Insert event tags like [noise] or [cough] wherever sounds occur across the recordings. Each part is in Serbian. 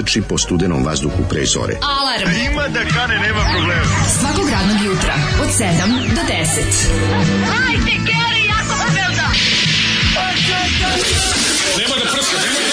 proteči po studenom vazduhu pre zore. Alarm! A ima da kane, nema problema. Svakog radnog jutra, od 7 do 10. Hajde, Keri, jako se velda! Nema da prska, nema da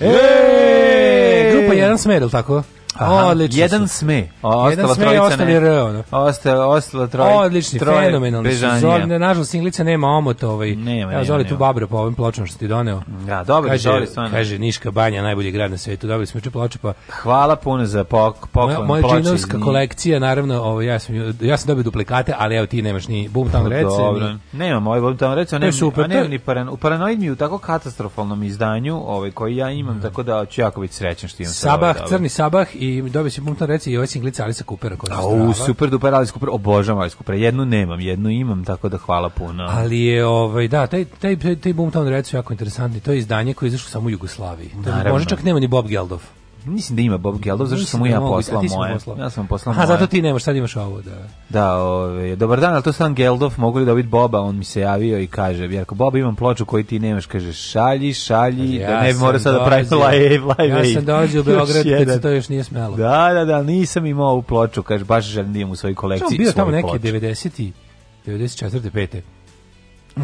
E, grupa 1 smer, ili tako? Aha, odlično. Jedan sme. Ostala jedan sme trojica ostali ne. R, ono. Da. Osta, ostala troj, Odlični, troje fenomenalni. Zoli, nažalost, singlica nema omot. Ovaj. Nema, Evo, Zoli nema, tu babra po ovim pločama što ti doneo. Ja, da, dobro, kaže, Zoli, stvarno. Kaže, Niška banja, najbolji grad na svetu. Dobili smo juče ploče, pa... Hvala puno za pok, poklon moja, moja džinovska kolekcija, naravno, ovo, ovaj, ja, sam, ja sam dobio duplikate, ali evo ti nemaš ni Boomtown Reds. Dobro, ni... nemam ovaj Boomtown Reds, a nemam, super, a nemam ni paran, u Paranoid mi u tako katastrofalnom izdanju ovaj, koji ja imam, da. tako da ću jako biti srećan što imam. Sabah, ovaj, crni sabah i i dobio si pumptan reci i ovaj singlica Alisa Coopera koja Au, super duper Alisa Cooper, obožavam Alisa Coopera. Jednu nemam, jednu imam, tako da hvala puno. Ali je, ovaj, da, taj, taj, taj, taj Boomtown reci jako interesantni. To je izdanje koje je izašlo samo u Jugoslaviji. Naravno. Možda čak nema ni Bob Geldof. Mislim da ima Bob Geldof, zašto sam mu da ja poslao moje. Ja sam poslao moje. A zato ti nemaš, sad imaš ovo da. Da, ove, ovaj, dobar dan, ali to sam Geldof, mogu li dobiti Boba? On mi se javio i kaže, Jerko, Boba imam ploču koju ti nemaš, kaže, šalji, šalji, da ja da ne bi morao sad da pravim live, live. Ja sam dođe u Beograd, kad se to još nije smelo. Da, da, da, nisam imao ovu ploču, kaže, baš želim da imam u svojoj kolekciji. Bio tamo neke 90 94. 5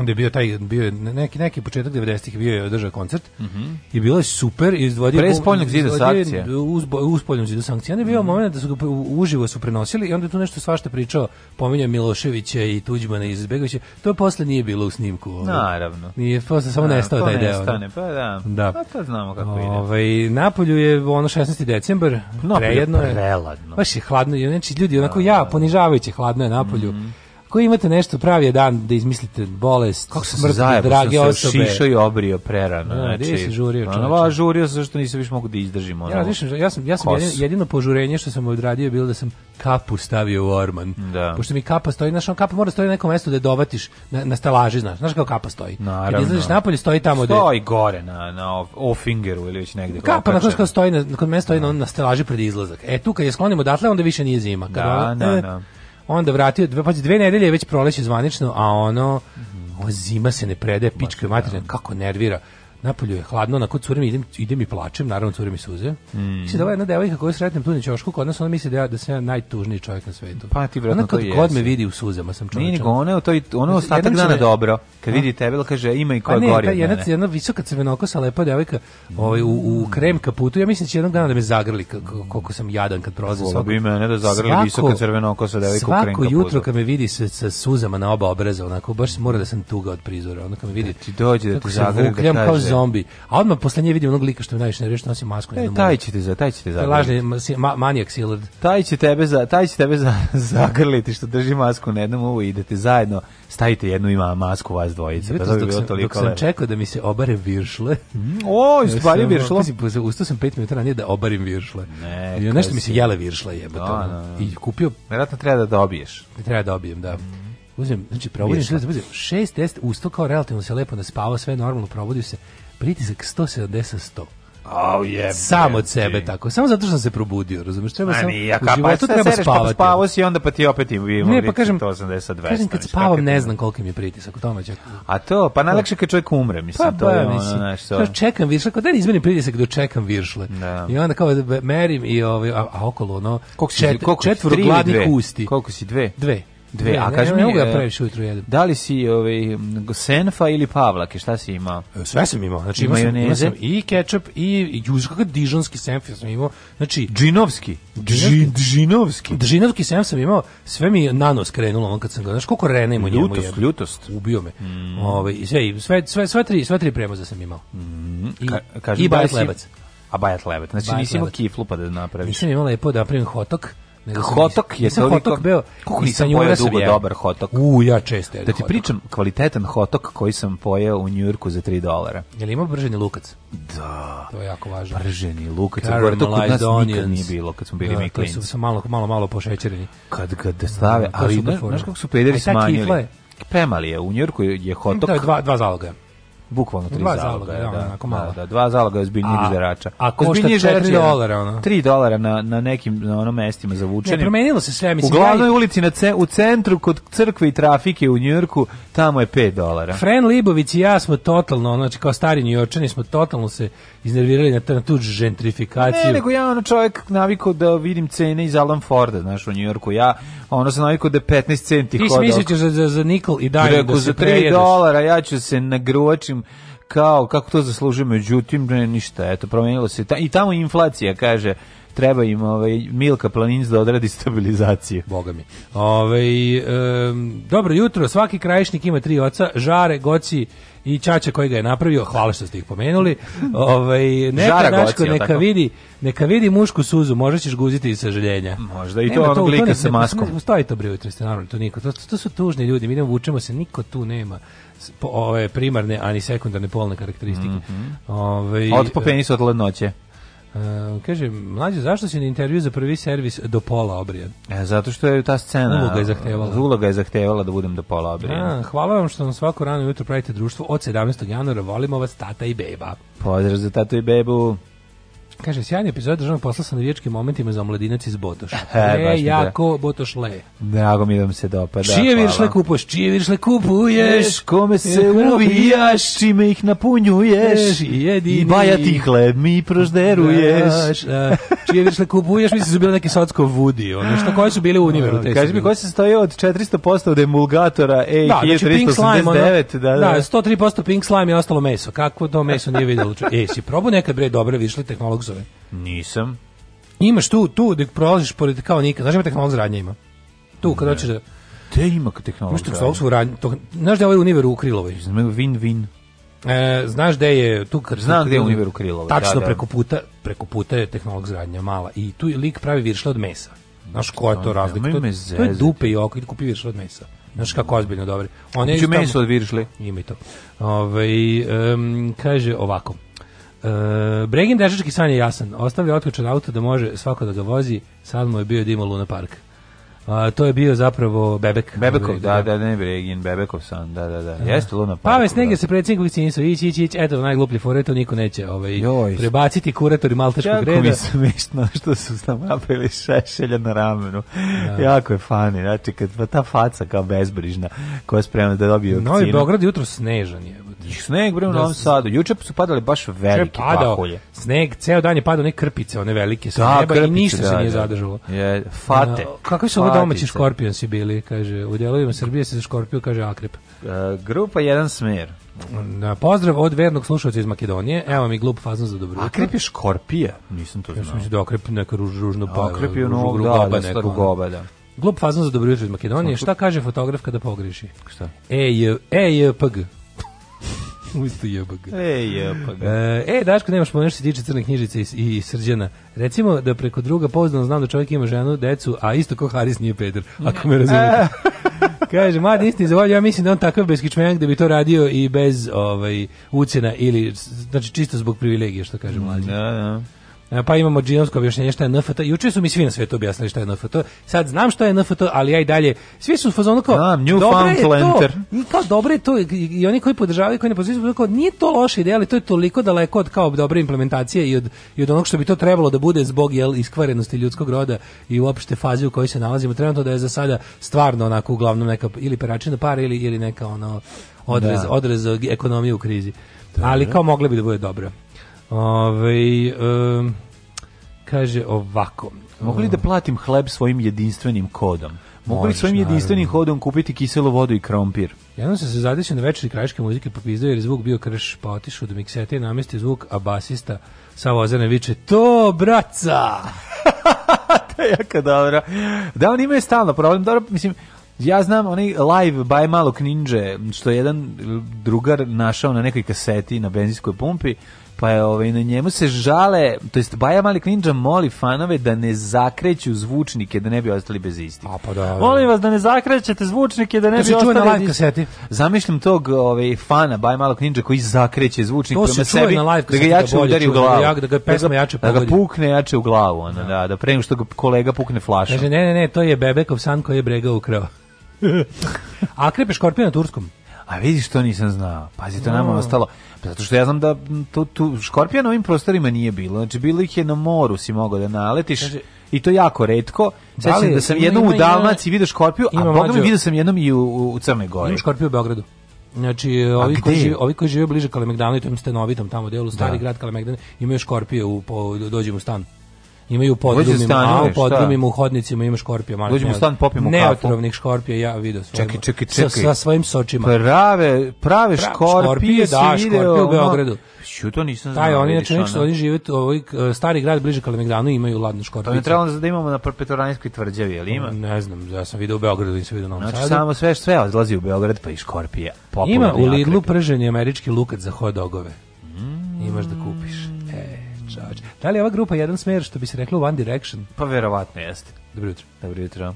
onda je bio taj bio neki neki početak 90-ih bio je održao koncert mm -hmm. i bilo je super i izvodio pre spoljnog zida sankcije uz uz spoljnog zida sankcije ne je bio mm -hmm. momenat da su ga uživo su prenosili i onda je tu nešto svašta pričao pominjao Miloševića i Tuđmana i Izetbegovića to posle nije bilo u snimku ovaj. naravno nije posle samo nestao taj deo nestane, da. pa da da pa to znamo kako ide ovaj napolju je ono 16. decembar no, prejedno je preladno baš je hladno i znači ljudi onako da, ja da, ponižavajuće hladno je napolju mm -hmm Ko imate nešto pravi dan da izmislite bolest, kako se smrt, zajebo, drage sam se osobe. Šišo i obrio prerano. Ja, da, znači, se žurio čovječe. Ono, žurio sam što nisam više mogu da izdržim. Ono, ja, viš, ja sam, ja sam jedino, jedino, požurenje što sam odradio je bilo da sam kapu stavio u orman. Da. Pošto mi kapa stoji, znaš, on kapa mora stoji na nekom mestu da je dovatiš na, na stalaži, znaš, znaš kao kapa stoji. Naravno. Kad izlaziš napolje, stoji tamo stoji da Stoji gore na, na o fingeru ili već negde. Kapa na kao stoji, na, kod mene stoji na, na stalaži pred izlazak. E tu kad je sklonim odatle, onda više nije zima. Kad da, da, e, da onda vratio, dve, pa dve nedelje već proleće zvanično, a ono, mhm. ova zima se ne predaje, pička je da. kako nervira Napolju je hladno, na onako curim, idem, idem i plačem, naravno curim i suze. Mm. Mislim da ova jedna devojka koju sretnem tu na ćošku, kod nas ona misli da, ja, da sam ja najtužniji čovjek na svetu. Pa ti vjerojatno to jesi. Ona kad me vidi u suzama sam čovjek. Nije nego ona, to, ono ostatak dana dobro. Kad vidi tebe, kaže ima i pa koja gori. Pa ne, ta jedna, jedna visoka crvenokosa lepa devojka ovaj, u, u krem kaputu, ja mislim da će jednog dana da me zagrli koliko sam jadan kad prolaze svako. Bi mene da zagrli visoka crvenokosa devojka u krem kaputu. Svako jutro kad me vidi sa, sa suzama na oba obreza, onako, baš mora da sam tuga od prizora. Onda kad me vidi, da ti dođe da te zagrli, da zombi. A odmah posle nje vidim onog lika što me najviše nervira što nosi masku. E, taj će te za, taj će te za. Lažni ma, manijak Silard. Taj će tebe za, taj će tebe za, [laughs] zagrliti što drži masku na jednom uvu i idete da zajedno, stavite jednu ima masku vas dvojica. Pa dok, sam, dok sam čekao da mi se obare viršle. Mm, o, [laughs] ispalio viršlo. Mislim, pa ustao sam 5 minuta ranije da obarim viršle. Ne, I nešto mi se jele viršle jebote. Da, da, I kupio... Vjerojatno treba da dobiješ. Treba da dobijem, da. Mhm. Uzmem, znači probudim se, šest test usto kao relativno se lepo naspava, sve normalno, probudim se pritisak 170 sa 100. Oh, je, Samo od sebe tako. Samo zato što sam se probudio, razumiješ? Treba sam, Ja u životu pa, treba spavati. Pa spavao si onda pa ti opet im vi ne, pa kažem, 180 Kažem kad spavam ne znam koliko mi je pritisak, u tome čak. A to, pa najlakše kad čovjek umre, mislim, pa, to je ono, mislim, znaš, to. čekam viršle, kao da ne izmeni pritisak do čekam viršle. Da. I onda kao da merim i ovaj, a, a okolo ono, koliko si, čet, koliko, četvr gladnih usti. Koliko si, dve? Dve. Dve. Ne, A kaži ne, mi, ne, praviš ujutru jedem. Da li si ovaj senfa ili pavlake, šta si imao? E, sve sam imao. Znači imao sam, ima sam i kečap i južkak dižonski senf ja sam imao. Znači džinovski. Džinovski. Džinovski senf sam imao. Sve mi nanos krenulo on kad sam ga. Znaš koliko rena ima ljutost, njemu je. Ljutost, Ubio me. Mm. Ovaj sve sve sve sve tri, sve tri premoza sam imao. Mm. I, Ka, kaži i bajat lebac. A bajat lebac. Znači bajat nisi imao kiflu pa da napraviš. Nisam imao lepo da napravim hotok Nego hotok je to hotok bio. Kako nisam pojeo dugo je. dobar hotok. U, ja često jedem Da ti hotok. pričam kvalitetan hotok koji sam pojeo u Njujorku za 3 dolara. Je li ima brženi lukac? Da. To je jako važno. Brženi lukac. Gore to kod nas nikad nije bilo kad smo bili da, mi klinci. su malo, malo, malo pošećereni. Kad ga da stave, da, ali znaš kako su pederi e, smanjili? Premali je, u Njujorku je hotok. Da, dva, dva zaloga bukvalno tri dva zaloga, zaloga da, onako da, da, malo. Da, da, dva zaloga ozbiljnijih zerača. A košta 4 dolara ono. 3 dolara na, na nekim na onom mestima zavučenim. Ne, promenilo se sve, mislim. U glavnoj ja... ulici na ce, u centru kod crkve i trafike u Njujorku, tamo je 5 dolara. Fren Libović i ja smo totalno, znači kao stari Njujorčani smo totalno se iznervirali na, na tu žentrifikaciju. Ne, nego ja ono čovjek navikao da vidim cene iz Alan Forda, znaš, u Njujorku. Ja ono sam navikao da 15 centi hodao. Ti smislićeš za, za, za nikl i daj da se za 3 prejedeš. dolara ja ću se nagruvačim kao kako to zaslužuje, međutim ne, ništa, eto promijenilo se ta, i tamo inflacija kaže treba im ovaj Milka Planinc da odradi stabilizaciju. Boga mi. Ovaj um, dobro jutro, svaki krajišnik ima tri oca, Žare, Goci i Čače koji ga je napravio, hvala što ste ih pomenuli. Ovaj neka dačko, neka tako? vidi, neka vidi mušku suzu, možda ćeš guziti iz sažaljenja. Možda i to, on glika to sa maskom. Ne, stoji to bre ujutro, ste naravno, to niko. To, to, su tužni ljudi, mi ne vučemo se, niko tu nema ove primarne ani sekundarne polne karakteristike. Mm -hmm. Ove, ovaj, od po penisu od lednoće. Uh, kaže, mlađe, zašto si na intervju za prvi servis do pola obrijan? E, zato što je ta scena, uloga je zahtevala, uloga je zahtevala da budem do pola obrijan. A, hvala vam što nam svako rano jutro pravite društvo od 17. januara, volimo vas tata i beba. Pozdrav za tatu i bebu. Kaže, sjajni epizod državnog posla sa navijačkim momentima za omladinac iz Botoša. [laughs] E, da. jako da. Botoš le. Drago mi da vam se dopada. Čije viršle kupuš, čije viršle kupuješ, kome se uvijaš, čime ih napunjuješ, i jedini. baja ti hleb mi prožderuješ. Da, čije viršle kupuješ, mislim su bile neke socko vudi, ono što koji su bili u univeru. Kaže mi, koji se stoji od 400% od emulgatora, ej, da, znači, Pink slime, ono, da, da. da, 103% Pink Slime i ostalo meso. Kako to meso nije vidjelo? E, si probao nekad, bre, dobro višli tehnolog Kosove? Nisam. Imaš tu, tu gde prolaziš pored kao nikad. Znaš ima tehnolog radnja ima? Tu, kad hoćeš da... Te ima tehnolog radnja. Znaš da je ovaj univer u Krilovoj? Znam, win-win. E, znaš da je tu kad znam gde je univer u Krilovoj. Da, Tačno da, da. preko puta, preko puta je tehnolog zradnja mala i tu lik pravi viršle od mesa. Znaš koja je to razlika? To, to je dupe i oko, kupi viršle od mesa. Znaš kako ozbiljno dobro. Oni je meso od viršle. Ima i to. Ove, ovaj, um, kaže ovako. E, Bregin dešački san je jasan. Ostavlja otključan auto da može svako da ga vozi. Sad mu je bio da ima Luna Park. A, to je bio zapravo Bebek. Bebekov, da, da, da, ne Bregin, Bebekov san, da, da, da. da. Jeste Luna Park. Pave Snege se predsjednik vakcinisao, ići, ići, ići, eto, najgluplji fore, to niko neće ovaj, Joj, prebaciti kuratori malteškog jako reda. Jako mi smešno što su nam napravili šešelja na ramenu. Da. Jako je fani, znači, kad pa ta faca kao bezbrižna, koja je spremna da dobije vakcinu. Novi Beograd jutro snežan je. Sneg bre u da Novom Sadu. Juče su padale baš velike padao, paholje. Sneg, ceo dan je padao ne krpice, one velike sa krpice, i ništa da, se nije da, zadržalo. Je, fate. Kako su domaći Škorpion si bili, kaže, u delovima Srbije se za Škorpiju kaže Akrep. Uh, grupa Jedan smer. Da, pozdrav od vernog slušalca iz Makedonije. Evo mi glup fazan za dobro. Akrep je škorpija? Nisam to znao. Ja sam mislio da akrep neka ruž, ružno pa. Akrep je ono, da, da, neko, goba, da. Glup fazan za dobro jutro iz Makedonije. Šta kaže fotograf kada pogreši? Šta? E, je, e, pg. Usto [laughs] jebaga. E, jebaga. E, e Daško, nemaš po nešto se tiče crne knjižice i, i srđana. Recimo da preko druga poznano znam da čovjek ima ženu, decu, a isto ko Haris nije Peter, ako me razumete. E. [laughs] Kaže, mladi isti zavolja, ja mislim da on takav beskičmenjak da bi to radio i bez ovaj, ucena ili, znači čisto zbog privilegije, što kaže mlađi. Da, da. E, pa imamo džinovsko objašnjenje šta je NFT. Juče su mi svi na svetu objasnili šta je NFT. Sad znam šta je NFT, ali ja i dalje svi su u fazonu kao A, New dobre je to. I kao dobro je to i oni koji podržavaju koji ne podržavaju kao nije to loša ideja, ali to je toliko daleko od kao dobre implementacije i od i od onog što bi to trebalo da bude zbog jel iskvarenosti ljudskog roda i uopšte faze u kojoj se nalazimo trenutno da je za sada stvarno onako uglavnom neka ili peračina para ili ili neka ono odrez da. odrez ekonomije u krizi. Da. Ali kao moglo bi da bude dobro. Ove, um, kaže ovako. Mogu li da platim hleb svojim jedinstvenim kodom? Mogu li svojim jedinstvenim hodom kupiti kiselu vodu i krompir? Jednom sam se zadesio na večeri krajiške muzike pa pizdao jer zvuk bio krš, pa otišao do miksete i namestio zvuk, a basista sa vozene viče, to braca! [laughs] to je jako dobro. Da, on imaju stalno problem. Dobro, mislim, ja znam onaj live by malog ninja, što je jedan drugar našao na nekoj kaseti na benzinskoj pumpi, pa je ovaj, na njemu se žale, to jest Baja Mali Ninja moli fanove da ne zakreću zvučnike, da ne bi ostali bez istih. A pa da. da. Molim vas da ne zakrećete zvučnike, da ne to bi ostali... To se live kaseti. Zamišljam tog ovaj, fana Baja Malik Ninja koji zakreće zvučnik to prema sebi, na live da ga da jače da udari u da glavu. Da ga, da ga pesma da ga, jače pogodi. Da ga pukne jače u glavu, ona, da, da prema što ga kolega pukne flašom. Kaže, ne, ne, ne, to je Bebekov san koji je brega ukrao. [laughs] Akrepe je na turskom. A vidiš to nisam znao. Pazi, to no. nama ostalo. Pa zato što ja znam da tu, tu škorpija na ovim prostorima nije bilo. Znači, bilo ih je na moru si mogao da naletiš. Znači, i to jako retko. Da Sećam da, sam jednom u Dalmaciji vidio škorpiju, a bogom video sam jednom i u, u Crnoj Gori. Imam škorpiju u Beogradu. Znači, ovi koji, žive, ovi koji žive bliže Kalemegdanu i tom stenovitom tamo delu, stari da. grad Kalemegdan, imaju škorpije, u, po, dođem u stan imaju podrumima, u podrumima, u hodnicima ima škorpija, malo. Dođemo stan, popijemo kafu. Neotrovnih škorpija ja video svojim. Čekaj, čekaj, čekaj. Sa, sa svojim sočima. Prave, prave škorpije, škorpije da, škorpije u Beogradu. Što to nisam znao. Taj oni znači nešto oni žive ovaj stari grad bliže Kalemegdanu imaju ladnu škorpiju. To je trebalo da imamo na Perpetoranskoj tvrđavi, ali ima? Ne znam, ja sam video u Beogradu, i nisam video na Novom Znači samo sve sve odlazi u Beograd pa i škorpije. Ima u Lidlu prženi američki lukat za hot dogove. Mm. Imaš da kupiš. Da li je ova grupa jedan smer što bi se reklo One Direction? Pa verovatno jeste. Dobro jutro. Dobro jutro.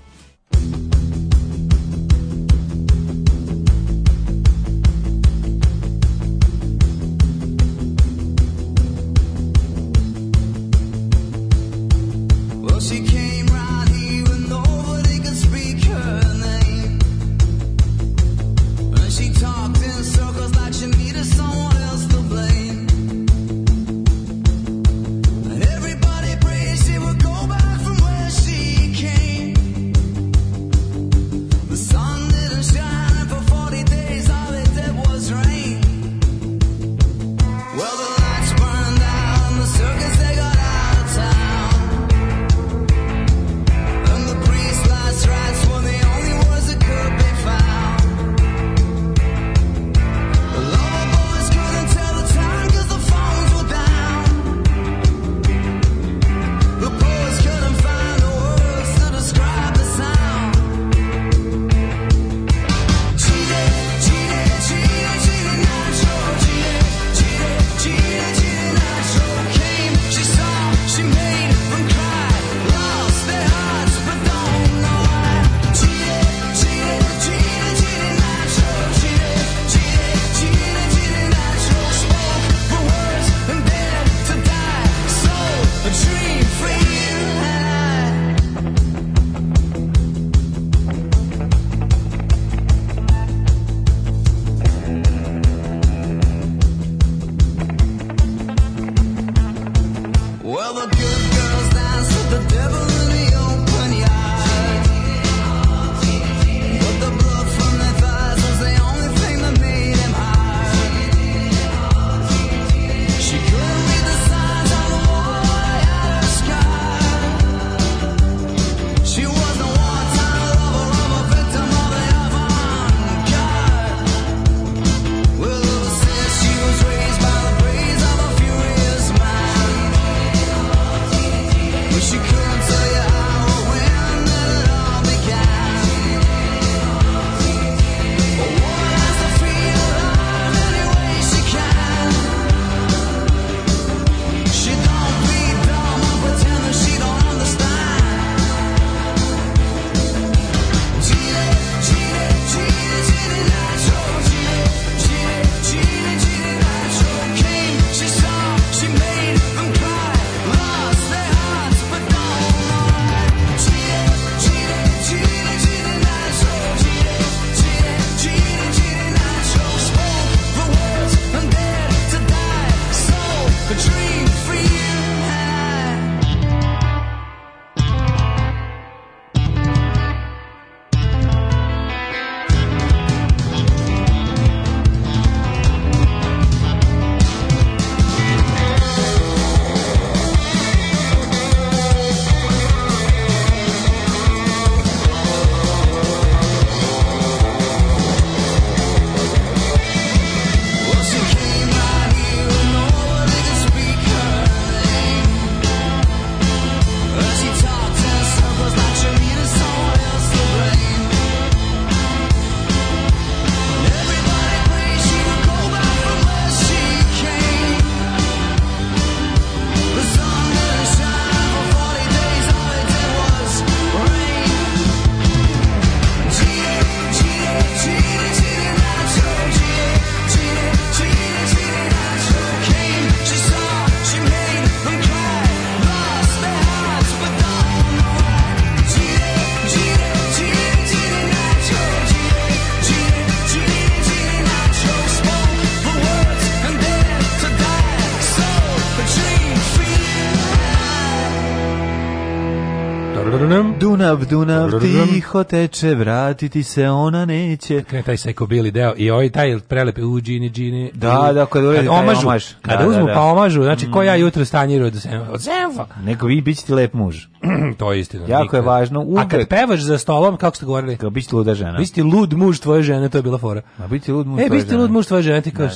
Dunav, Dunav, tiho teče, vratiti se ona neće. Krene taj seko bili deo i ovaj taj prelep u džini, džini. Da, da, kad uredi taj omaž. Kada da, uzmu da, da. pa omažu, znači ko ja mm. jutro stanjiru od Zenfa? Neko vi bit lep muž. [clears throat] to je istina. Jako nikad. je važno. Uvek. A kad pevaš za stolom, kako ste govorili? Kao biti luda žena. Biti lud muž tvoje žene, to je bila fora. A biti lud muž e, tvoje biti lud muž tvoje žene, ti kao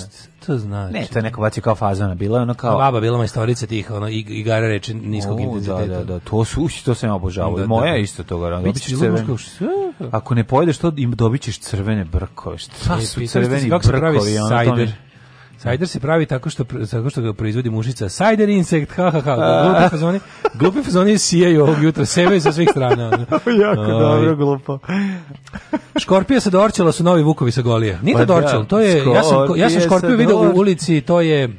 to znači. Ne, to je neko bacio kao fazona, bila ono kao... A baba bila majstorica tih, ono, igara reči niskog o, da, intenziteta. Da, da, da, to su, uši, to sam obožavao. Da, da, Moja da. je isto toga. Ono, biti lud muž kao Ako ne pojedeš to, im dobit ćeš crvene brkove. Šta e, su crveni brkovi? Kako se pravi sajder? Sajder se pravi tako što, tako što ga proizvodi mušica. Sajder insekt, ha, ha, ha. Glupi fazoni, glupi fazoni sijaju ovog jutra, sebe sa svih strana. [laughs] jako dobro, glupo. škorpija sa Dorčela su novi Vukovi sa Golije. Nije to pa Dorčel, da, to je, ja sam, ja sam Škorpiju vidio u ulici, to je...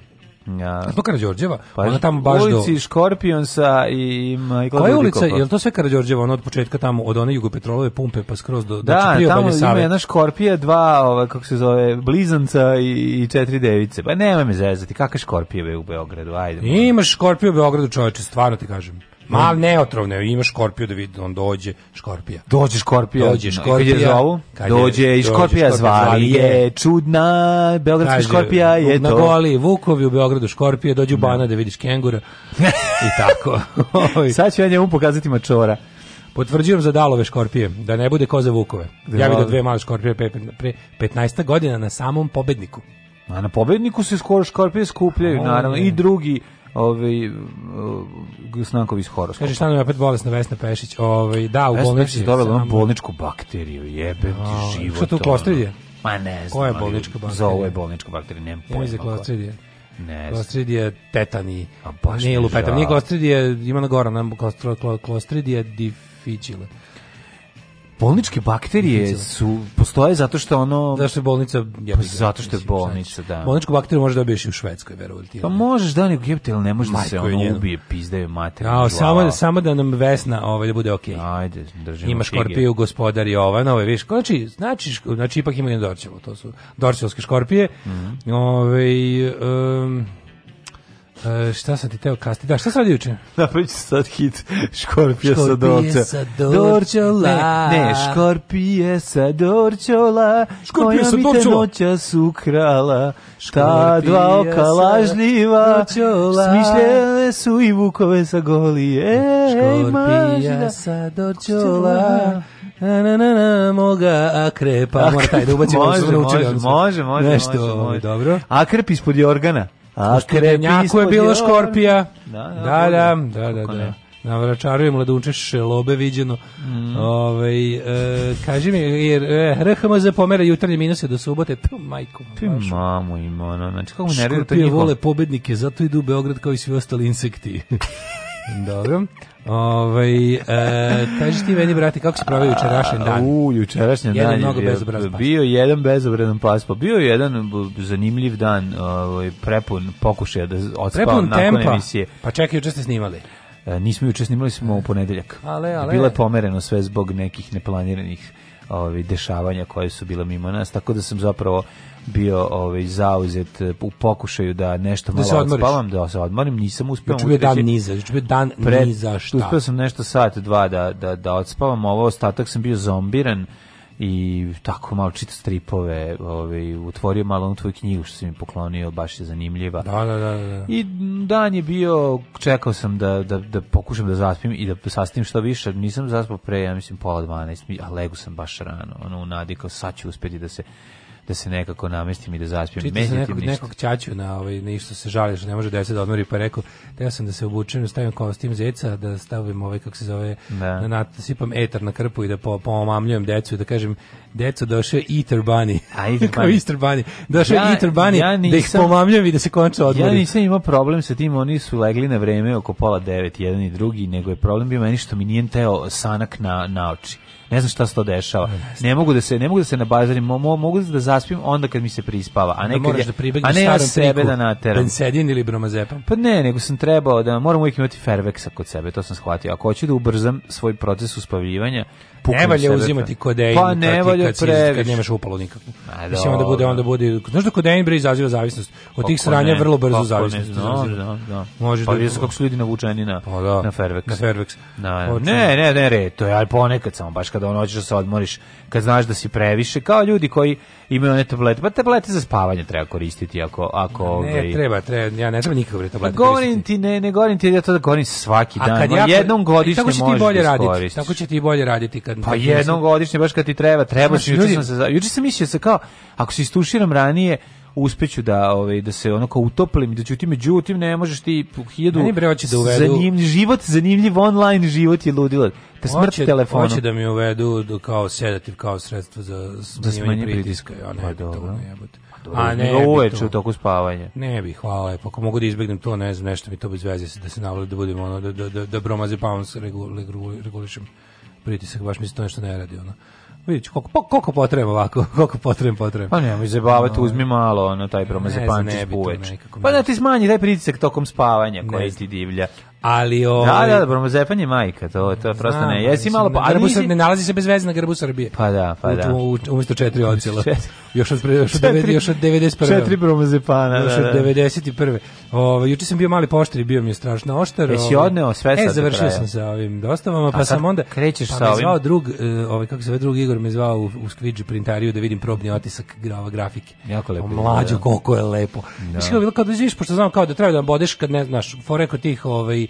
Ja. To Karađorđeva, pa, ona tamo baš ulici do... Ulici Škorpionsa i Michael Koja je ulica, pa. je li to sve Karađorđeva, ono od početka tamo, od one jugopetrolove pumpe pa skroz do... Da, znači, tamo ima savet. jedna Škorpija, dva, ova, kako se zove, blizanca i, i četiri device. Pa nemoj me zezati, kakve Škorpije u Beogradu, ajde. Ima Škorpije u Beogradu, čoveče, stvarno ti kažem. Ma neotrovne, imaš Škorpiju da vidi, on dođe, Škorpija. Dođe Škorpija. Dođe Škorpija. Kad je zovu, kad dođe i Škorpija zvali je čudna, Beogradska kaže, Škorpija je na to. Na goli, Vukovi u Beogradu Škorpija, dođu u da. Bana da vidiš kengura i tako. [laughs] Sad ću ja njemu pokazati mačora. Potvrđujem za dalove škorpije, da ne bude koze vukove. Ja vidio dve male škorpije pre, pre 15 godina na samom pobedniku. A na pobedniku se skoro škorpije skupljaju, naravno, i drugi ovaj e, Stanković iz horoskopa. Kaže šta nam je opet bolesna Vesna Pešić. Ovaj da, u bolnici Pešić dobila onu bolničku bakteriju, jebem ti život. Šta tu klostridije? Ma ne znam. Koja je bolnička bakterija? Za ovo je bolnička bakterija, nemam pojma. Može klostridije. Ne. znam. Klostridije tetani. A baš. Nije lupetam, nije klostridije, ima na gore, nam klostridije difficile. Bolničke bakterije su postoje zato što ono zašto je bolnica ja pa, zato što je bolnica, da. Bolničku bakteriju možeš da dobiješ i u Švedskoj, verovatno Pa možeš da nego jebote, al ne može da se ono ubije pizdaju mater. ja, samo da- samo da nam Vesna ovaj da bude okej. Okay. Ajde, držimo. Ima škorpiju gospodar Jovana, ovaj viš. Znači, znači, znači ipak ima jedan dorčevo, to su dorčevske škorpije. Mm -hmm. Ovaj um, E, šta sam ti teo kasti? Da, šta sam radi juče? [laughs] Napravit ću sad hit Škorpije sa Dorča. sa Dorčola. Ne, ne, Škorpije sa Dorčola. Škorpije sa Dorčola. Koja mi te noća su krala. Ta dva oka lažljiva. Dorčola. Smišljene su i vukove sa golije. E, Škorpija sa Dorčola. Da- na, na, na, moga akrep, a mora taj da ubacimo, može, može, može, može, nešto, može, može. dobro. Akrep ispod jorgana. A u je bilo škorpija. Da, da, da, da, da. Na vračaru je mladunče viđeno. Mm. Ove, e, kaži mi, jer, e, RHM za pomera jutarnje minuse do subote. Tu majku. Ti mamu ima, ono. Znači, kako mu nervira to njihov? vole pobednike, zato idu u Beograd kao i svi ostali insekti. Dobro. Ovaj e, kaži ti meni brate kako se proveo jučerašnji dan? U jučerašnji dan je mnogo bezobrazan. Bio jedan bezobrazan pas, pa bio jedan zanimljiv dan, ovaj prepun pokušaja da odspao prepun nakon tempa. emisije. Pa čekaj, juče ste snimali. E, nismo juče snimali smo u ponedeljak. Ale, ale. Bilo je pomereno sve zbog nekih neplaniranih ovaj, dešavanja koje su bila mimo nas, tako da sam zapravo bio ovaj zauzet u pokušaju da nešto da malo odspavam, da se odmorim, nisam uspeo. da dan niza, da juče dan Pred, niza šta. Uspeo sam nešto sat dva da da da odspavam, ovo ostatak sam bio zombiran i tako malo čito stripove, ovaj otvorio malo onu tvoju knjigu što si mi poklonio, baš je zanimljiva. Da, da, da, da. I dan je bio, čekao sam da, da, da pokušam da zaspim i da sastim što više, nisam zaspao pre, ja mislim pola 12, a legu sam baš rano, ono u nadi kao sad ću uspjeti da se da se nekako namestim i da zaspijem. Čitao sam nekog, ništa. nekog ćaću na ovaj, nešto se žali što ne može deset da odmori, pa rekao, teo sam da se obučem, da stavim kostim zeca, da stavim ovaj, kako se zove, da. na, da sipam etar na krpu i da po, pomamljujem decu i da kažem, deco, došao Eater Bunny. A, Eater [laughs] Bunny. Kao Easter Bunny. Došao ja, Eater Bunny ja nisam, da ih pomamljujem i da se konča odmori. Ja nisam imao problem sa tim, oni su legli na vreme oko pola devet, jedan i drugi, nego je problem bio meni što mi nije teo sanak na, na oči. Ne znam šta se to dešava. Ne mogu da se ne mogu da se nabazarim, mo, mogu da zaspim onda kad mi se prispava, a ne da je, da a ne ja sebe priku, da nateram. Bensedin ili bromazepam? Pa ne, nego sam trebao da moram uvijek imati ferveksa kod sebe, to sam shvatio. Ako hoću da ubrzam svoj proces uspavljivanja, ne valja uzimati kodein pa ne valja kad, previš. kad nemaš upalo nikakvu. Mislim da bude onda bude znaš da kodein bre izaziva zavisnost. Od tih sranja vrlo brzo zavisnost. No, da, da, da. Može pa da kako su ljudi navučeni na pa, da, na Fairvex. Na Fairvex. Na, da, ne, ne, ne, re, to je al ponekad samo baš kad kada ono hoćeš da se odmoriš, kad znaš da si previše, kao ljudi koji imaju one tablete, pa tablete za spavanje treba koristiti ako ako Ne, ovaj... treba, treba, ja ne treba nikakve tablete. Govorim ti ne, ne govorim ti ja to da govorim svaki A dan. Kad ja, jednom godišnje možeš. Tako ti bolje da raditi. Tako će ti bolje raditi kad Pa jednom godišnje baš kad ti treba, trebaš, juče sam se juče sam mislio da se kao ako se istuširam ranije, uspeću da ovaj da se ono kao utoplim da ćutim međutim ne možeš ti hiljadu meni bre hoće da uvedu zanimljiv život zanimljiv online život je ludilo ta smrt hoće, telefona hoće da mi uvedu do kao sedativ kao sredstvo za smanjivanje pritiska ja ne pa, dobro. Pa A ne, uveče u toku spavanja. Ne bih, hvala. Pa ako mogu da izbegnem to, ne znam, nešto mi to bez veze da se navali da budem ono da da da, da bromaze pounds regulišem pritisak, baš mi se to nešto ne radi ono. Vidjet ću koliko, po, koliko potrebam ovako, [laughs] koliko potrebam, potrebam. Pa nemoj zabavati, no, ovaj, uzmi malo ono, taj promazepančić buveč. Pa da ti smanji taj pritisak tokom spavanja koji ti divlja. Ali da, o ovaj, Da, da, bromozepanje majka, to to je prosto ne. Jesi malo pa ali nisi... ne nalazi se bez veze na grbu Srbije. Pa da, pa da. U, umesto četiri ocela. [laughs] još od pre, još od 90 još od 91. Četiri bromozepana, da, da. još od 91. Ovo, ovaj, juče sam bio mali poštri, bio mi je strašno oštar. Jesi ovaj. odneo sve e, sad E, završio sam sa ovim dostavama, pa sam onda... krećeš pa sa me ovim? zvao drug, e, ovaj, kako se zove drug Igor, me zvao u, u Squidge printariju da vidim probni otisak grava grafike. Jako lepo. O, mlađo, koliko je lepo. Da. bilo kad da živiš, pošto znam kao da treba da bodeš kad ne znaš, foreko tih ovaj,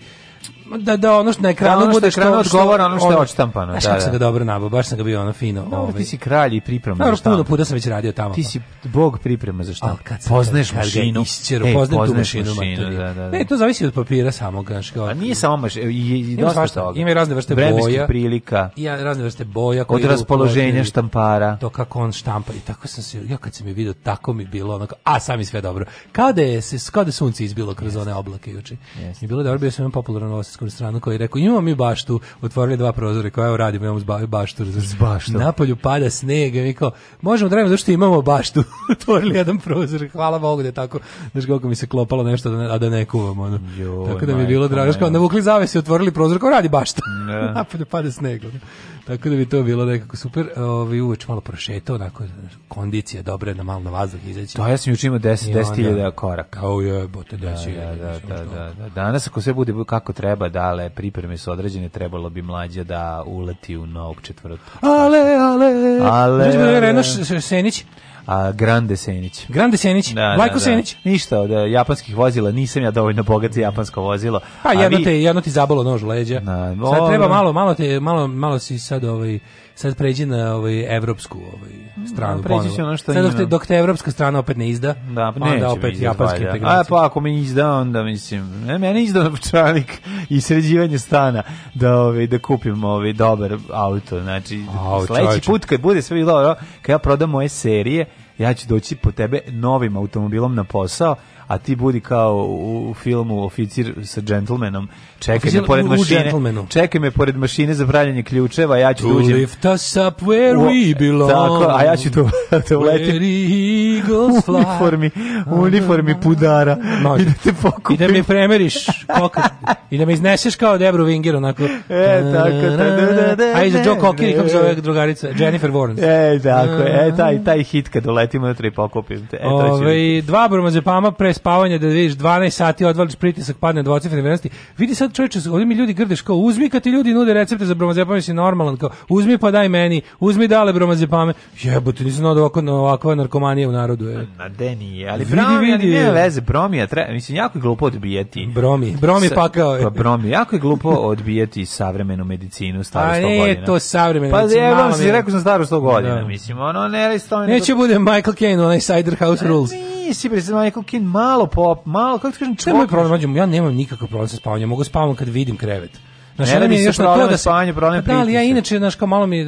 da da ono što na ekranu da, bude što, što odgovara ono što je odštampano. Znaš e, da, da, da. sam ga dobro nabao, baš sam ga bio ono fino. No, da, ovaj. Ti si kralj i priprema no, za puno puta sam već radio tamo. Ti si bog priprema za štampu. Kad poznaš mašinu, isćero, e, poznaš tu mašinu. mašinu da, da, Ne, to zavisi od papira samog. A nije samo baš i, i dosta Ima razne vrste boja. prilika. I razne vrste boja. Od raspoloženja štampara. To kako on štampa. I tako sam se, ja kad sam je video tako mi bilo onako, a sami sve dobro. kada da je, kao da sunce izbilo kroz one oblake juče. I bilo dobro, bio sam popularno mađarskom restoranu koji je rekao imamo mi baštu, otvorili dva prozore, kao evo radimo, imamo ba, baštu. S baštu. [laughs] Napolju pada sneg, i mi kao možemo da radimo zato što imamo baštu. [laughs] otvorili jedan prozor, hvala Bogu da je tako. Znaš koliko mi se klopalo nešto da ne, a da ne kuvamo. Ono. Jo, tako da mi je bilo drago. Kao navukli zavese, otvorili prozor, kao radi bašta. [laughs] Napolju pada sneg. Ono. Tako da bi to bilo nekako super. Ovi uveč malo prošetao, onako kondicija dobra na malo na vazduh izaći. To ja sam juče imao 10 10.000 koraka. Au je, bote 10.000. Da, da, da, da, da, Danas ako sve bude kako treba, dale, pripreme su određene, trebalo bi mlađa da uleti u novog četvrtka. Ale, ale. Ale. Možemo Senić a Grande Senić. Grande Senić, da, da Lajko da, Senić. Ništa od eh, japanskih vozila, nisam ja dovoljno bogat za japansko vozilo. Pa jedno, vi... te, jedno ti zabalo nož leđa. Da, sad treba malo, malo, te, malo, malo si sad ovaj, sad pređi na ovaj evropsku ovaj mm, stranu. Da, pređi se ono što sad dok te, dok te evropska strana opet ne izda, da, pa onda opet japanska integracija. A pa ako mi izda onda mislim, ne meni izda novčanik i sređivanje stana da ovaj da kupim ovaj dobar auto. Znači sledeći put kad bude sve bilo, kad ja prodam moje serije, ja ću doći po tebe novim automobilom na posao a ti budi kao u filmu oficir sa džentlmenom, čekaj oficir, me pored mašine, čekaj me pored mašine za pravljanje ključeva, ja ću da to uđem. lift us up where u, we belong. Tako, a ja ću to, [laughs] to uletim u uniformi, u uniformi pudara. Može. I da te pokupim. I da mi premeriš koka. I da me izneseš kao Debru Winger, onako. E, tako. Ta, da, da, da, a i za da, Joe Cocker, da, kako zove drugarica, Jennifer Warren. E, tako, e, taj, taj hit kad uletimo jutro i pokupim te. E, Ove, ovaj, dva bromazepama pre spavanja da vidiš 12 sati odvališ pritisak padne dvocifrene vrednosti. Vidi sad čoveče, ovdje mi ljudi grdeš kao uzmi kad ti ljudi nude recepte za bromazepam jesi normalan kao uzmi pa daj meni, uzmi dale bromazepam. Jebote, nisam da ovako ovakva narkomanija u narodu je. Na deni, ali vidi, bromija vidi, nema veze, bromija, treba, mislim jako je glupo odbijeti. Bromi, bromi sa, pakao je. Pa bromi, jako je glupo odbijeti savremenu medicinu staru 100 godina. A ne, to savremena pa, medicina. Pa jebam si, rekao sam staru 100 godina, da. mislim, ono ne, ne, ne, Neće bude Michael Caine, onaj Cider House e, Rules nisi bre za neko kin malo pop, malo kako ti kažem, čemu Moj problem rađem, ja nemam nikakav problem sa spavanjem, mogu spavam kad vidim krevet. Znači, ne, ne mi još na to da spavanje, problem Da, ali ja inače, znaš, kao malo mi,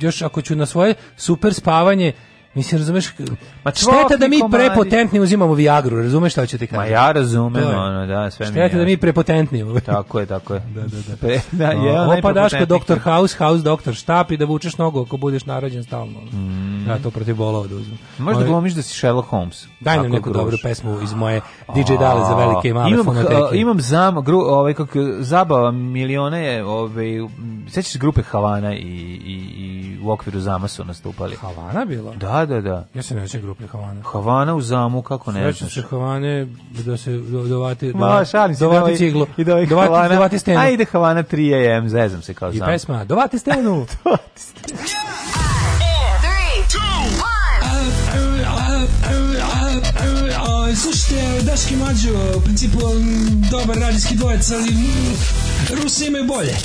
još ako ću na svoje super spavanje, Mislim, razumeš, Ma šteta da mi prepotentni uzimamo Viagru, razumeš šta ću ti da kažem? Ma ja razumem, ono, da, sve mi Šteta da mi prepotentni. tako je, tako je. [laughs] Da, da, da. Pre, da ja, no, opa Daško, doktor House, House, doktor Štap i da vučeš nogu ako budeš narađen stalno. Mm. Ja to protiv bolova da uzmem. Možda ovaj- glumiš da si Sherlock Holmes. Daj nam neku dobru pesmu iz moje DJ Dale za velike i male imam, fonoteke. Imam zam, gru, ovaj, kako, zabava milione, je, ovaj, sećaš grupe Havana i, i, i u okviru Zama su nastupali. Havana bilo? Da, Da, da, Ja se ne sećam Havana. Havana u zamu, kako ne znaš. se Havane, da se dovati... Da, da Ma, da, šalim se. Dovati da ovaj- ciglu. I dovati dovati, Havana. Dovati stenu. Ajde Havana 3 AM, zezam se kao zam. I pesma, dovati stenu. [laughs] dovati stenu. Slušajte, Daški Mađo, u principu dobar radijski dvojec, ali Rusi imaju bolje.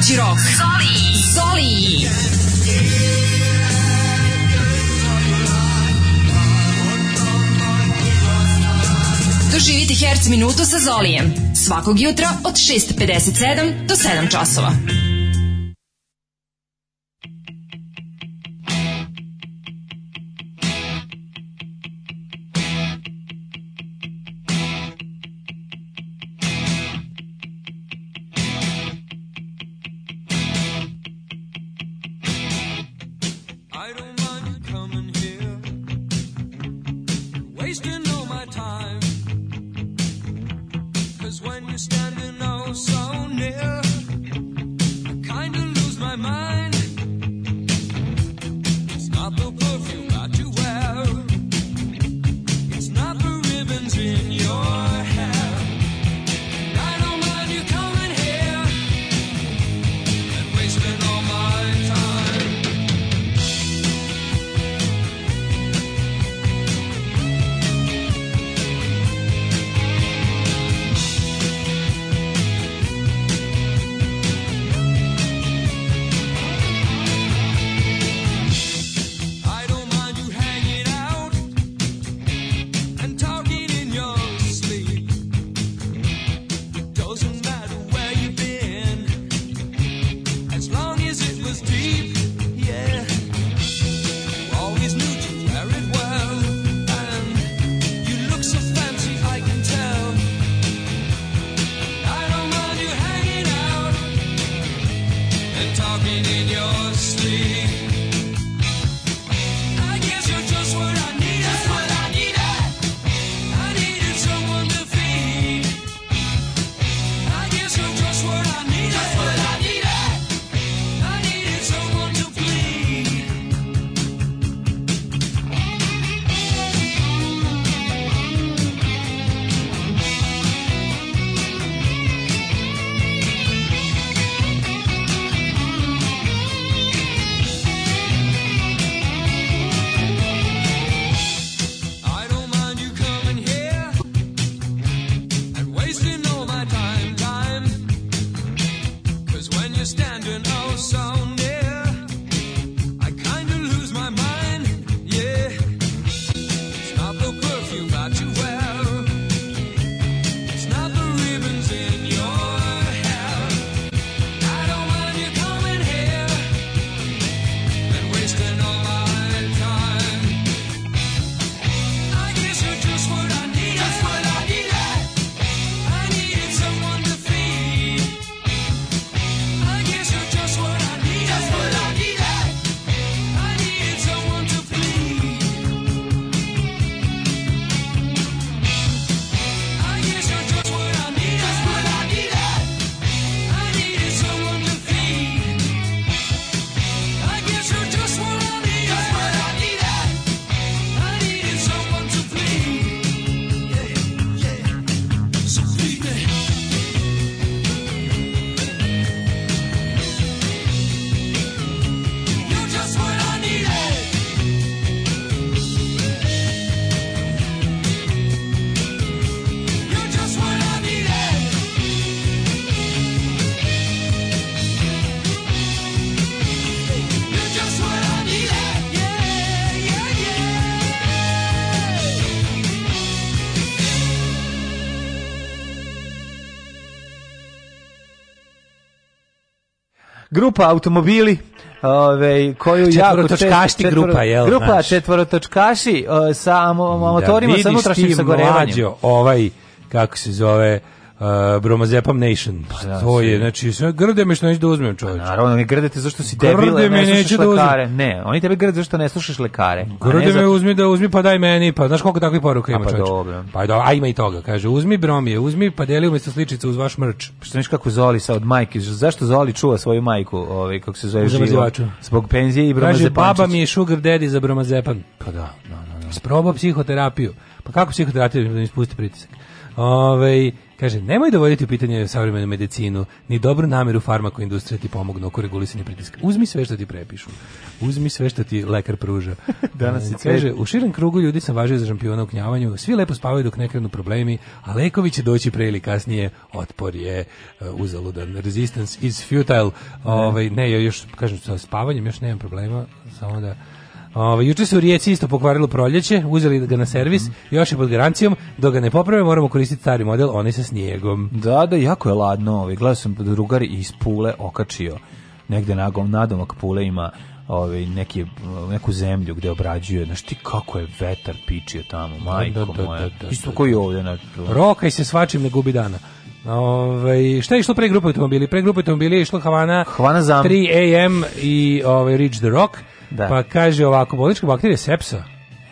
mlađi rok. Zoli! Zoli! Doživite Herc minutu sa Zolijem. Svakog jutra od 6.57 do 7 časova. Grupa automobili Ove, koju četvorotočkašti četvoro, grupa, jel? Grupa znaš. četvorotočkaši uh, sa da motorima da, sa unutrašnjim sagorevanjem. ovaj, kako se zove, uh, Bromazepam Nation. Pa, da, to je, znači, sve grde me što neće da uzmem čovječe. Pa naravno, ne grde te zašto si debil, ne slušaš da lekare. Da ne, oni tebe grde zašto ne slušaš lekare. Grde me za... uzmi da uzmi pa daj meni, pa znaš koliko takvih poruka ima čovječe. Pa dobro. Pa dobro, a ima i toga. Kaže, uzmi bromije, uzmi pa deli umjesto sličice uz vaš mrč. Pa što neš kako Zoli sa od majke, zašto Zoli čuva svoju majku, ovaj, kako se zove živo? Zbog penzije i Bromazepančić. Kaže, baba mi je sugar daddy za Bromazepan. Pa da, da, da. da. Sproba psihoterapiju. Pa kako psihoterapiju da mi spusti pritisak? Ove, ovaj, Kaže, nemoj dovoditi u pitanje savremenu medicinu, ni dobru nameru farmakoindustrije da ti pomognu oko regulisanja pritiska. Uzmi sve što ti prepišu. Uzmi sve što ti lekar pruža. [laughs] Danas ehm, kaže, u širem krugu ljudi sam važio za šampiona u knjavanju, svi lepo spavaju dok ne krenu problemi, a lekovi će doći pre ili kasnije, otpor je uh, uzaludan. Resistance is futile. Da. Ovaj, ne. Ove, ne, još, kažem, sa spavanjem još nemam problema, samo da... Ovaj juče su u Rijeci isto pokvarilo proljeće, uzeli ga na servis, mm. još je pod garancijom, dok ga ne poprave moramo koristiti stari model, onaj sa snijegom. Da, da, jako je ladno, ovaj gledao sam drugari iz Pule okačio negde na nagom nadomak Pule ima ovaj neki neku zemlju gde obrađuje znači ti kako je vetar pičio tamo da, majko da, da, moja da, da isto da, koji ovde na rokaj se svačim ne gubi dana Ove, ovaj, šta je išlo pre grupe automobili? Pre grupe automobili je išlo Havana, Havana 3 AM i ove, ovaj, Reach the Rock. Da. Pa kaže ovako, bolnička bakterija je sepsa, a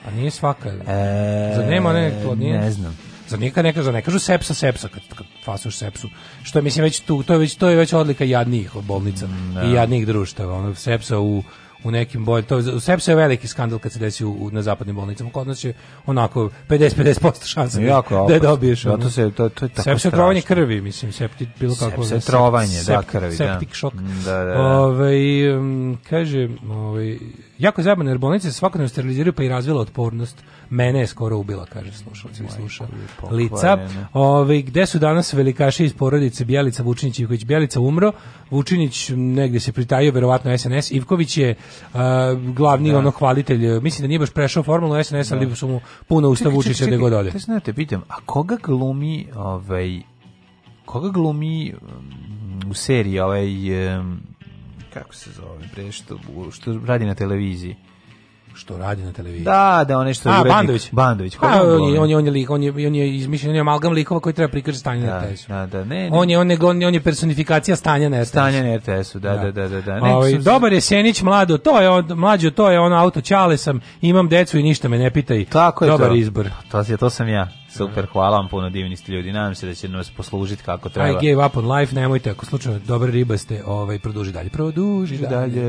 pa nije svaka. E, Zar nema ne, to Ne znam. Za neka neka kažu, ne kažu sepsa, sepsa kad, kad fasuš sepsu. Što je mislim već tu, to je već to je već odlika jadnih bolnica mm, da. i jadnih društava. Ono sepsa u u nekim bolj to u sepse je veliki skandal kad se desi u, u na zapadnim bolnicama kod nas je onako 50 50% šanse jako da je da dobiješ ono. to se to to je tako sepse trovanje krvi mislim septi bilo kako sepse trovanje da, sept, da krvi septik da. Mm, šok da, da, da. Ove, ovaj, um, kaže ovaj jako je zabavno jer bolnice svakodnevno steriliziraju pa i razvila otpornost Mene je skoro ubila, kaže slušalac, mi sluša lica. Ove, gde su danas velikaši iz porodice Bjelica, Vučinić, Ivković? Bjelica umro, Vučinić negde se pritajio, verovatno SNS. Ivković je uh, glavni da. ono hvalitelj, mislim da nije baš prešao formalno SNS, da. ali su mu puno usta Vučića da god ode. znate, da pitam, a koga glumi ovaj, koga glumi um, u seriji ovaj um, kako se zove, bre, što, što radi na televiziji? što radi na televiziji. Da, da, onaj što je Bandović. Bandović. Ko A, pa, on, je, on, je, on, je lik, on, je, on je izmišljen, on je amalgam likova koji treba prikaći stanje da, na RTS-u. Da, da, ne, ne. On, je, on, je, on, je, on je personifikacija stanja na RTS-u. Stanja na RTS-u, da, da, da. da, da. da. Ne, Ovi, ovaj, dobar je Senić, mlado, to je on, mlađo, to je ono, auto čale sam, imam decu i ništa me ne pitaj. Tako je dobar to. izbor. To, to, to sam ja. Super, hvala vam puno, divni ste ljudi. Nadam se da će nas poslužiti kako treba. I gave up on life, nemojte, ako slučajno dobra riba ste, ovaj, produži dalje. Produži dalje.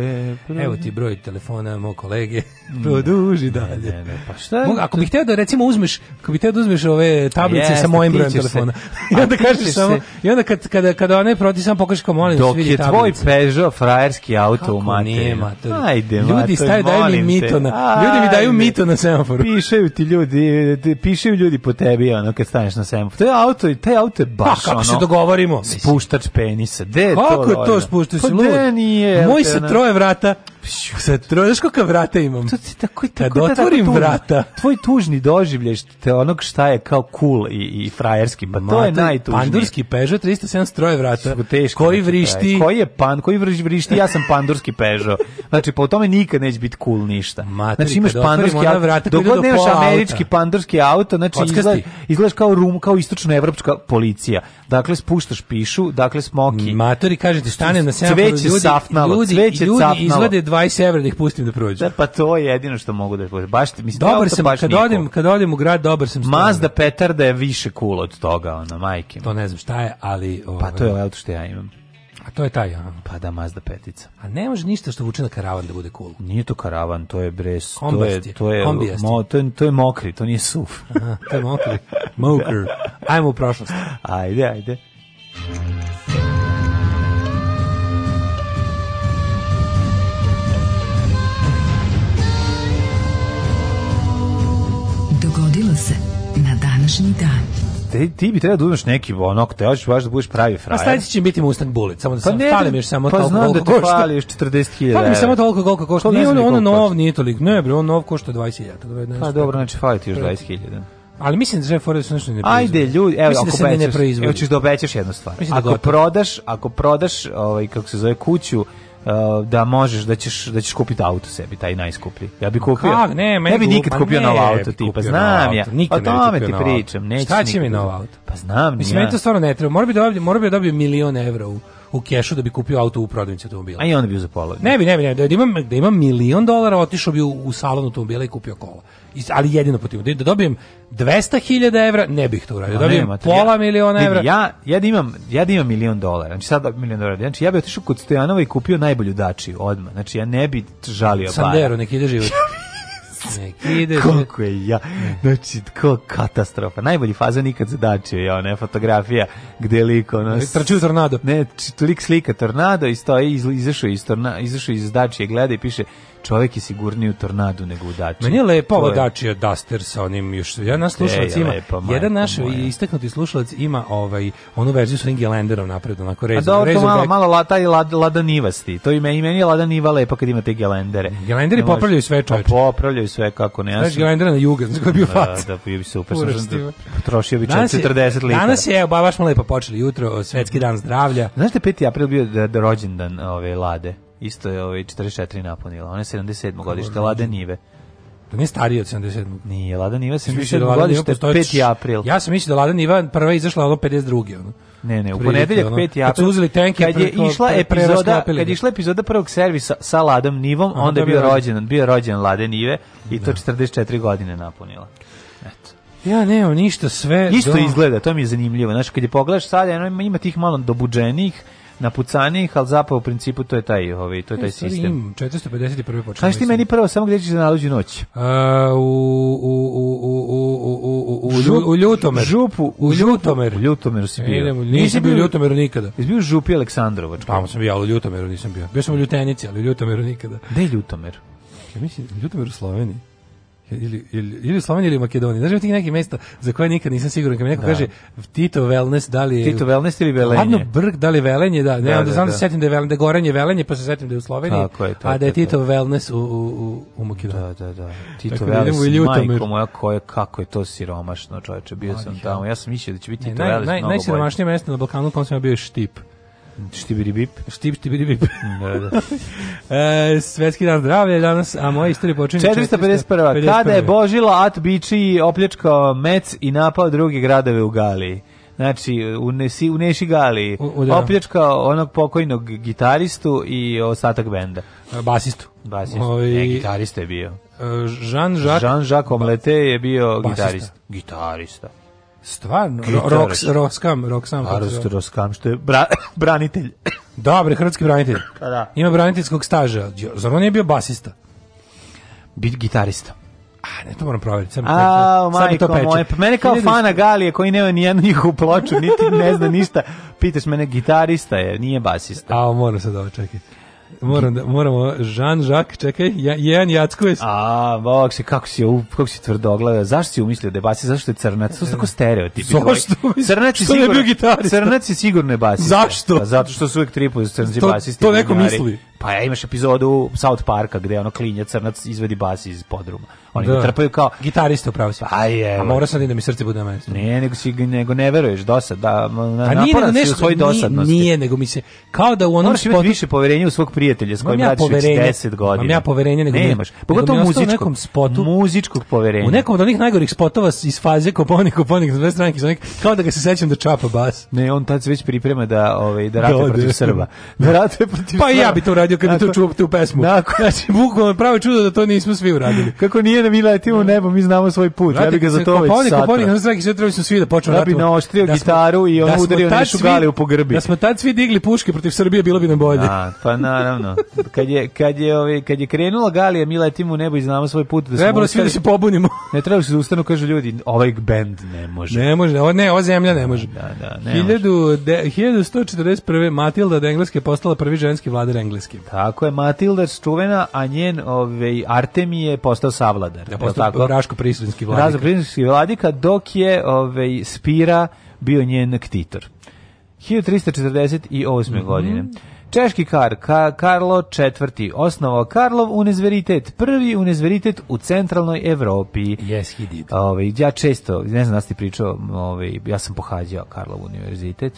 dalje. Evo ti broj telefona moj kolege. [laughs] produži dalje. Ne, ne, pa šta Mog, ako bih hteo da recimo uzmeš, ako bih hteo da uzmeš ove tablice sa mojim brojem telefona. [laughs] Se. I onda kažeš samo, i onda kad, kada, kada ona onaj proti samo pokažeš kao molim Dok je tvoj Peugeot frajerski auto kako u materiju. Nije, mater. Ajde, ljudi staju, daju mi mitona. Ljudi mi daju mitona na semaforu. Pišaju ti ljudi, pišaju ljudi po te tebi ono kad staneš na semafor. To je auto, taj auto je pa, baš pa, kako ono, se dogovorimo? Spuštač penisa. De je kako to? Kako to spuštač? Pa, de nije. Moj se troje vrata. Sa troje, znaš kakva vrata imam? To ti tako i tako. Kad otvorim tužni, vrata. Tvoj tužni doživljaj te onog šta je kao cool i, i frajerski, pa to je najtužnije. Pandurski Peugeot 307 troje vrata. Teško koji znači, vrišti? Koji je pan, koji vrišti? Ja sam pandurski Peugeot. Znači, po tome nikad neće biti cool ništa. Matri, znači, imaš da pandurski auto. Vrata, dok god nemaš američki pandurski auto, znači, izgleda, znači, izgledaš kao rum, kao istočnoevropska policija. Dakle, spuštaš pišu, dakle, smoki. Matori, kažete, ti, stanem na semaforu, cveće ljudi, safnalo, ljudi, cveće ljudi safnalo. izvade 20 evra da ih pustim da prođu. Da, pa to je jedino što mogu da je Baš, mislim, dobar sam, baš kad, nijeko. odem, kad odim u grad, dobar sam. Mazda Petar da je više cool od toga, ona, majke. To ne znam šta je, ali... Ovaj, pa to je ovaj- auto što ja imam. A to je taj, ono. Pa da, Mazda petica. A ne može ništa što vuče na karavan da bude cool. Nije to karavan, to je bres, to je, to je, mo, to je, to je mokri, to nije suf. [laughs] Aha, to je mokri. Mokr. Ajmo u prošlost. Ajde, ajde. Dogodilo se na današnji dan te, ti bi trebalo da uzmeš neki onok, te hoćeš baš da budeš pravi pa frajer. A sledeći će biti Mustang Bullet, samo da pa sam, ne, fali mi još samo pa toliko znam da te fali još 40.000. Fali mi samo toliko koliko košta. Nije ono, ono nov, nije toliko. Ne, bre, on nov košta 20.000. Pa dobro, znači fali ti još 20.000. Pa- Ali mislim da je fora su nešto ne proizvodi. Ajde ljudi, evo mislim da ako da bećeš, ne, ne proizvodi. da obećaš jednu stvar. Mislim da ako da prodaš, ako prodaš ovaj kako se zove kuću Uh, da možeš da ćeš da ćeš kupiti auto sebi taj najskuplji. Ja bih kupio. Kak, ne, ne bih nikad kupio novo auto tipa, znam ja. Nikad o tome ti pričam, nećeš. Šta će mi novo auto? Pa znam, Mislim, ja. meni to stvarno ne treba. Mora bi da mora bi da dobio milion evra u, u kešu da bi kupio auto u prodavnici automobila. A i on bi za pola. Ne bi, ne bi, ne, da imam da imam milion dolara, otišao bi u, u salon automobila i kupio kola ali jedino po tim. Da, da dobijem 200.000 evra, ne bih to uradio. Da dobijem nema, pola ja, miliona evra. Ja, ja, da imam, ja da imam milion dolara, znači sad milion dolara. Znači ja bih otišao kod Stojanova i kupio najbolju dačiju odmah. Znači ja ne bih žalio baš Sandero, neki ide život. [laughs] Neki ide. Koliko je ja. Znači, ko katastrofa. Najbolji faza nikad za zadačio ja, ne, fotografija gde lik ono... Trči tornado. Ne, lik slika tornado i stoji, izašao iz, torna, izašao iz zadačije, gleda i piše čovek je sigurniji u tornadu nego u dači. Meni je lepo ovo dači od Duster sa onim još, ja nas slušalac je ima, lepa, jedan naš moja. istaknuti slušalac ima ovaj, onu verziju sa onim gelenderom napred, onako rezu. A dobro, to malo, malo lata i lad, ladanivasti, to i meni, meni je ladaniva lepa kad ima te gelendere. Gelenderi popravljaju sve pa čovječe. popravljaju sve, kako ne. Znaš gelendera na juga, znaš koji je bio faca. Da, da, bio bi super, potrošio da bi 40 litara. Danas je, baš smo lepo počeli jutro, svetski dan zdravlja. Znaš da 5. april bio da, da rođendan ove lade? isto je ovaj 44 napunila. Ona je 77. godište, Lada Nive. To nije stariji od 77. Nije, Lada da Niva se 77. godište, 5. april. Ja sam mislio da Lada Niva prva izašla ono 52. Ono. Ne, ne, u ponedeljak 5. april. Kad su uzeli tenke, kad je išla epizoda, kad je išla epizoda prvog servisa sa Ladom Nivom, Aha, onda je bio rođen, bio rođen Lade Nive i to 44 da. godine napunila. Eto. Ja nemam ništa sve. Isto do... izgleda, to mi je zanimljivo. Znaš, kad je pogledaš sad, ima tih malo dobuđenih, napucanih, ali zapravo u principu to je taj, ovaj, to je taj e, sistem. 451. počinje. Kaži ti meni prvo, samo gdje ćeš da naluđu noć? Uh, u, u, u, u, u, u, u, u, Ljutomer. Župu. U Ljutomer. U Ljutomeru si e, bio. Idem, nisam bio u Ljutomeru nikada. Jesi bio u Župi Aleksandrovačka? Tamo sam bio, ali u Ljutomeru nisam bio. Bio sam u Ljutenici, ali u Ljutomeru nikada. Gde je Ljutomer? Ja mislim, Ljutomer u Sloveniji ili, ili, ili u Sloveniji ili u Makedoniji. Znaš, tih nekih mesta za koje nikad nisam siguran. Kad mi neko da. kaže Tito Wellness, da li je... Tito Wellness ili Velenje? Ladno Brg, da li Velenje, da. Ne, da, onda da, znam da, da. setim da je, Velenje, da je Velenje, pa se setim da je u Sloveniji, tako je, tako, a da je Tito tako. Wellness u, u, u u Makedoniji. Da, da, da. Tito tako, da Wellness, majko moja, je kako je to siromašno, čoveče, bio Aj, sam tamo. Ja sam mislio da će biti ne, Tito naj, Wellness naj, mnogo bolje. Najsiromašnije mesto na Balkanu, pa sam bio je Štip. Štibiri bip. Štib, štibiri bip. da, da. [laughs] e, svetski dan zdravlja danas, a moja istorija počinje... 451. Kada je Božila At Biči opljačkao Mec i napao druge gradove u Galiji znači u, nesi, u Neši Gali da. opljačkao onog pokojnog gitaristu i ostatak benda. Basistu. Basistu. Ovi... Ovaj, ne, gitarista je bio. Jean-Jacques Jean, -Jacques Jean Omlete je bio basista. gitarist. Gitarista. Stvarno, Roks, Roskam, Roksam. A pa, Roskam, što je bra, [laughs] branitelj. Dobre, hrvatski branitelj. [laughs] A pa da. Ima braniteljskog staža. Zar on je bio basista? Bit gitarista. A, ne, to moram provjeriti. Sam, A, majko to moje, pa mene kao fana Galije koji nema ni jednu njihovu ploču, niti ne zna ništa, pitaš mene, gitarista je, nije basista. A, moram sad ovo čekati moram da, moramo, Jean Jacques, čekaj, ja, jedan jacko je... A, bok se, kako si, kako si tvrdo zašto si umislio da je basi, zašto je crnac, to su tako stereotipi. Zašto? Crnac je sigurno, crnac je sigurno je basi. Zašto? Pa, zato što su uvijek tripuju crnci basisti. To to neko misli. Pa ja imaš epizodu South Parka gde ono klinja crnac izvedi bas iz podruma. Oni da. trpaju kao gitarista upravo sve. Pa je. A mora sad da mi srce bude na Ne, nego si nego ne veruješ do sad da na, A pa nije nego nešto svoj dosadnosti. Nije, nije, nego mi se kao da u onom Moraš spotu... više poverenja u svog prijatelja s kojim ja radiš 10 godina. Mam ja poverenja nego nemaš. Pogotovo u nekom spotu, muzičkog poverenja. U nekom od onih najgorih spotova iz faze Koponik, Koponik, dve stranke, kao da ga se sećam da čapa bas. Ne, on tad se već priprema da ovaj da ratuje da, protiv da. Srba. Da ratuje protiv Pa ja bi to uradio kad bi to čuo tu pesmu. Znači, bukvalno pravo čudo da to nismo svi uradili. Kako nije nije da mi letimo u da. nebo, mi znamo svoj put. Vrati, ja bih ga za to već satra. Koponik, znači sve trebali su svi da počnu ratu. Da bi naoštrio da gitaru i on da udario nešu galiju u grbi. Da smo tad svi digli puške protiv Srbije, bilo bi nam bolje. A, da, pa naravno. Kad je, kad je, ovi, ovaj, kad je krenula galija, mi letimo u nebo i znamo svoj put. Da trebalo svi da se pobunimo. [laughs] ne trebalo se da ustanu, kažu ljudi, ovaj bend ne može. Ne može, ovo, ne, ova zemlja ne može. Da, da, ne 1141. Matilda od Engleske postala prvi ženski vladar Engleske. Tako je, Matilda je čuvena, a njen ovaj, Artemije postao savlad vladar. Da, postao Raško-Prisrinski vladika. Raško-Prisrinski vladika, dok je ovaj, Spira bio njen ktitor. 1348. Mm -hmm. godine. Češki kar, ka, Karlo IV. osnovao Karlov univerzitet, prvi univerzitet u centralnoj Evropi. Yes, he did. Ove, ovaj, ja često, ne znam da ste pričao, ove, ovaj, ja sam pohađao Karlov univerzitet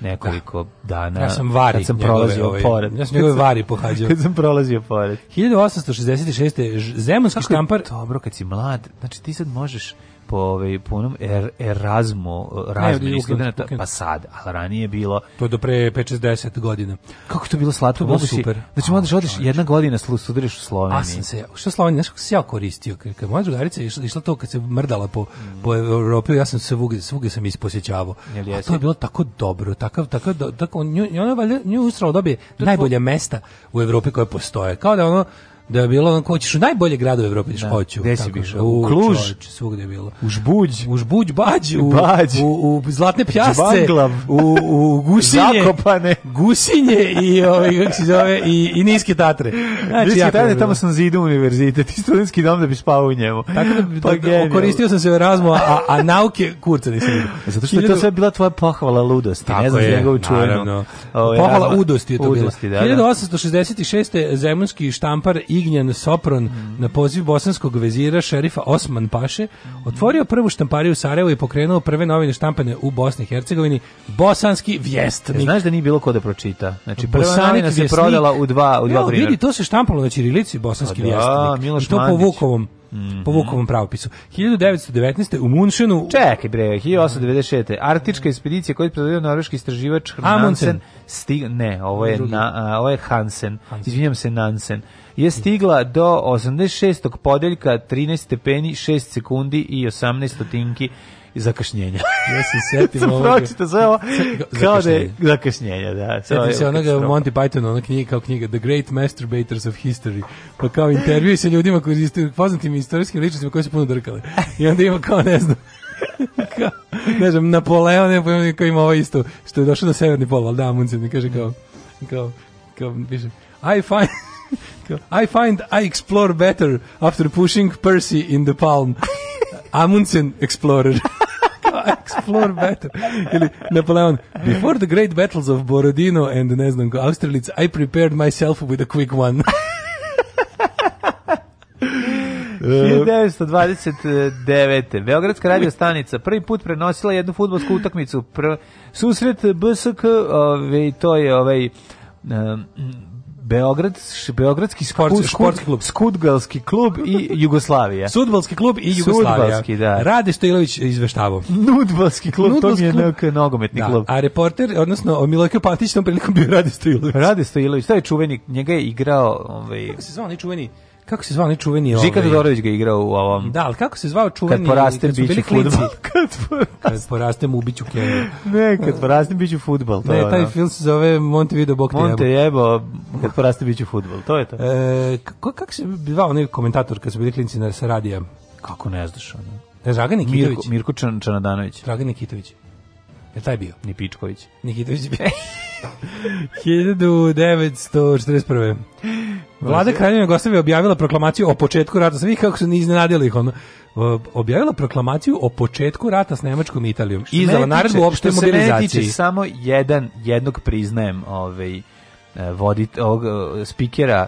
nekoliko da. dana. Ja sam vari. Kad sam prolazio ovaj, pored. Ja sam njegove vari pohađao. [laughs] kad sam prolazio pored. 1866. Zemunski štampar... Dobro, kad si mlad, znači ti sad možeš po ovaj punom er, Erasmu razmeni studenata pa sad, al ranije bilo to je do pre 5 10 godina. Kako to bilo slatko, to bilo super. Znači možeš da odeš jedna godina studiraš u Sloveniji. A sam se, što Slovenija, znači kako se ja koristio, kad moja drugarica išla, išla to kad se mrdala po mm. po Evropi, ja sam se svugde svugde sam isposećavao. to je bilo tako dobro, takav takav tako nju, ona valjda nju ustralo da dobije najbolje mesta u Evropi koje postoje. Kao da ono da je bilo onako hoćeš u najbolje gradove Evrope, da, hoću. Gde si biš? U, u Kluž, čovječ, svugde je bilo. U Žbuđ, u Žbuđ Bađ, u, Bađ. u, u, Zlatne pjasce, u, u Gusinje, Zakopane. Gusinje i ovaj kako se zove i, i Niske Tatre. Znači, niske Tatre tamo sam zidu univerzitet, [laughs] i studentski dom da bi spavao u njemu. Tako da, pa, da koristio sam se Erasmu, a, a nauke kurca nisam vidio. E, zato što je to sve bila tvoja pohvala ludosti, Tako ne znam je, njegovu čujenu. Ovaj, pohvala udosti je to udosti, bila. Da, da. 1866. Zemunski štampar Ignjan Sopron mm. na poziv bosanskog vezira šerifa Osman Paše otvorio prvu štampariju u Sarajevu i pokrenuo prve novine štampane u Bosni i Hercegovini Bosanski vjestnik. Znaš da nije bilo ko da pročita. Znači prva Bosanik novina se prodala u dva u dva Evo, vidi to se štampalo na ćirilici Bosanski A pa da, vjestnik. Miloš I to po Vukovom Mhm. po Vukovom pravopisu. 1919. u Munšenu... Čekaj bre, 1896. Artička ekspedicija koju je predvodio norveški istraživač Nansen. Stig... Ne, ovo je, na, ovo je Hansen. Hansen. Izvinjam se, Nansen je stigla do 86. podeljka 13 stepeni 6 sekundi i 18 stotinki i zakašnjenja. [laughs] Ja se setim Sam ovoga. pročita sve ovo kao da je zakašnjenja, da. Setim se onoga Monty Python, ona knjiga kao knjiga The Great Masturbators of History, pa kao intervju sa ljudima koji su poznatim istorijskim ličnostima koji su puno drkali. I onda ima kao, ne znam, [laughs] kao, ne znam, Napoleon je pojemni pa koji ima ovo ovaj isto, što je došao na severni pol, ali da, Munce kaže kao, kao, kao, piše, I find... [laughs] I find I explore better after pushing Percy in the palm. Amundsen Explorer. Explore better. Ili Napoleon, before the great battles of Borodino and ne znam ko, Austerlitz, I prepared myself with a quick one. 1929. Beogradska radio stanica prvi put prenosila jednu futbolsku utakmicu. Pr susret BSK, ovaj, to je ovaj, um, Beograd, Beogradski sportski, skud, športski klub, Skudgalski klub i Jugoslavija. [laughs] Sudbalski klub i Jugoslavija. Sudbalski, da. Rade Stojilović izveštavao. [laughs] Nudbalski klub, Nudbalski to mi je klub. nogometni da. klub. A reporter, odnosno Milojko Patić, tom prilikom bio Rade Stojilović. Rade Stojilović, taj je čuveni, njega je igrao... Ovaj... Kako se zvao, čuveni? kako se zvao čuveni Žika ovaj- Todorović ga igrao u ovom. Da, ali kako se zvao čuveni kad porastem biću fudbal. kad, [laughs] kad porastem ubiću Kenija. ne, kad da. porastem biću fudbal, to ne, je. Ne, taj ono. film se zove Montevideo bok te Monte jebo. kad porastem biću fudbal, to je to. E, kako kako se zvao neki komentator kad su bili klinci na sa radija? Kako ne znaš ono? Ne, Dragan Nikitović. Mirko, Mirko Čan, Čanadanović. Dragan Nikitović. Je taj bio? Ni Pičković. Nikitović bio. 1941. [laughs] Vlada Kraljevine Jugoslavije objavila proklamaciju o početku rata. Sam kako su ni iznenadili ih ono. Objavila proklamaciju o početku rata s Nemačkom i Italijom. I izdala naredbu opšte mobilizacije. samo jedan, jednog priznajem ovaj, e, vodit, ovog e, spikera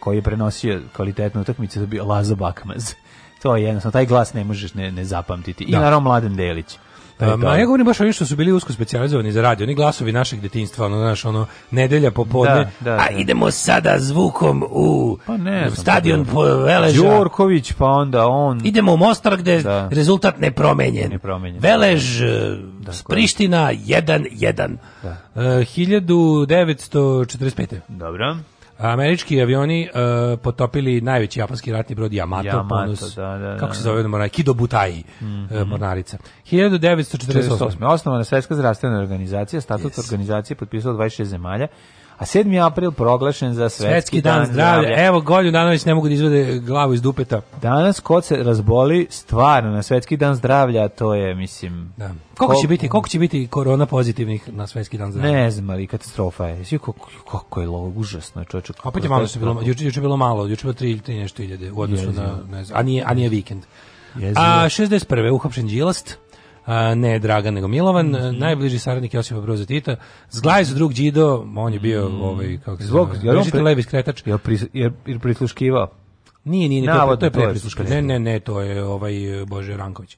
koji je prenosio kvalitetnu utakmicu, to je bio Lazo Bakmaz. [laughs] To je jednostavno, taj glas ne možeš ne, ne zapamtiti. I da. naravno Mladen Delić. Ma pa ja govorim baš o što su bili usko specijalizovani za radio, oni glasovi našeg detinjstva, ono, znaš, ono, nedelja popodne, da, da, a da. idemo sada zvukom u pa ne, stadion da. po Veleža. Đorković, pa onda on... Idemo u Mostar gde da. rezultat ne promenjen. Ne promenjen. Velež, da, eh, Priština, 1-1. Da. Uh, eh, 1945. Dobro. Američki avioni uh, potopili najveći japanski ratni brod Yamato, Yamato bonus, da, da, da. kako se da. zove e, mhm. mornarica, Kido Butai, mm -hmm. mornarica. 1948. 1948. Osnovana svetska zdravstvena organizacija, statut yes. organizacije potpisao 26 zemalja, a 7. april proglašen za svetski, svetski dan, dan zdravlja. zdravlja. Evo, Golju Danović ne mogu da izvede glavu iz dupeta. Danas kod se razboli stvarno na svetski dan zdravlja, to je, mislim... Da. Koliko, će biti, koliko će biti korona pozitivnih na svetski dan zdravlja? Ne znam, ali katastrofa je. Svi kako, kako je lo, užasno. Čovječe, Opet je malo, što bilo, juče, juče bilo malo, juče bilo 3 ili 3 nešto iljede u odnosu na, ne znam, a nije, a nije vikend. Jezio. A 61. uhapšen Đilast a, ne Dragan nego Milovan, mm -hmm. najbliži saradnik Josipa Broza Tita, zglaj su drug Đido, on je bio mhm. ovaj, kako se Zbog, zove, je pre... levi skretač. Je, pri, prisluškivao? Nije, nije, nije, to, je, to je preprisluška. Ne, ne, ne, to je ovaj Bože Ranković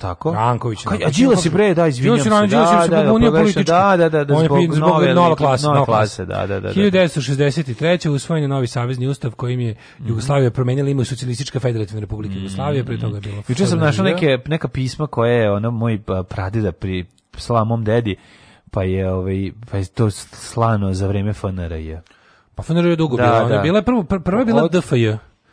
tako? Ranković. Ka, a da. Đilas je pre, da, izvinjam se. Đilas je da, Đilas se da, pobunio politički. Da, da, da, da, zbog, zbog nove, nova klasa, nova klasa, da, da, da. 1963. usvojen je novi savezni ustav kojim je mhm. Jugoslavija promenila ime Socijalistička federativna republika mhm. Jugoslavije, pre toga je bilo. Juče sam našao neke neka pisma koje je ono moj pa, pradida pri mom dedi pa je ovaj pa je to slano za vreme FNRJ. Pa FNRJ je dugo da, bilo, da. je bila prvo pr prva je bila Od... DFJ.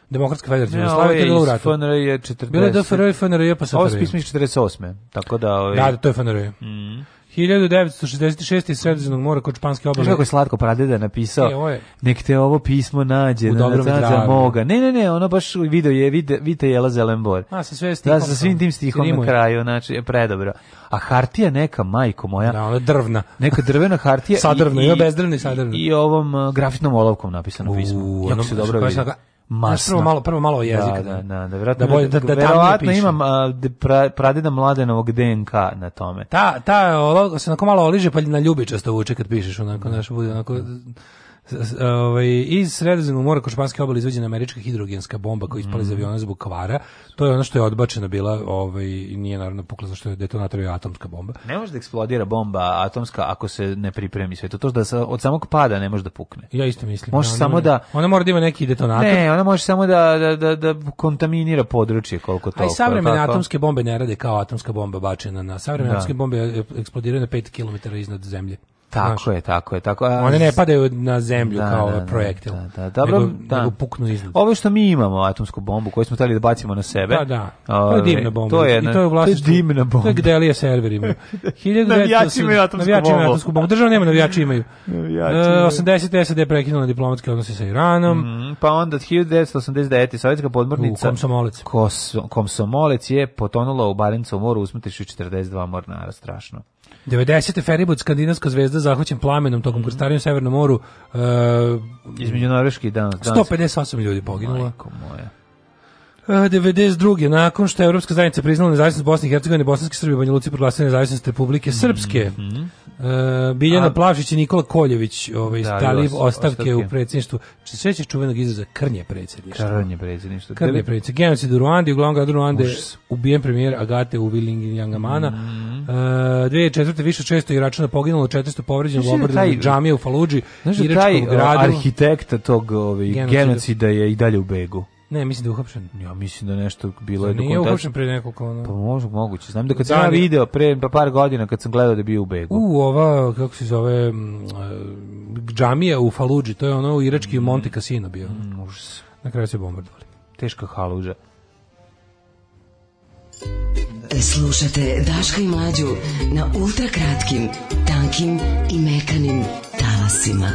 Demokratska federativna Jugoslavija je bila u ratu. FNR je 40. Bilo je DFR i FNR pa sa Ovo 48. Tako da... Ovaj... Da, da to je FNR. Mm. 1966. iz Sredozemnog mora kod Španske obale. Kako je slatko pradeda napisao, e, je... nek te ovo pismo nađe, u dobrom na, za moga. Ne, ne, ne, ono baš video je, vide, vite jela zelen A, sa sve stihom. Da, sa svim tim stihom na kraju, znači, je predobro. A hartija neka, majko moja. Da, ona je drvna. Neka drvena hartija. [laughs] sadrvna, i, i, i bezdrvna i sadrvna. I ovom uh, eh, grafitnom olovkom napisano pismo. Jako ono, se dobro vidi masno. Prvo malo, prvo malo jezika. Da, da, da, da, vjerojatno, da, bolje, da, da verovatno imam a, de, pra, pradeda mladenovog DNK na tome. Ta, ta, ovo, se onako malo oliže, pa na ljubičasto vuče kad pišeš, onako, da. znaš, bude onako... Da ovaj, iz sredozemnog mora kod španske obale izvađena američka hidrogenska bomba koja ispala iz mhm. aviona zbog kvara. To je ono što je odbačeno bila, ovaj, nije naravno pukla što je detonator je atomska bomba. Ne može da eksplodira bomba atomska ako se ne pripremi sve. To to da od samog pada ne može da pukne. Ja isto mislim. Može ona, samo da ona mora da ima neki detonator. Ne, ona može samo da da da, da kontaminira područje koliko to. Aj savremene atomske bombe ne rade kao atomska bomba bačena na savremene da. atomske bombe e, eksplodiraju na 5 km iznad zemlje. Tako je, tako je, tako. A, One ne padaju na zemlju da, kao da, da projektil. Da, da, dobro, nego, da. Nego puknu iznad. Ovo što mi imamo, atomsku bombu koju smo hteli da bacimo na sebe. Da, da. to je ovaj, dimna bomba. To je, I to je, vlasničku, to je dimna bomba. To je gde li je server imaju. [laughs] navijači imaju atomsku navijači bombu. Imaju atomsku bombu. Država nema navijači imaju. navijači e, Uh, 80. SAD je prekinula diplomatske odnose sa Iranom. Mm, pa onda 1989. Sovjetska podmornica. U Komsomolec. Kos, Komsomolec je potonula u Barencovom moru usmrtivši 42 mornara, strašno. 90. Feribut, skandinavska zvezda, zahvaćen plamenom tokom mm -hmm. krstarenja u Severnom moru. Uh, Između Norveške i danas. 158 ljudi poginulo. Majko moja. 92. nakon što je Evropska zajednica priznala nezavisnost Bosne i Hercegovine, Bosanske Srbije i Banja Luci proglasili nezavisnost Republike Srpske. Mm -hmm. uh, Biljana A... Plavšić i Nikola Koljević, ovaj da, dali ostavke, ostavke, u predsjedništvu. Sećaš čuvenog izraza krnje predsjedništva. Krnje predsjedništvo. Krnje predsjedništvo. Genocid u Ruandi, uglavnom glavnom gradu Ruande ubijen premijer Agate Uviling Jangamana. Mm -hmm. E, uh, 2004. više često 600 Iračana poginulo, 400 povređeno u da obrdu džamije u Faludži, da Iračkom gradu. Arhitekta tog ovaj, genocida. genocida je i dalje u begu. Ne, mislim da je uhapšen. Ja mislim da nešto bilo je dokumentacija. Nije uhapšen pre nekoliko ono. Pa može, moguće. Znam da kad sam ja video pre pa par godina kad sam gledao da je bio u Begu. U, ova, kako se zove, e, džamija u Faludži, to je ono u irački mm. Monte Casino bio. Mm, užas. Na kraju se bombardovali. Teška haluđa. Slušate Daška i Mlađu na ultrakratkim, tankim i mekanim talasima.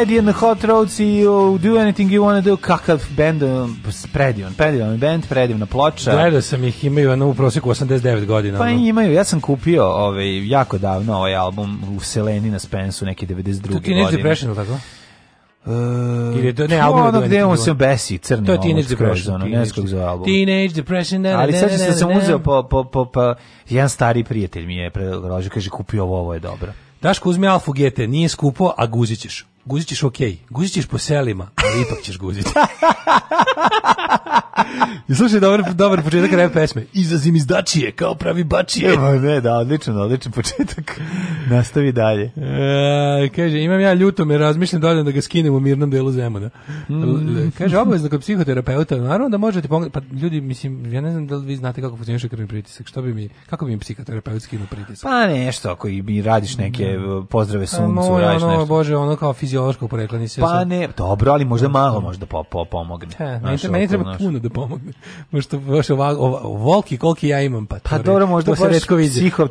Eddie and the Hot Rods i oh, Do Anything You Wanna Do, kakav band, predivan, predivan band, predivna ploča. Gledao sam ih, imaju na u prosjeku 89 godina. Pa ono. imaju, ja sam kupio ovaj, jako davno ovaj album u Seleni na Spensu, neke 92. To ti nije Depression, tako? Uh, Ili to ne album ono gde on se besi crni. To je Teenage Depression, ono, ne znam za album. Teenage Depression. Na, Ali sad se da sam uzeo po po po pa jedan stari prijatelj mi je predložio kaže kupio ovo, ovo je dobro. Daš uzmi Alfu GT, nije skupo, a guzićeš guzit ćeš okej, okay. guzit ćeš po selima, ali ipak ćeš guziti. [laughs] I slušaj, dobar, dobar početak rap pesme. Izazim iz dačije, kao pravi bačije. Evo, ne, da, odličan, odličan početak. [laughs] Nastavi dalje. E, kaže, imam ja ljuto, me razmišljam dalje da ga skinem u mirnom delu Zemuna. Mm. Kaže, obavezno kod psihoterapeuta, naravno da možete pomoći, pa ljudi, mislim, ja ne znam da li vi znate kako funkcioniše krvni pritisak, što bi mi, kako bi mi psihoterapeut skinuo pritisak? Pa nešto, ako i radiš neke da. pozdrave pa, suncu, pa, radiš nešto. Bože, ono kao fizi fiziološkog porekla nisi. Pa ne, dobro, ali možda malo možda po, po pomogne. He, naš, meni, treba puno da pomogne. Možda baš ovako, volki koliki ja imam, pa to, pa, dobro, možda to se retko vidi. Psihov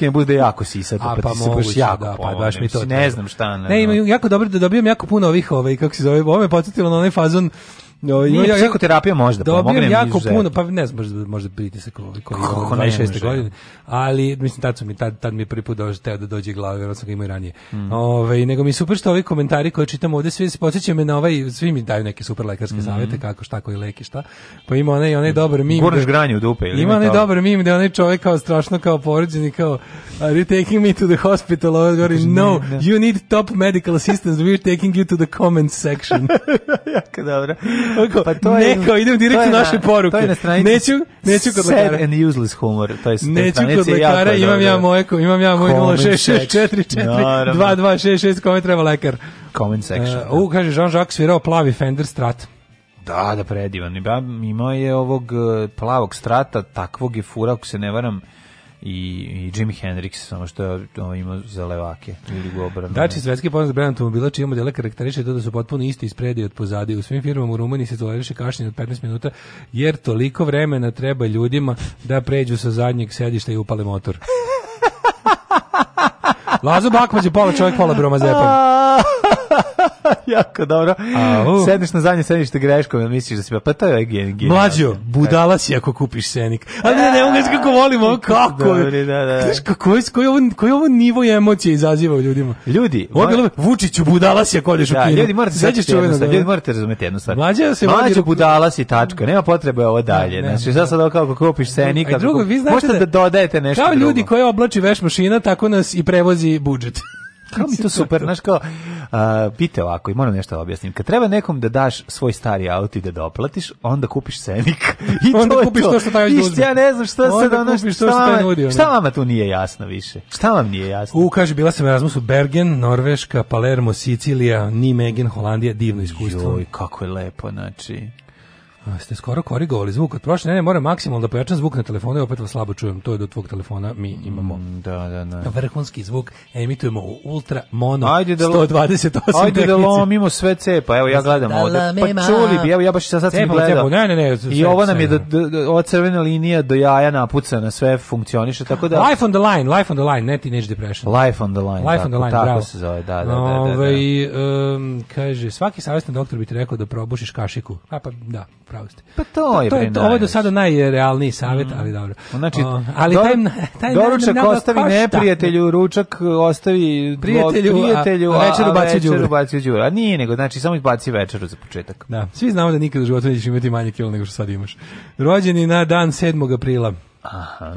ne bude da jako sisa, pa, pa ti se baš jako da, pa baš mi to. Ne znam šta. Ne, ne imam jako dobro da dobijem jako puno ovih, ovaj, kako se zove, ovo me podsjetilo na onaj fazon No, Nije ja, psihoterapija možda pomogne. mi jako puno, pa ne znam, možda, možda pritisak ovaj koji je 26. godine. Ali, mislim, tad, su mi, tad, tad mi je prvi put dođe, da dođe glave, vjerojatno sam ga imao i ranije. Mm. Ove, nego mi super što ovi komentari koje čitam ovde, svi se podsjećaju me na ovaj, svi mi daju neke super lekarske mm savete, kako, šta, koji leki, šta. Pa ima onaj, onaj dobar mim. Guraš granju u dupe. Ili ima onaj to... dobar mim da onaj čovek kao strašno kao povređeni, kao, are you taking me to the hospital? Ovo ovaj govori, no, you need top medical assistance, we're taking you to the comments section. [laughs] jako dobro pa to je, neko, idem direktno na, naše poruke. na Neću, neću kod lekara. Sad and useless humor. To je, neću kod lekara, imam ja moje, imam ja moj 066442266 kome treba lekar. Comment section. Uh, u, kaže, Jean-Jacques svirao plavi Fender Strat. Da, da, predivan. Imao je ovog e, plavog strata, takvog je fura, ako se ne varam, i, i Jimi Hendrix, samo što ima za levake ili u obranu. Dači svetski ponos za automobila čije modele karakteriše to da su potpuno isti ispred i od pozadi. U svim firmama u Rumuniji se toleriše kašnjenje od 15 minuta jer toliko vremena treba ljudima da pređu sa zadnjeg sedišta i upale motor. [laughs] Lazo Bakmać je pola čovjek, pola bromazepam. [laughs] jako dobro. Au. Sedneš na zadnje sedište greškom, jer misliš da si pa, pa to je gen gen. Mlađo, budala si ako kupiš senik. Ali ne, ne, ne, kako volimo, [laughs] kako. Dobri, da, da, da. Znaš kako koji koji ovo koji ovo nivo emocije izaziva u ljudima. Ljudi, ovo bilo Vučiću budala si ako odeš u da, kino. ljudi morate sećaš čovjeka, da, ljudi morate razumeti jednu stvar. Mlađe se Mlađe vodi... budala si tačka, nema potrebe ovo da, dalje. Ne, ne, znači, sad sad kako kupiš senik, drugo, vi znate možete da, da dodajete nešto. Kao ljudi koji oblači veš mašina, tako nas i prevozi mrzi budžet. Kao mi to super, znaš kao, uh, pite ovako i moram nešto da objasnim. Kad treba nekom da daš svoj stari auto i da doplatiš, onda kupiš senik. [laughs] I onda to kupiš to, što taj uzme. Ište, ja ne znam šta se sad, ono, kupiš šta, to što taj nudio, šta vama tu nije jasno više? Šta vam nije jasno? U, kaže, bila sam Erasmus u Bergen, Norveška, Palermo, Sicilija, Nijmegen, Holandija, divno iskustvo. Joj, kako je lepo, znači ste skoro korigovali zvuk od prošle, ne, ne, moram maksimalno da pojačam zvuk na telefonu i opet vas slabo čujem, to je do tvog telefona mi mm, imamo. Mm, da, da, da. Vrhunski zvuk emitujemo u ultra mono ajde da, 128 Ajde tehnici. da lomimo sve cepa, evo ja gledam da ovde, pa čuli bi, evo ja baš sad sam gledao. ne, ne, ne, sve, I ovo nam je, da. do, do, ova crvena linija do jaja napucana, sve funkcioniše, tako da... Life on the line, life on the line, ne teenage depression. Life on the line, life tako, on the line, tako bravo. se zove, da, da, da. Ove, da, da. Um, kaže, svaki savjestan doktor bi ti rekao da probušiš kašiku, a pa da, pravo ste. Pa to pa je to, to, to ovo je do sada najrealniji savjet, mm. ali dobro. Pa znači, o, ali do, taj, taj doručak ne, ostavi košta. neprijatelju, ručak ostavi prijatelju, prijatelju a, a večeru baci đure. baci đure. A nije nego, znači samo baci večeru za početak. Da. Svi znamo da nikada u životu nećeš imati manje kila nego što sad imaš. Rođeni na dan 7. aprila. Aha.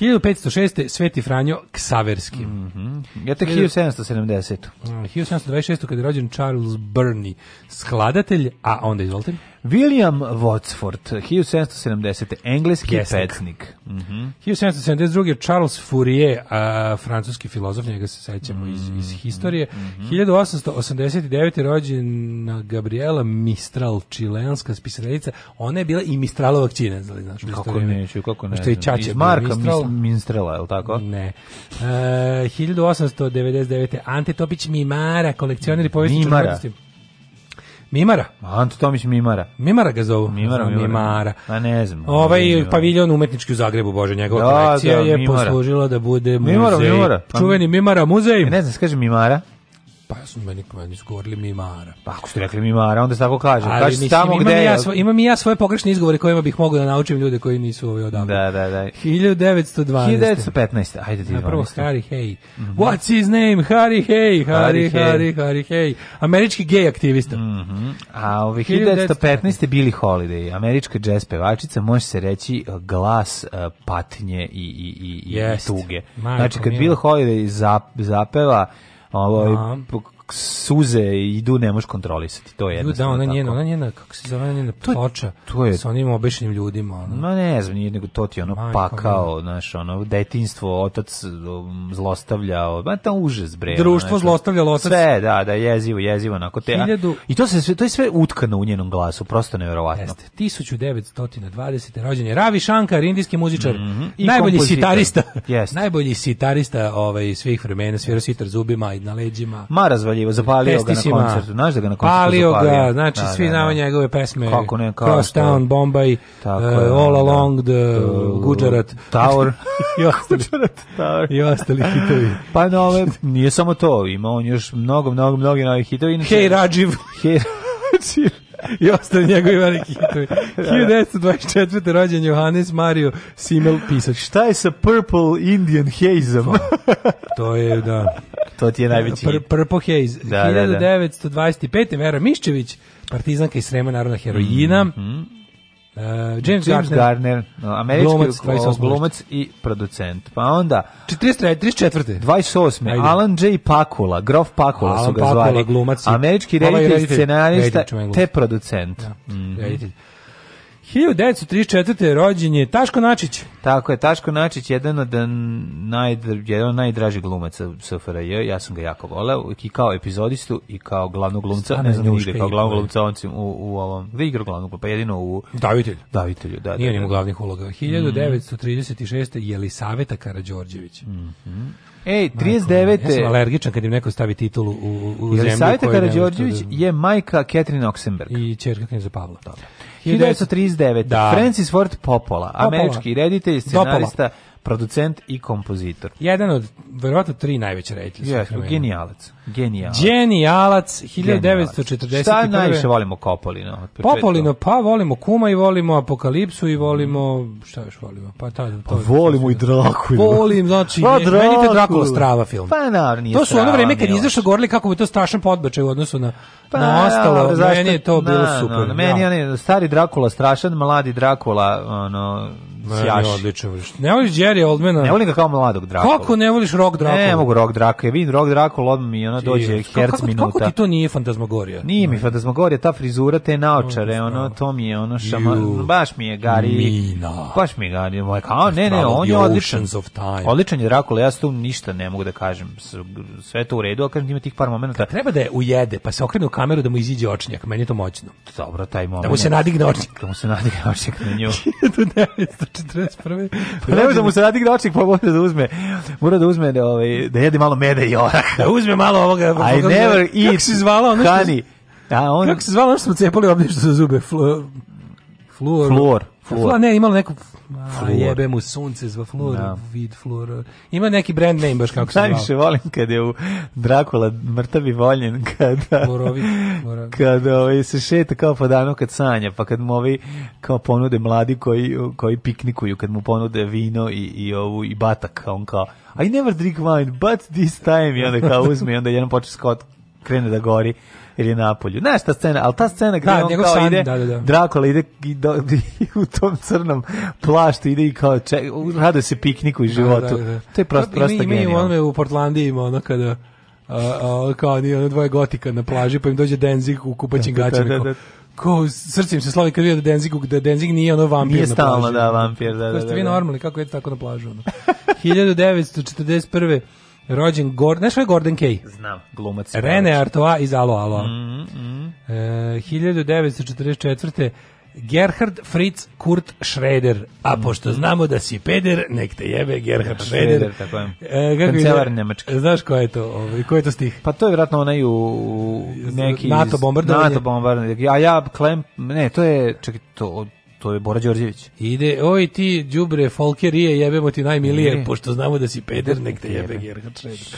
1506. Sveti Franjo Ksaverski. Mm -hmm. Ja tek 1770. 1726. kada je rođen Charles Burney, skladatelj, a onda izvolite. William Wadsford, 1770. Engleski Pesnik. pesnik. Mm -hmm. 1772. Charles Fourier, a, francuski filozof, njega se sećamo mm -hmm. iz, mhm. iz historije. Mm -hmm. 1889. rođena Gabriela Mistral, čileanska spisateljica. Ona je bila i Mistralova vakcina, Znači, Kako neću, kako neću. Što je Čače. Iz Marka Mistral. Minstrela, je li tako? Ne. E, 1899. Ante Topić Mimara, kolekcioner i povijestičar. Mimara. Mimara? Anto Tomić Mimara. Mimara ga zovu. Mimara, Mimara. Mimara. A ne znam. Ovaj paviljon umetnički u Zagrebu, bože, njegova da, kolekcija da, je Mimara. poslužila da bude muzej. Mimara, Mimara. Pa, Čuveni Mimara muzej. Ne znam, skaže Mimara. Pa ja sam meni, meni su govorili Mimara. Pa ako ste rekli Mimara, onda se tako kaže. Ali, mislim, tamo imam, gde... ja svoje, imam i ja svoje pogrešne izgovore kojima bih mogao da naučim ljude koji nisu ovi odavde. Da, da, da. 1912. 1915. Ajde ti Na prvo Harry Hay. Mm -hmm. What's his name? Harry Hay. Harry, Harry, Harry, Harry Hay. Američki gej aktivista. Mm -hmm. A ovi 1915. Billie Holiday, američka jazz pevačica, može se reći e, glas uh, patnje i, i, i, yes. i tuge. Marko, znači, kad Billie Holiday zap, zapeva Ovaj, suze idu ne možeš kontrolisati to je da ona njena ona njena kako se zove njena ploča to je sa onim obešnim ljudima ona ma ne znam nije nego to ti ono Majko, pakao znaš ono detinjstvo otac um, zlostavljao ma ta užas bre društvo zlostavljalo otac sve da da jezivo jezivo onako te Hiljadu... i to se sve to je sve utkano u njenom glasu prosto neverovatno jeste 1920 rođen je Ravi Shankar indijski muzičar mm -hmm. I najbolji sitarista najbolji sitarista ovaj svih vremena svirao sitar zubima i na leđima Mara proljevo, zapalio ga na koncertu, znaš da ga na koncertu palio zapalio. Palio ga, znači da, svi da, znamo da. njegove pesme. Kako ne, kao Cross Town, Bombay, Tako, uh, All da, Along, the to, Gujarat. Tower. [laughs] I ostali, Gujarat Tower. I ostali hitovi. Pa nove, nije samo to, ima on još mnogo, mnogo, mnogo novih hitovi. Hej Rajiv. Hej Rajiv. [laughs] i ostali njegovi veliki hitovi. 1924. Da, da. rođen Johannes Mario Simmel pisač. Šta je sa Purple Indian Haze-om? [laughs] to je, da. To ti je najveći. Pr Purple Haze. Da, 1925. Da, da. Vera Miščević, partizanka iz Srema, narodna heroina. Mm -hmm. Uh, James, James Gardner, Gardner američki glumac, 28. glumac i producent. Pa onda 43. 34. 28. Ajde. Alan J. Pakula, Grof Pakula Alan su ga Pakula, zvali. Glumac, američki ovaj reditelj, scenarista te producent. Ja. Mm -hmm. 1934. rođen je Taško Načić. Tako je, Taško Načić jedan od eh, naj, jedan od najdražih glumaca SFRJ, ja sam ga jako voleo, i kao epizodistu i kao glavnog glumca, Stane ne znam nigde, kao glavnog da. glumca on u, u ovom, Viger da glavnog glumca, pa jedino u... Davitelju. Davitelju, da. da Nije da, da. glavnih uloga. 1936. Mm. Jelisaveta Karađorđević. Mm Ej, 39. Majko, ja sam alergičan kad im neko stavi titulu u, u, u zemlju. Jelisaveta Karađorđević je majka Catherine Oksenberg. I čerka Knjeza Pavla. Dobro. 1939. Da. Francis Ford Popola, američki reditelj, scenarista, producent i kompozitor. Jedan od, verovatno, tri najveće reditelja. Yes, genijalac. Genijalac. Genijalac, 1941. Šta najviše volimo Kopolino? Popolino, pa volimo Kuma i volimo Apokalipsu i volimo, šta još volimo? Pa, taj, pa to pa volimo i Drakulu. Volim, znači, pa, ne, meni te Drakula strava film. Pa naravno nije To su ono vreme kad izašao govorili kako bi to strašan podbačaj u odnosu na, pa, na ostalo. Zašto? Meni je to na, bilo super. Na, da. meni je ja. stari Drakula strašan, mladi Drakula, ono, Sjaš. Ne, odlično. Ne voliš Jerry Oldmana? Ne volim ga kao mladog Drakula. Kako ne voliš Rock Drakula? Ne, mogu Rock Drakula. Ja vidim Rock Drakula, odmah mi je ono dođe herc kako, minuta. Kako ti to nije fantazmagorija? Nije mi fantazmagorija, ta frizura, te naočare, ono, to mi je ono šama, baš mi je Gari. Mina. Baš mi je Gari. Moj, ovaj, kao, ne, ne, on je odličan. Of time. Odličan je Rakula, ja s tu ništa ne mogu da kažem. Sve to u redu, a kažem ima tih par momenta. treba da je ujede, pa se okrene u kameru da mu iziđe očnjak, meni je to moćno. Dobro, taj moment. Da mu se nadigne očnjak. Da mu se nadigne očnjak na nju. 1941. [laughs] Pa nemoj da mu se nadigne očnjak, pa mora da uzme, mora da uzme da, ovaj, da jede malo mede i oraha. Da uzme malo ovoga. I never eat kako se zvala ono što, honey. on... Kako se zvala ono što smo cepali ovdje što za zube? fluor. Fluor. Fluor. ne, imalo neku... A, jebe mu sunce zva fluor, da. vid fluor. Ima neki brand name baš kako se zove. Najviše volim kad je u mrtav i voljen, kada... Fluorovi. Kada ovaj, se šeta kao po danu kad sanja, pa kad mu ovi kao ponude mladi koji, koji piknikuju, kad mu ponude vino i, i, ovu, i batak, on kao... I never drink wine, but this time, i onda kao uzme, i onda jedan počne skot krene da gori ili na polju. Znaš ta scena, ali ta scena gde da, on kao san, ide, da, da, da. Dracula ide i do, i u tom crnom plaštu ide i kao ček, rado se pikniku i da, životu. Da, da, da, to je prosto, prosto genijalno. Mi, mi u Portlandiji ima ono kada a, a, kao nije ono dvoje gotika na plaži, pa im dođe Denzig u kupaćim da, gaćima ko srcem se slavi kad vidi da Denzig da Denzig nije ono vampir nije stalno da vampir da da, da, da. vi normalni kako je tako na plažu ono 1941 [laughs] rođen Gordon, znaš je Gordon Kay? Znam, glumac. Rene Artois iz Alo Alo. Mm, mm. E, 1944. Gerhard Fritz Kurt Schroeder. A mm. pošto znamo da si peder, nek te jebe Gerhard ja, Schroeder. Schroeder tako je. E, Kancelar Nemački. Znaš ko je to? Ovaj, ko je to stih? Pa to je vjerojatno onaj u, u neki... NATO bombardovanje. NATO bombardovanje. A ja, Klem... Ne, to je... Čekaj, to to je Bora Đorđević. Ide, oj ti, đubre, folkerije, jebemo ti najmilije, ne. pošto znamo da si peder, nek te jebe Gerha Šreder.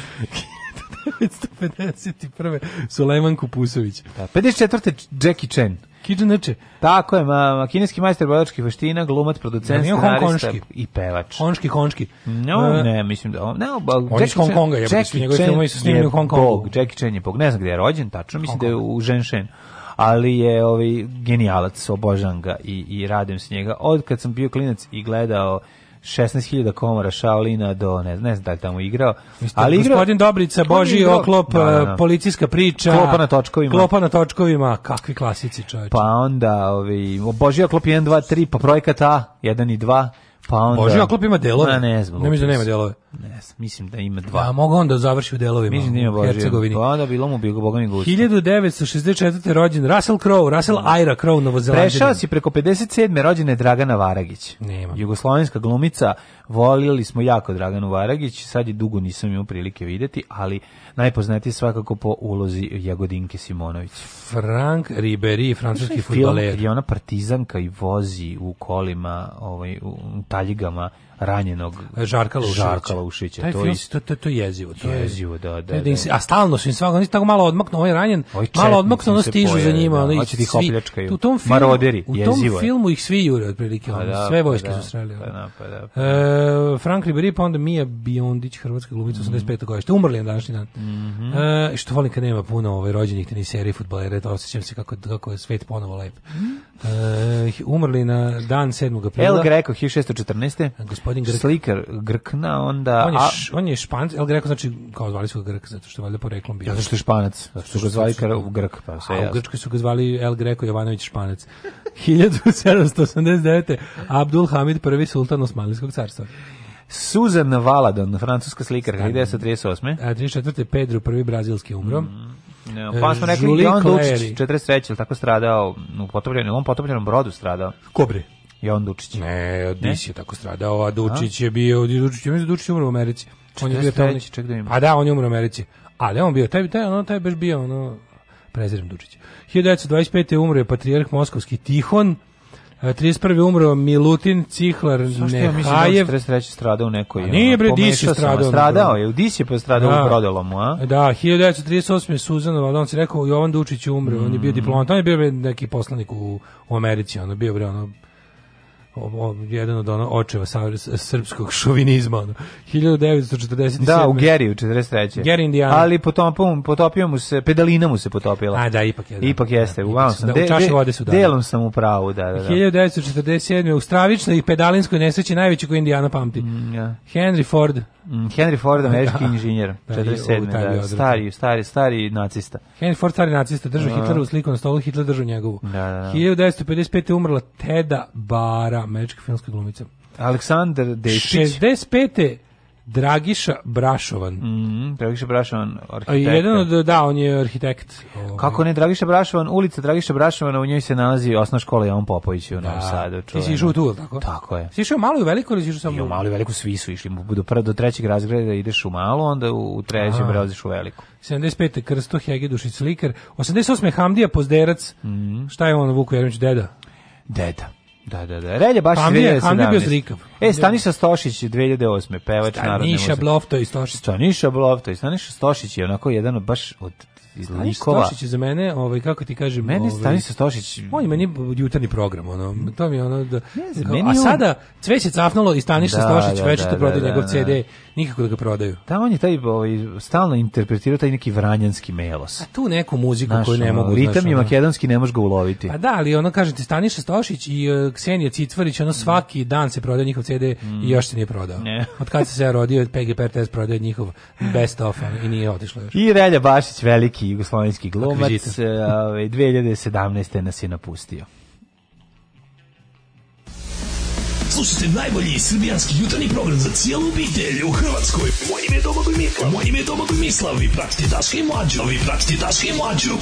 1951. Sulejman Kupusović. Da, 54. Jackie Chan. Kidnače. Tako je, ma, kineski majster borilačkih veština, glumac, producent, ne, scenarista i pevač. Honški, honški. No, uh, ne, mislim da on, ne, on je iz Hong Konga, je, Jackie Chan, njegove filmove su snimljeni u Hong Bog, Jackie Chan je Bog, ne znam gde je rođen, tačno, mislim da je u Shenzhen ali je ovaj genijalac, obožavam ga i, i radim s njega. Od kad sam bio klinac i gledao 16.000 komora Shaolina do ne, ne znam da li tamo igrao. Isto, ali igrao, gospodin Dobrica, Boži igrao, oklop, da, da, eh, da. policijska priča. Klopa na točkovima. Klopa na točkovima, kakvi klasici čovječe. Pa onda, ovi, ovaj, Boži oklop 1, 2, 3, pa projekat A, 1 i 2, pa onda... Boži oklop ima delove? Na, ne znam. Ne mislim da nema delove. Ne znam, mislim da ima dva. A da, mogu onda završi u delovima. Mislim da ima Božije. Hercegovini. Pa onda bilo mu bilo Boga gusto. 1964. rođen Russell Crowe, Russell mm. Ira Crowe, Novozelanđanin. Prešao si preko 57. rođene Dragana Varagić. Nema. Jugoslovenska glumica, volili smo jako Draganu Varagić, sad je dugo nisam imao prilike videti, ali najpoznatiji svakako po ulozi Jagodinke Simonović. Frank Ribery, francuski fudbaler. Je ona partizanka i vozi u kolima, ovaj u taljigama ranjenog Žarka Laušića. Žarka Laušića. to, film, to, to, to je jezivo. To jezivo, da, je, da, da, da. A stalno su im svaga, oni tako malo odmaknu, ovaj ranjen, Ovi malo odmaknu, ono stižu pojede, za njima. Da, ono, hoće da ih opljačkaju. U tom filmu, Maroderi, u tom jezivo filmu ih svi jure, otprilike. Pa, da, sve pa vojske pa, da, su sreli. Pa, da, pa, da, pa, e, da. E, Frank Ribéry, pa onda Mija Biondić, hrvatska glumica, mm -hmm. 85. Umrli je današnji dan. Mm -hmm. e, što volim kad nema puno ovaj, rođenih teniseri i futbolera, da osjećam se kako, kako je svet ponovo lep. Mm e, umrli na dan 7. aprila. El Greco, 1614 gospodin Grk. Slikar Grkna, onda... On je, š, on je španac, El Greco znači, kao zvali su ga Grk, zato što je valjda poreklom bio. znači što je španac, zato što su ga zvali u Grk, pa se A u Grčkoj su ga zvali El Greco Jovanović Španac. 1789. [laughs] Abdul Hamid, prvi sultan Osmanlijskog carstva. Susan Valadon, francuska slikarka, 1938. A 34. Pedro, prvi brazilski umro. Mm. No, e, pa smo rekli John Dučić, 43. tako stradao u potopljenom, on potopljenom brodu stradao. Kobri. Jovan Dučić. Ne, Dis je tako stradao, a Dučić je bio, Dučić je, mislim, da Dučić umro u Americi. On je bio tamo. Da pa da, on je umro u Americi. Ali on bio, taj, taj, ono, taj baš bio, ono, prezirem Dučić. 1925. je umro je patrijarh Moskovski Tihon, 31. E, umro Milutin Cihlar Nehajev. Zašto je mislim da stradao u nekoj? A nije bre, Dis je stradao. Stradao je, u Dis je pa stradao da. u Brodolomu, a? Da, 1938. je Suzan Valdon rekao, Jovan Dučić je umro, mm. on je bio mm. diplomat, on je bio neki poslanik u, u Americi, on je bio bre, ono, o, o, jedan od ono očeva srpskog šovinizma ono. 1947. Da, u Geriju 43. Geri Indijana. Ali potom potopio mu se pedalina mu se potopila. A da, ipak je. Da. Ipak da, jeste. Da, ipak sam, da, u čaši vode su da. Delom sam u pravu, da, da, da. 1947. u stravičnoj i pedalinskoj nesreći najveći koji Indijana pamti. Mm, ja. Henry Ford. Mm, Henry Ford, da. američki da. inženjer, 47. Da, stari, stari, stari nacista. Henry Ford, stari nacista, držao uh. Da. Hitleru sliku na stolu, Hitler držao njegovu. Da, da, da. 1955. umrla Teda Bara, američka filmska glumica. Aleksandar Dešić. 65. Dragiša Brašovan. Mm, Dragiša Brašovan, arhitekt. Jedan od, da, on je arhitekt. Ovaj. Kako ne, Dragiša Brašovan, ulica Dragiša Brašovana, u njoj se nalazi osna škola Jovan Popović u Novom da. Sadu. Ti si išao tu, tako? Tako je. Si išao malo i veliko ili si išao samo? I u malo i veliko svi su išli. Do, do, do trećeg razgreda ideš u malo, onda u, u trećem prelaziš u veliko. 75. Krsto Hegedušić slikar. 88. Hamdija Pozderac. Mm. Šta je on Vuko Jeremić, deda? Deda. Da, da, da. Relje baš Hamdi, 2017. Hamdi je bio E, Staniša Stošić 2008. Pevač Staniša narodne muzike. Staniša Blofto i Stošić. Staniša Blofto i Staniša Stošić je onako jedan od baš od iz Staniš Stošić za mene, ovaj kako ti kažem, meni ovaj, Stanislav Stošić. On je meni jutarnji program, ono, to mi je ono da. Ne kao, a on... sada cveće cafnulo i Staniša da, Stošić da, već da, to prodaje da, njegov da, CD da nikako da ga prodaju. Da, on je taj, ovaj, stalno interpretirao taj neki vranjanski melos. A tu neku muziku znaš, koju ne mogu. Ritam znaš, je makedonski, ne možeš ga uloviti. A da, ali ono, kažete, Staniša Stošić i uh, Ksenija Cicvarić, ono svaki dan se prodaju njihov CD mm. i još se nije prodao. Ne. [laughs] Od kad se se rodio, PG Pertes prodao njihov best of i nije otišlo još. I Relja Bašić, veliki jugoslovenski glumac, 2017. E, ovaj, nas je napustio. Slušajte najbolji srbijanski jutarnji program za cijelu obitelj u Hrvatskoj. Moje ime je Domagoj Mislav. Moje ime je Domagoj Mislav. Vi pratite Daška i Mlađu. Vi pratite Daška i Mlađu.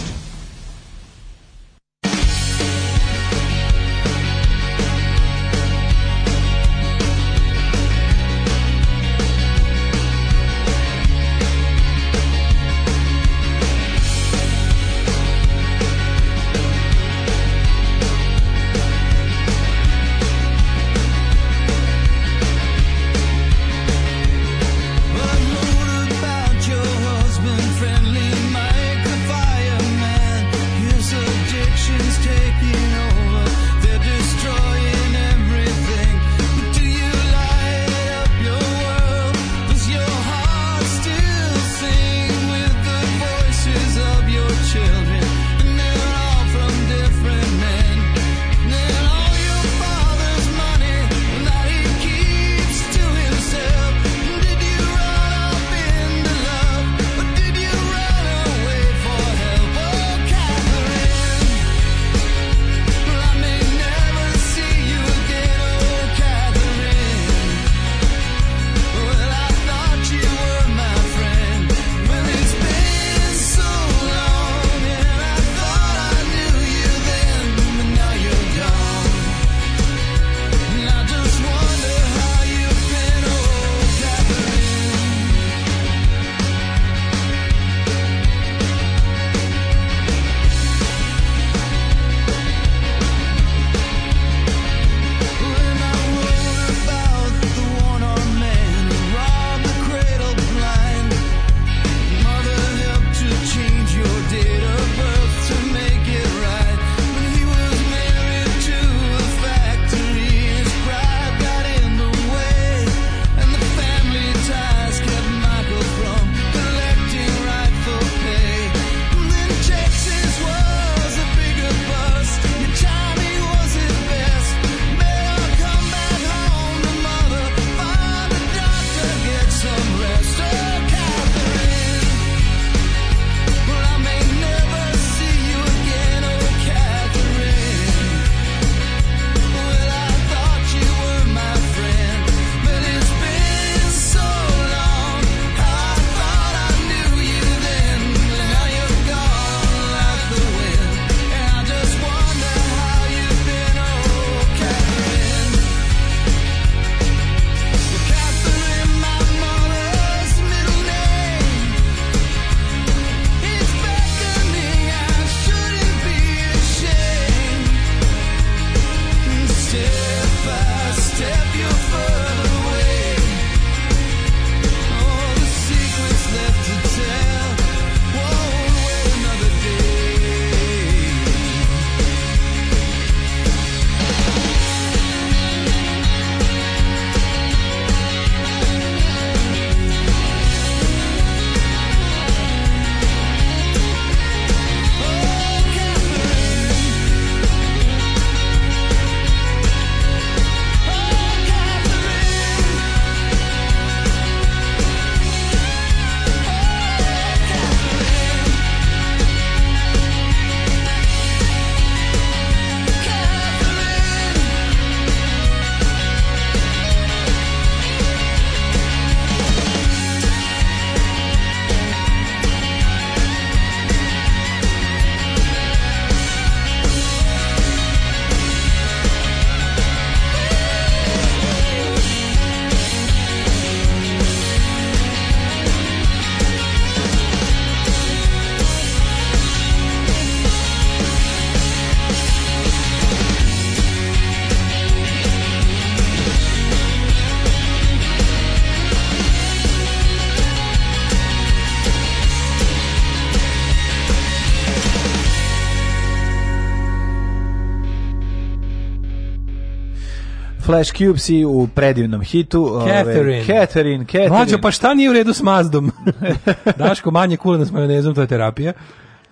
Clash Cubes i u predivnom hitu. Catherine. Ove, Catherine, Catherine. Mlađo, pa šta nije u redu s Mazdom? [laughs] Daško, manje kulena s majonezom, to je terapija.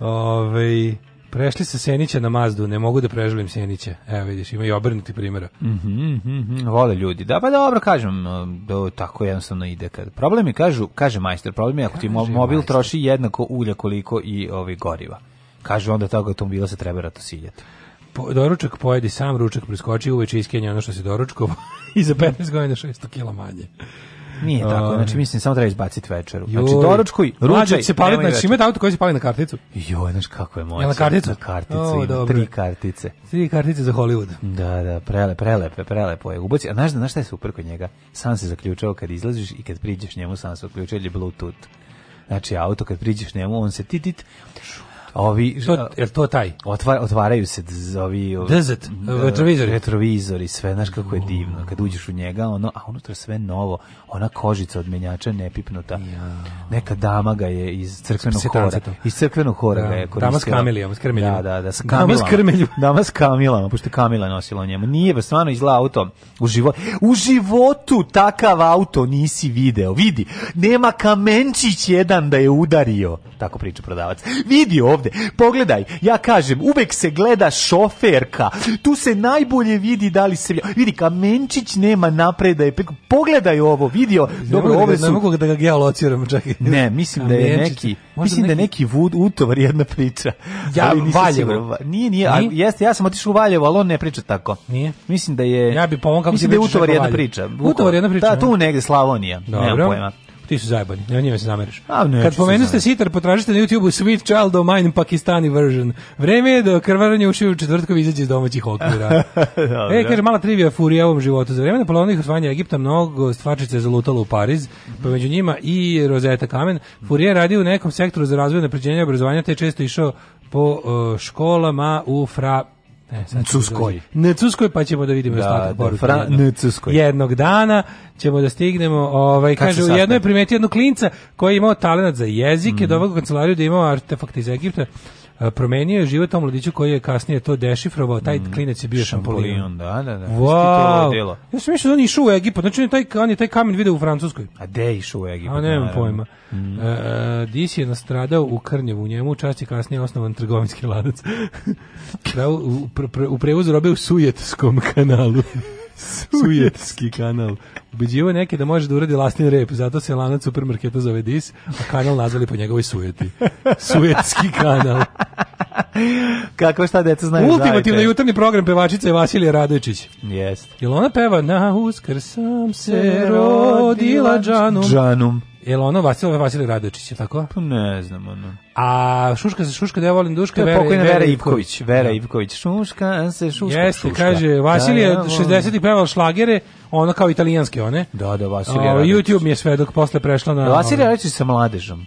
Ove, prešli se Senića na Mazdu, ne mogu da preželim Senića. Evo vidiš, ima i obrnuti primjera. Mm -hmm, mm -hmm, vole ljudi. Da, pa dobro, kažem, da tako jednostavno ide. Kad. Problem je, kažu, kaže majster, problem je ako ti mobil majster. troši jednako ulja koliko i ovi goriva. Kažu onda tako automobila se treba ratosiljati po, doručak pojedi sam, ručak preskoči, uveče iskenja ono što se doručkovo [laughs] i za 15 godina 600 da kila manje. Nije tako, ovaj. znači mislim samo treba izbaciti večeru. Znači, Joj. Znači doručkuj, ručaj, se pali, znači ima auto koji se pali na karticu. Jo, znači kako je moć. Na karticu, na karticu, o, ima tri kartice. Tri kartice za Hollywood. Da, da, prelepe, prelepe, prelepo je. Ubaci, a znaš, znaš šta je super kod njega? Sam se zaključao kad izlaziš i kad priđeš njemu sam se uključio Bluetooth. Znači auto kad priđeš njemu, on se titit, Ovi, to, jel to taj? Otvar, otvaraju se ovi... ovi Dezet, da, e, retrovizori. Retrovizori, sve, znaš kako je divno. Kad uđeš u njega, ono, a unutra sve novo. Ona kožica od menjača nepipnuta. Ja. Neka dama ga je iz crkvenog hora. Iz crkvenog hora da, ga je koristila. Dama s kamilijama, s krmiljama. Da, da, da, s Dama s krmiljama. Dama s kamilama, pošto je kamila nosila u njemu. Nije, baš stvarno izgleda auto. U, životu. u životu takav auto nisi video. Vidi, nema kamenčić jedan da je udario. Tako priča prodavac. Vidi ovdje ovde. Pogledaj, ja kažem, uvek se gleda šoferka. Tu se najbolje vidi da li se vidi kamenčić nema napred da je pogledaj ovo video dobro da ove su ne mogu da ga geolociram čekaj ne mislim da je neki mislim da neki vud utovar jedna priča ja Valjevo nije nije a, jeste ja sam otišao u Valjevo ali on ne priča tako nije mislim da je ja bi pomogao kako ti da je utovar jedna priča utovar jedna priča da tu negde Slavonija nema pojma Ti su zajebani, ne njima se nameriš. A, ne, Kad pomenuste sitar, potražite na YouTube-u Sweet Child O' Mine Pakistani version. Vreme je do da krvaranja uši u četvrtkovi izađe iz domaćih okvira. [laughs] e, kaže, mala trivija furija ovom životu. Za vreme napolovnih osvajanja Egipta mnogo stvarčice je zalutalo u Pariz, pa među njima i Rosetta Kamen. Furija je radio u nekom sektoru za razvoj napređenja i obrazovanja, te je često išao po uh, školama u Fra Ne, da Cuskoj. pa ćemo da vidimo da, ostatak da, poruke. Da, ne Cuskoj. Jednog dana ćemo da stignemo, ovaj, kaže, u jednoj je primetio jednog klinca koji je imao talent za jezike, mm. -hmm. dovogu kancelariju da je imao artefakte iz Egipta, promenio je život tom mladiću koji je kasnije to dešifrovao, taj mm, klinec je bio šampolion. da, da, da. Wow. Ja sam mislio da on išao u Egipat, znači on je taj, on je taj kamen video u Francuskoj. A de išao u Egipat? A nemam pojma. Mm. E, Dis je nastradao u Krnjevu, u njemu čast je kasnije osnovan trgovinski lanac. [laughs] u, pre, u prevozu robe u Sujetskom kanalu. Sujetski kanal. Ubeđivo je neke da može da uradi lastni rep, zato se lanac supermarketa zove Dis, a kanal nazvali po njegovoj sujeti. Sujetski kanal. Kako šta deca znaju Ultimativno jutarnji program pevačice Vasilije Radojčić. Jeste. Jel ona peva na uskr sam se rodila džanum. Džanum. Je li ono Vasilije Vasilije Radočić, je tako? Pa ne znam, ono. A šuška se šuška, da ja volim duška, to je pokojna Vera, Vera Ivković. Vera da. Ivković, šuška se šuška. Jeste, šuška. kaže, da, Vasilije da, da, 60-ih peval šlagere, ono kao italijanske one. Da, da, Vasilije Radočić. YouTube mi je dok posle prešla na... Vasilije Radočić sa mladežom.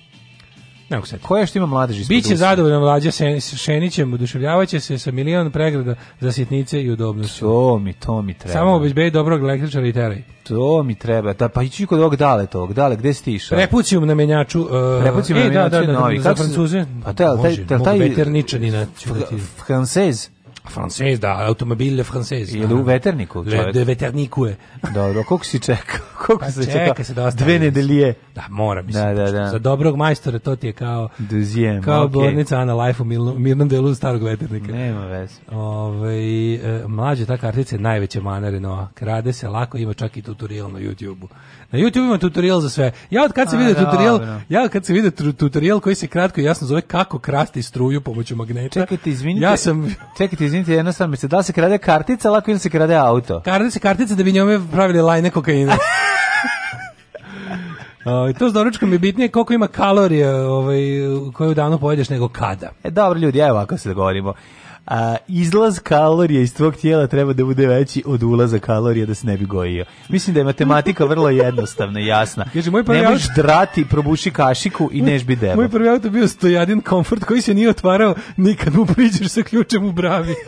Ne mogu Ko što ima mladeži ispod Biće zadovoljno mlađa Šenićem, oduševljavaće se sa milion pregrada za sitnice i udobnosti. To mi, to mi treba. Samo obezbedi dobrog električara i teraj. To mi treba. Da, pa ići kod ovog dale tog. Dale, gde si išao? Prepucijum na menjaču. Uh, Prepucijum e, na e, da, menjaču da, da, da, novi. Za Francuze? Pa taj, taj, taj, taj, taj, taj, taj, taj, taj, taj, Francais, da, automobile francais. Ili u veterniku čovjek. De veterniku je. Dobro, koliko si čekao? Pa koliko pa se čeka, da čeka se dosta. Dve nedelje. Da, mora, mislim. Da, da, znači, da. Za dobrog majstora to ti je kao... Duzijem, Kao okay. bolnica Ana Life u milno, mirnom delu starog veternika. Nema veze. Ove, ovaj, mlađe ta kartica je najveća mana Krade se lako, ima čak i tutorial na YouTube-u. Na YouTube ima tutorial za sve. Ja od kad se vidi tutorial, ja kad se vidi tutorial koji se kratko i jasno zove kako krasti struju pomoću magneta. Čekajte, izvinite. Ja sam Čekajte, izvinite, jednostavno se da se krade kartica, lako ili se krade auto. Krade se kartica da bi njome pravili lajne kokaina. Uh, [laughs] to s doručkom je bitnije koliko ima kalorija ovaj, koju danu pojedeš nego kada. E, dobro ljudi, evo ovako se dogovorimo a izlaz kalorija iz tvog tijela treba da bude veći od ulaza kalorija da se ne bi gojio. Mislim da je matematika vrlo jednostavna i jasna. Kaže, moj prvi Nemoš auto... drati, probuši kašiku i neš bi debel. Moj prvi auto bio stojadin komfort koji se nije otvarao nikad mu priđeš sa ključem u bravi. [laughs]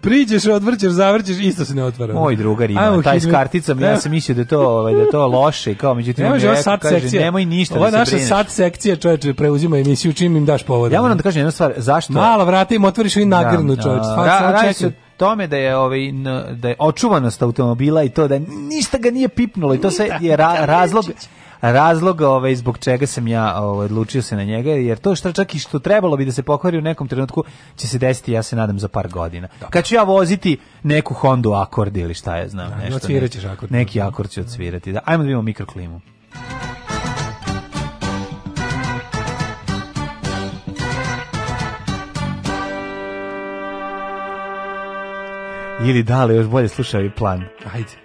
priđeš, odvrćeš, zavrćeš, isto se ne otvara. Moj drugar ima, Ajmo, taj s karticom, ja sam mislio da to, ovaj, da to loše, kao međutim, Nemaš, ovo sad kaže, sekcija, nemoj ništa ova da naša brineš. sad sekcija, čoveče, preuzima emisiju, čim im daš povod. Ja moram da kažem jednu stvar, zašto? Malo, vrata im otvoriš i da, nagrnu, da. čoveče, stvarno tome da je ovaj da je očuvanost automobila i to da ništa ga nije pipnulo i to se je ra, razlog razlog ovaj, zbog čega sam ja ovaj, odlučio se na njega, jer to što čak i što trebalo bi da se pokvari u nekom trenutku će se desiti, ja se nadam, za par godina. Dobar. Kad ću ja voziti neku Hondu Akord ili šta ja znam. Da, nešto, odsviraćeš Akord. Neki Akord će odsvirati. Da. Ajmo da vidimo mikroklimu. Ili dale, još bolje slušaj plan. Ajde.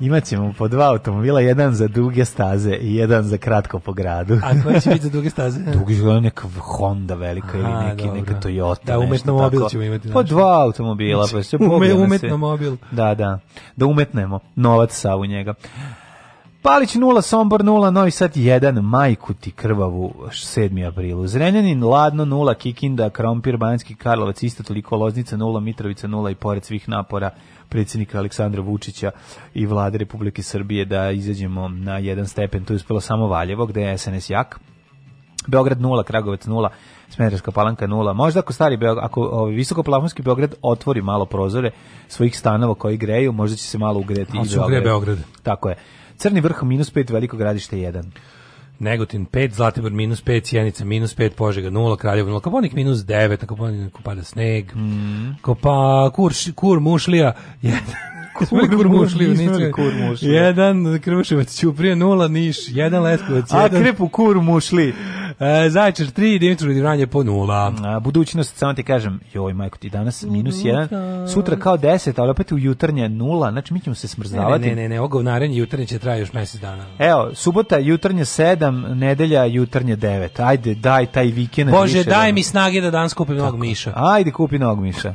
Imaćemo po dva automobila, jedan za duge staze i jedan za kratko po gradu. A koji će biti za duge staze? [laughs] Dugi je neka Honda velika ili neki, dobro. neka Toyota. Da, umetno mobil ćemo imati. Po znači. dva automobila. Pa se Ume, umetno mobil. Da, da. Da umetnemo novac sa u njega. Palić 0, Sombor 0, Novi Sad 1, Majku ti krvavu 7. aprilu. Zrenjanin, Ladno 0, Kikinda, Krompir, Banjski, Karlovac, isto toliko, Loznica 0, Mitrovica 0 i pored svih napora predsjednika Aleksandra Vučića i vlade Republike Srbije da izađemo na jedan stepen. To je uspelo samo Valjevo, gde je SNS jak. Beograd 0, Kragovec 0, Smederska Palanka 0. Možda ako stari Beograd, ako ovaj visokoplafonski Beograd otvori malo prozore svojih stanova koji greju, možda će se malo ugreti i Beograd. Beograd. Tako je. Crni vrh minus 5, veliko gradište 1. Negotin 5, Zlatibor minus 5, Cijenica minus 5, Požega 0, Kraljevo 0, Kaponik minus 9, na Kaponiku pada sneg, mm. Kopa, Kur, Kur Mušlija 1, kurmušli, Kurmušliju, nismo kurmušliju. Jedan Krvuševac Ćuprije, nula Niš, jedan Leskovac, jedan... A krepu kurmušli. E, Zajčar 3, Dimitru Divranje po nula. A, budućnost, samo ti kažem, joj majko ti danas minus 1, sutra kao 10, ali opet u jutarnje nula, znači mi ćemo se smrzavati. Ne, ne, ne, ne ogovnarenje jutarnje će trajati još mjesec dana. Evo, subota jutarnje 7, nedelja jutarnje 9. Ajde, daj taj vikend. Da Bože, miša, daj mi snage da dan skupim nog miša. Ajde, kupi nog miša.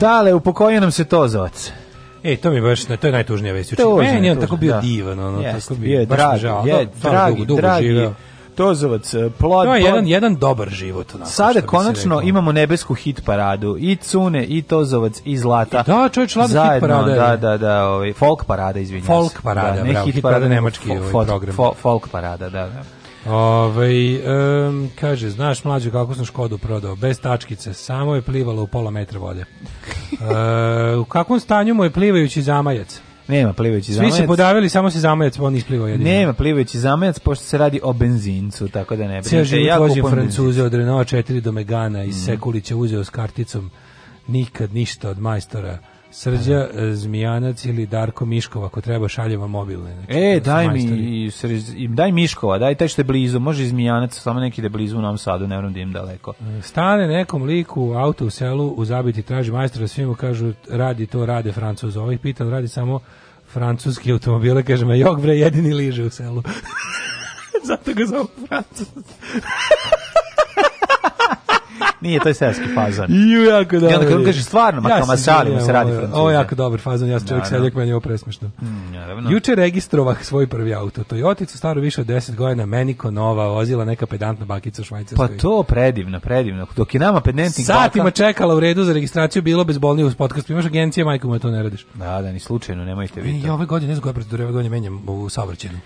Dale, upokojio nam se Tozovac. E, to mi baš, to je najtužnija vest. je meni on tako bio da. divan, ono, Jest, tako bio, je baš dragi, žao, je, da, dragi, dugo, dugo dragi, živeo. Tozovac, eh, plod... To je jedan, jedan dobar život. Onako, Sada konačno imamo nebesku hit paradu. I Cune, i Tozovac, i Zlata. I da, čovječ, lada hit parada. Da, da, da, ovaj, folk parada, izvinjam Folk da, parada, da, ne bravo, hit, hit parada, nemački ovaj program. Fo, folk parada, da, da. Ove, ovaj, um, kaže, znaš mlađe kako sam Škodu prodao, bez tačkice, samo je plivalo u pola metra vode. E, u kakvom stanju mu je plivajući zamajac? Nema plivajući zamajac. Svi se podavili, samo se zamajac, on isplivao jedino. Nema plivajući zamajac, pošto se radi o benzincu, tako da ne brinite. Cijel život vožim Francuze od Renault 4 do Megana i mm. Sekulića uzeo s karticom nikad ništa od majstora Srđa e, Zmijanac ili Darko Miškova, ako treba šaljeva mobilne. Znači, e, da daj mi, i, i, daj Miškova, daj taj što je blizu, može i Zmijanac, samo neki da je blizu u nam Sadu, ne moram da im daleko. E, stane nekom liku u auto u selu, u zabiti traži majstora, svi mu kažu radi to, rade Francuz. Ovih pita, radi samo francuski automobile, kaže me, jok bre, jedini liže u selu. [laughs] Zato ga zove Francuz. [laughs] Nije, to je seoski fazon. [laughs] Ju, jako dobro. Ja onda kad on kaže stvarno, ma ja kao šalim se radi francuzi. Ovo je jako dobar fazon, ja sam čovjek seljak, meni je ovo presmešno. Mm, Juče registrovah svoj prvi auto, Toyoticu staro više od 10 godina, meni ko Nova, vozila neka pedantna bakica u Švajcarskoj. Pa to predivno, predivno. Dok je nama pedantnik Satima čekala u redu za registraciju, bilo bezbolnije uz podcast. Imaš agencije, majko mu da to ne radiš. Da, da, ni slučajno, nemojte vidjeti. I ove godine, ne znam ove godine menjam u saobraćenu.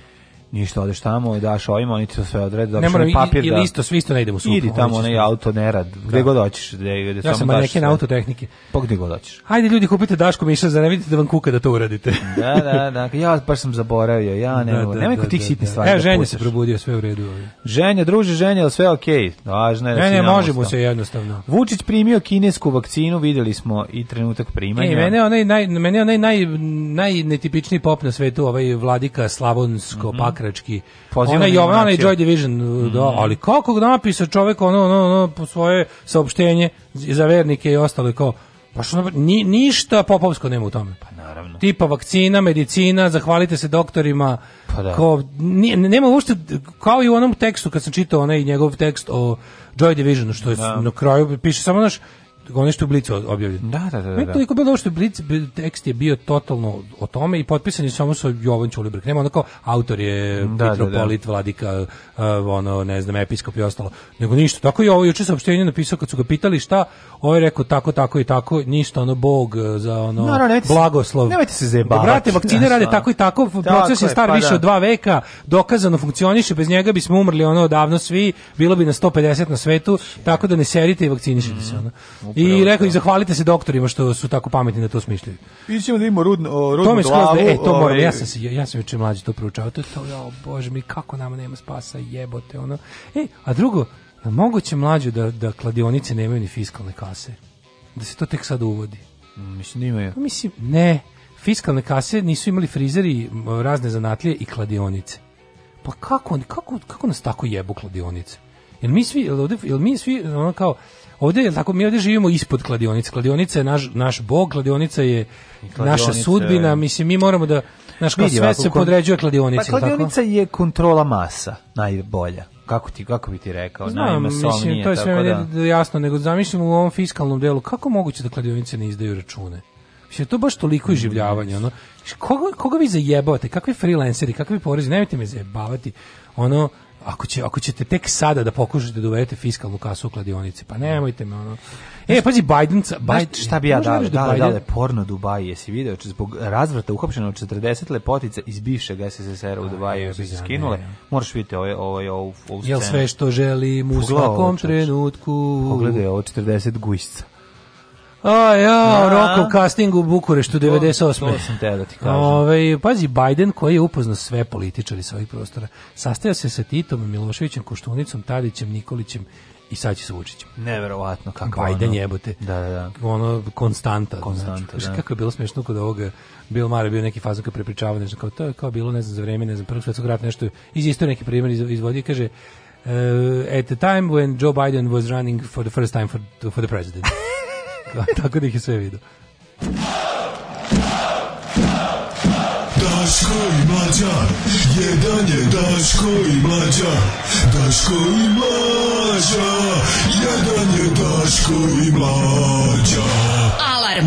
Ništa, odeš tamo, daš ovima, oni ti to sve odrede, dobiš moram, papir i, da... isto, svi isto ne idemo sutra. Idi tamo, onaj auto nerad, da. gde da. god hoćeš. Gde, gde ja sam maneken autotehnike. Pa gde god hoćeš. Hajde ljudi, kupite Daško Miša, za ne vidite da vam kuka da to uradite. [laughs] Da, da, da, da, ja baš sam zaboravio, ja ne da, da, nemoj da, tih da, sitnih stvari da, da, ženja se probudio, sve u redu. Ženja, druže, ženja, sve okej. Okay. Važno je da ne, možemo se jednostavno. Vučić primio kinesku vakcinu, videli smo i trenutak e, primanja. E, mene onaj, naj, mene onaj naj, naj, najnetipičniji pop na svetu, ovaj vladika slavonsko mm makrački. Ona Jovana i Joy Division, mm. da, ali kako napisao čovjek ono, ono, ono, po svoje saopštenje za vernike i ostale kao Pa što ni, ništa popovsko nema u tome. Pa naravno. Tipa vakcina, medicina, zahvalite se doktorima. Pa da. Kao, ni, nema ušte, kao i u onom tekstu kad sam čitao onaj njegov tekst o Joy Divisionu, što je da. na kraju piše samo naš ono što je u Blicu objavljeno. Da, da, da. da. Meni da. toliko bilo što je Blic, tekst je bio totalno o tome i potpisan je samo sa Jovan Ćulibrk. Nema onako, autor je da, da mitropolit, da, da. vladika, uh, ono, ne znam, episkop i ostalo. Nego ništa. Tako je ovo juče saopštenje napisao kad su ga pitali šta, ovo je rekao tako, tako i tako, ništa, ono, Bog eh, za ono, no, no, nemajte blagoslov. Nemojte se Da, Brate, vakcine rade tako i tako, proces je star pa više da. od dva veka, dokazano funkcioniše, bez njega bismo umrli ono odavno svi, bilo bi na 150 na svetu, tako da ne serite i vakcinišite mm. se. Ono. I rekao, i zahvalite se doktorima što su tako pametni da to smišljaju. Ićemo da imamo rudnu, rudnu to mi glavu. Da, e, to moram, ja ovaj, sam, se, ja sam juče mlađi to proučavao. To je to, ja, bože mi, kako nama nema spasa, jebote, ono. E, a drugo, moguće mlađu da, da kladionice nemaju ni fiskalne kase? Da se to tek sad uvodi? Mm, mislim, imaju. Pa mislim, ne, fiskalne kase nisu imali frizeri, razne zanatlije i kladionice. Pa kako, kako, kako nas tako jebu kladionice? Jel mi svi, jel, ovdje, jel mi svi, ono kao, Ovdje je tako mi ovde živimo ispod kladionice. Kladionica je naš naš bog, kladionica je kladionica, naša sudbina, mislim mi moramo da naš kao sve se podređuje kladionici pa, kladionica tako? je kontrola masa najbolja kako ti kako bi ti rekao Znam, mislim, to je sve da-, da... da... jasno nego zamišljam u ovom fiskalnom delu kako moguće da kladionice ne izdaju račune mislim to baš toliko mm. i življavanje, ono koga, koga vi zajebavate kakvi freelanceri kakvi porezi nemojte me zajebavati ono ako, će, ako ćete tek sada da pokušate da uvedete fiskalnu kasu u kladionice, pa nemojte me ono... E, pazi, Biden... Biden šta bi ja da dao? Da, da, da, porno Dubaji, jesi video, zbog razvrata uhapšeno 40 lepotica iz bivšeg SSSR-a u Dubaju su se skinule. Moraš vidjeti ovo, ovaj, ovo, ovaj, ovu scenu. Jel sve što želim u svakom trenutku... Pogledaj ovo 40 gujšca. A ja, rock u castingu u Bukureštu 98. To, sam te da ti kažem. Ove, pazi, Biden koji je upoznao sve političari sa ovih prostora, sastajao se sa Titom, Miloševićem, Koštunicom, Tadićem, Nikolićem i sad će sa Vučićem. Neverovatno kako Biden ono, jebote. Da, da, da. Ono konstanta. Znači. Konstanta, znači, da. Kako je bilo smešno kod ovoga Bill Mare bio neki fazon kad prepričava znači kao to je kao bilo ne znam za vreme ne znam prvog svetskog rata nešto iz istorije neki primer izvodi kaže uh, at the time when Joe Biden was running for the first time for, for the president. [laughs] Tako da ih je sve vidio. Daško i mlađa, jedan je Daško i mlađa, Daško i mlađa, jedan je Daško i mlađa. Alarm!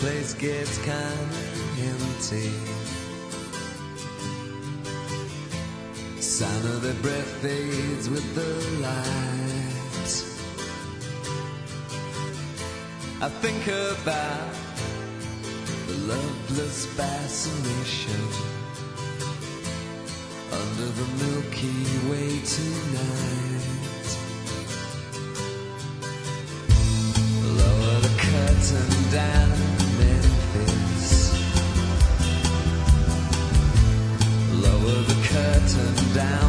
place gets kinda empty. Sound of their breath fades with the light. I think about the loveless fascination under the Milky Way tonight. Lower the curtain down. down.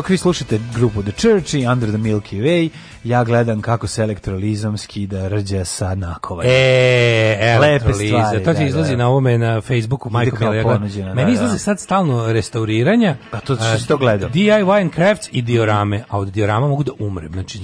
dok vi slušate grupu The Church i Under the Milky Way, ja gledam kako se elektrolizam skida rđa sa nakova. E, elektroliza, to će da, izlazi da. na ovome na Facebooku, Majko Mili, Meni da, izlaze sad stalno restauriranja. Pa to što to gleda. DIY and crafts i diorame, a od diorama mogu da umrem. Znači,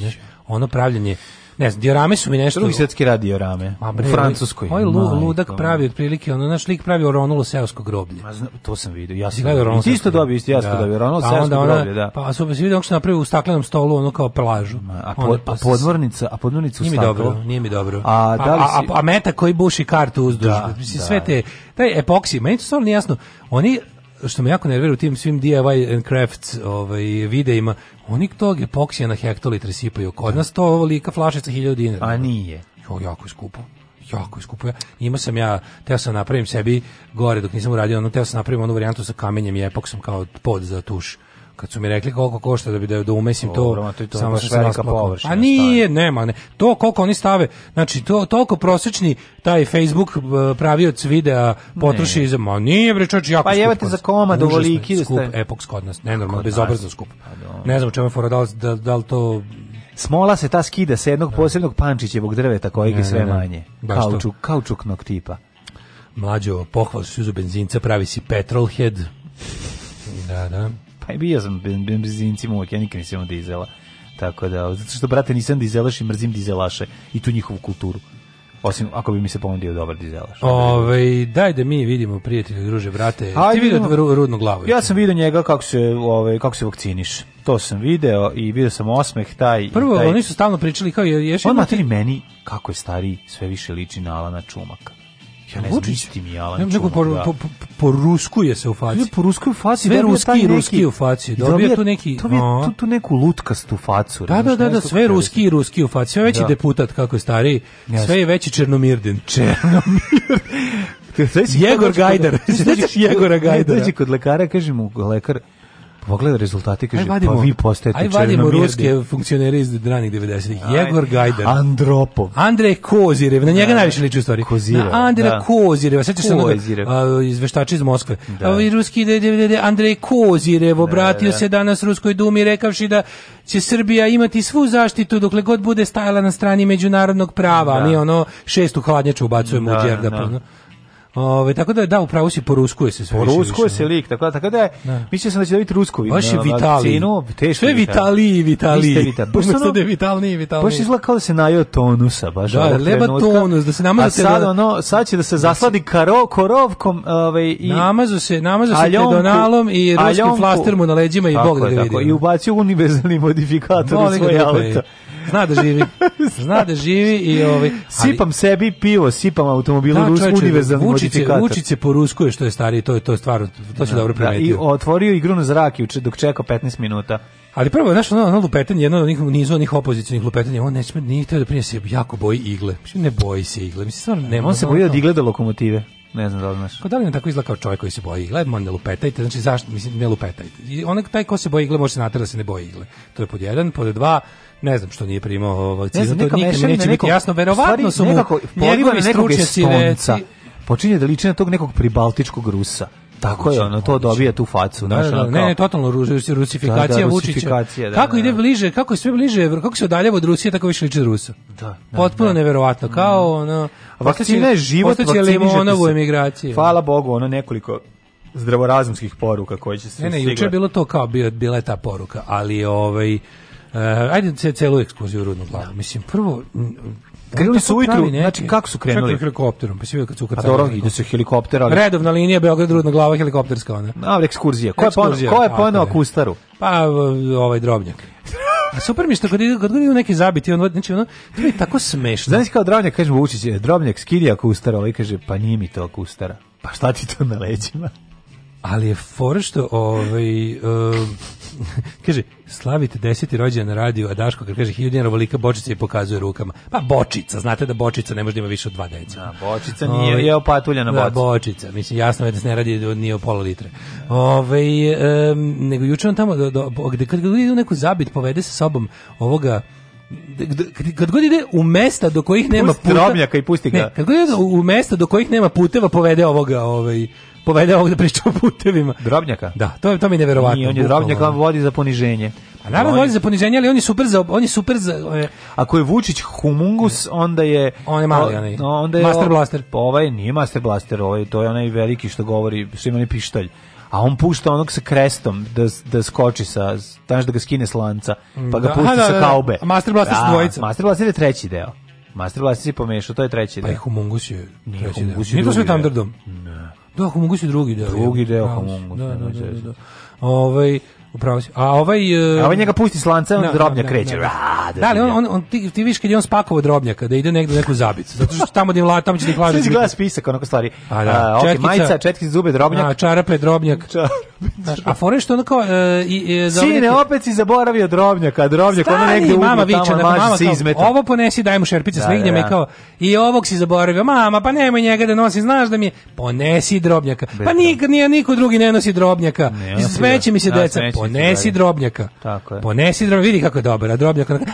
ono pravljanje ne znam, diorame su mi nešto... Drugi svjetski rad diorame, Ma, bre, u Francuskoj. Ovaj lu, ludak pravi otprilike, ono, naš lik pravi oronulo seosko groblje. Ma, zna, to sam vidio, ja sam vidio. Ti isto dobio, isto ja sam da. dobio, oronulo pa, seosko groblje, da. Pa su pa se vidio ono što napravio u staklenom stolu, ono kao plažu. Ma, a, po, onda, pa, a podvornica, a podvornica u staklu. Nije mi dobro, nije mi dobro. A, pa, da li si... a, a, a meta koji buši kartu uzduž. Da, mislim, da. sve te, taj epoksi, meni to stvarno nije jasno, oni što me jako nervira u tim svim DIY and crafts ovaj, videima, Oni tog epoksija na hektolitre sipaju. Kod nas to ovolika flašica 1000 dinara. A nije. Jo, jako je skupo jako iskupo. Ima sam ja, teo sam da napravim sebi gore dok nisam uradio ono, teo sam da napravim onu varijantu sa kamenjem i epoksom kao pod za tuš kad su mi rekli koliko košta da bi da, da umesim Dobro, to, to, samo se velika površina. A nije, nema, ne. To koliko oni stave, znači to toliko prosečni taj Facebook uh, pravioc videa potroši za ma nije bre čoveče jako. Pa jevate za koma da ste. skup, epoks kod nas, normalno bezobrazno skup. Pa ne znam čemu je fora da, da da li to Smola se ta skida sa jednog da. posebnog pančićevog drveta kojeg je sve manje. Kaučuk, kaučuknog tipa. Mlađo, pohval suzu benzinca, pravi si petrolhead. Da, da. Pa i bio sam benzincima uvek, ja nikad nisam dizela. Tako da, zato što, brate, nisam dizelaš i mrzim dizelaše i tu njihovu kulturu. Osim ako bi mi se pomendio dobar dizelaš. Ove, ovaj, daj da mi vidimo prijatelje, druže, brate. Aj, Ti vidio ru, rudnu glavu. Ja sam vidio njega kako se, ove, ovaj, kako se vakciniš. To sam video i video sam osmeh taj... Prvo, taj... oni su stalno pričali kao... Je, ješ on materi meni kako je stariji sve više liči na Alana Čumaka. Ja ne znam, isti mi je Alan ne, Čumak. Poruskuje da. po, po, po se u faci. Ne, poruskuje u faci, sve ruski i ruski u faci. Dobija tu neki... To tu, tu neku lutkastu facu. Da, da, da, da, sve ruski i ruski u faci. Sve veći da. deputat, kako je stariji, Jasne. sve je veći Černomirdin. Černomirdin. [laughs] Jegor Gajdar. Jegora Gajdara. Dođi kod lekara, kaže mu lekar, pogleda rezultati kaže pa vadimo, pa vi postajete aj vadimo ruske funkcionere iz ranih 90-ih Jegor Gajdan Andropov Andrej Kozirev na njega da, najviše liči u stvari Kozirev na Andreja da. Kozireva sećaš se onoga izveštači iz Moskve da. a, ruski de, de, de, Andrej Kozirev da, obratio da, da. se danas ruskoj dumi rekavši da će Srbija imati svu zaštitu dokle god bude stajala na strani međunarodnog prava da. mi ono šestu hladnjaču ubacujemo da, u Đerdap da. da. Ove, tako da da upravo si poruskuje se sve. po Poruskuje se lik, tako da tako da da. mislio sam da će dobiti rusku vinu. Baš je Vitali. sve Vitali i Vitali. Vitali. Baš da je Vitalni i Vitalni. Baš izgleda kao da se najeo tonusa, baš. Da, da leba tonus, da se namazate. A sad da- ono, sad će da se zasladi karo, korovkom ovaj, i... Namazu se, namazu se pedonalom i ruski flaster mu na leđima i Bog da ga vidi. I ubacio univerzalni modifikator u svoje da auto. Zna da živi. [laughs] Zna da živi i ovaj ali... sipam sebi pivo, sipam automobilu da, čovječe, univerzalni Vučić, po se je što je stariji, to je to je stvarno, to se da, dobro da, primetio. Da, I otvorio igru na zraki dok čekao 15 minuta. Ali prvo, znaš, ono, ono lupetanje, jedno od njih, nizu onih opozicijnih lupetanja, on neće, nije teo da prinese, jako boji igle. Ne boji se igle, mislim, stvarno ne, On se boji da od igle do lokomotive. Ne znam da li znaš. Kod da li tako izgleda kao čovjek koji se boji igle, ne da lupetajte, znači zašto, mislim, ne lupetajte. I onaj, taj ko se boji igle može se natjerati da se ne boji igle. To je pod jedan, pod dva, ne znam što nije primao ovaj, vakcinu, ne to nikad neće neko, biti jasno, verovatno su mu njegovi stručnjaci Počinje da liči na tog nekog pribaltičkog Rusa Tako je, ono, to dobija tu facu. znači da, da, da ne, ne, totalno rusifikacija, da, da, Vučića. Da, kako da, ide bliže, kako je sve bliže, kako se udaljava od Rusije, tako više liči od Rusa. Da, Potpuno neverovatno, kao mm. ono... Vakcina je život, vakcinižete se. emigraciji. Hvala Bogu, ono nekoliko zdravorazumskih poruka koje će se Ne, ne, juče je bilo to kao, bio, bila je ta poruka, ali ovaj... Uh, ajde se celu ekskurziju u Rudnu glavu. Mislim, prvo, Krenuli su ujutru, znači kako su krenuli? Čekali helikopterom, pa si vidio kad su ukrcali. Pa A dobro, ide se helikopter, ali... Redovna linija, Beograd, Rudna glava, helikopterska ona. Na, ekskurzija. Ko je ponao, ko je ponao kustaru? Pa, ovaj drobnjak. A super mi što kad kad god neki zabiti on znači ono to je tako smešno. Znaš kao Drobnjak kaže Vučić je Drobnjak skidija kustara, ali kaže pa nije mi to kustara. Pa šta ti to na leđima? Ali je fora što ovaj uh, [laughs] kaže, slavite deseti rođendan na radiju, a Daško kad kaže hiljadu dinara velika bočica i pokazuje rukama. Pa bočica, znate da bočica ne može da ima više od dva deca. Da, bočica nije, Ove, ovaj, je opatuljena bočica. Da, bočica, mislim, jasno je da se ne radi, da nije o pola litre. Ove, ovaj, um, nego juče on tamo, do, do, gde, kad idu neku zabit, povede sa sobom ovoga, kad, kad god ide u mesta do kojih nema puta, i pusti ga. Ne, kad god ide u mesta do kojih nema puteva, povede ovoga, ovaj povede ovog da priča o putevima. Drobnjaka? Da, to, je, to mi je neverovatno. Nije, on je Drobnjak vam vodi za poniženje. A pa naravno da vodi za poniženje, ali oni super za... Oni super za e, Ako je Vučić humungus, onda je... On je mali, onaj. Onda je master blaster. Pa ovaj nije master blaster, ovaj, to je onaj veliki što govori, što ima ne pištolj a on pušta onog sa krestom da, da skoči sa, znaš da ga skine s lanca, pa ga da, pušta da, da, da, sa kaube. A Master Blaster su da, dvojica. Master Blaster je treći deo. Master Blaster si pomešao, to je treći pa deo. Pa i Humungus je treći Humungus deo. Nije to sve Thunderdome. Ne. Da, ako mogu si drugi deo. Drugi deo, ako mogu. Da, da, da, da, da. Ovaj, Upravo si. A ovaj uh, A ovaj njega pusti s lancem, no, da, drobnja no, kreće. No, da, da, da, da. da li on, on, on ti, ti vidiš kad je on spakovao drobnjaka da ide negde neku zabicu. Zato što tamo da im la, tamo će da ih laže. Sve glas spisak onako stvari. A, da. A, okay, četkica, majica, četkice zube drobnjak. A čarape drobnjak. [laughs] a fore što onako uh, e, i, i e, Sine, opet si zaboravio drobnjaka, drobnjak ono negde u mama viče, tamo, dakle, mama kao, izmeta. ovo ponesi, daj mu šerpice da, smegnjama da, i kao i ovog si zaboravio. Mama, pa nemoj njega da nosi, znaš da mi je ponesi drobnjaka. Pa nikad nije niko drugi ne nosi drobnjaka. Smeće mi se deca Ponesi da. drobnjaka. Tako je. Ponesi drobnjaka, vidi kako je dobar, a drobnjak onako...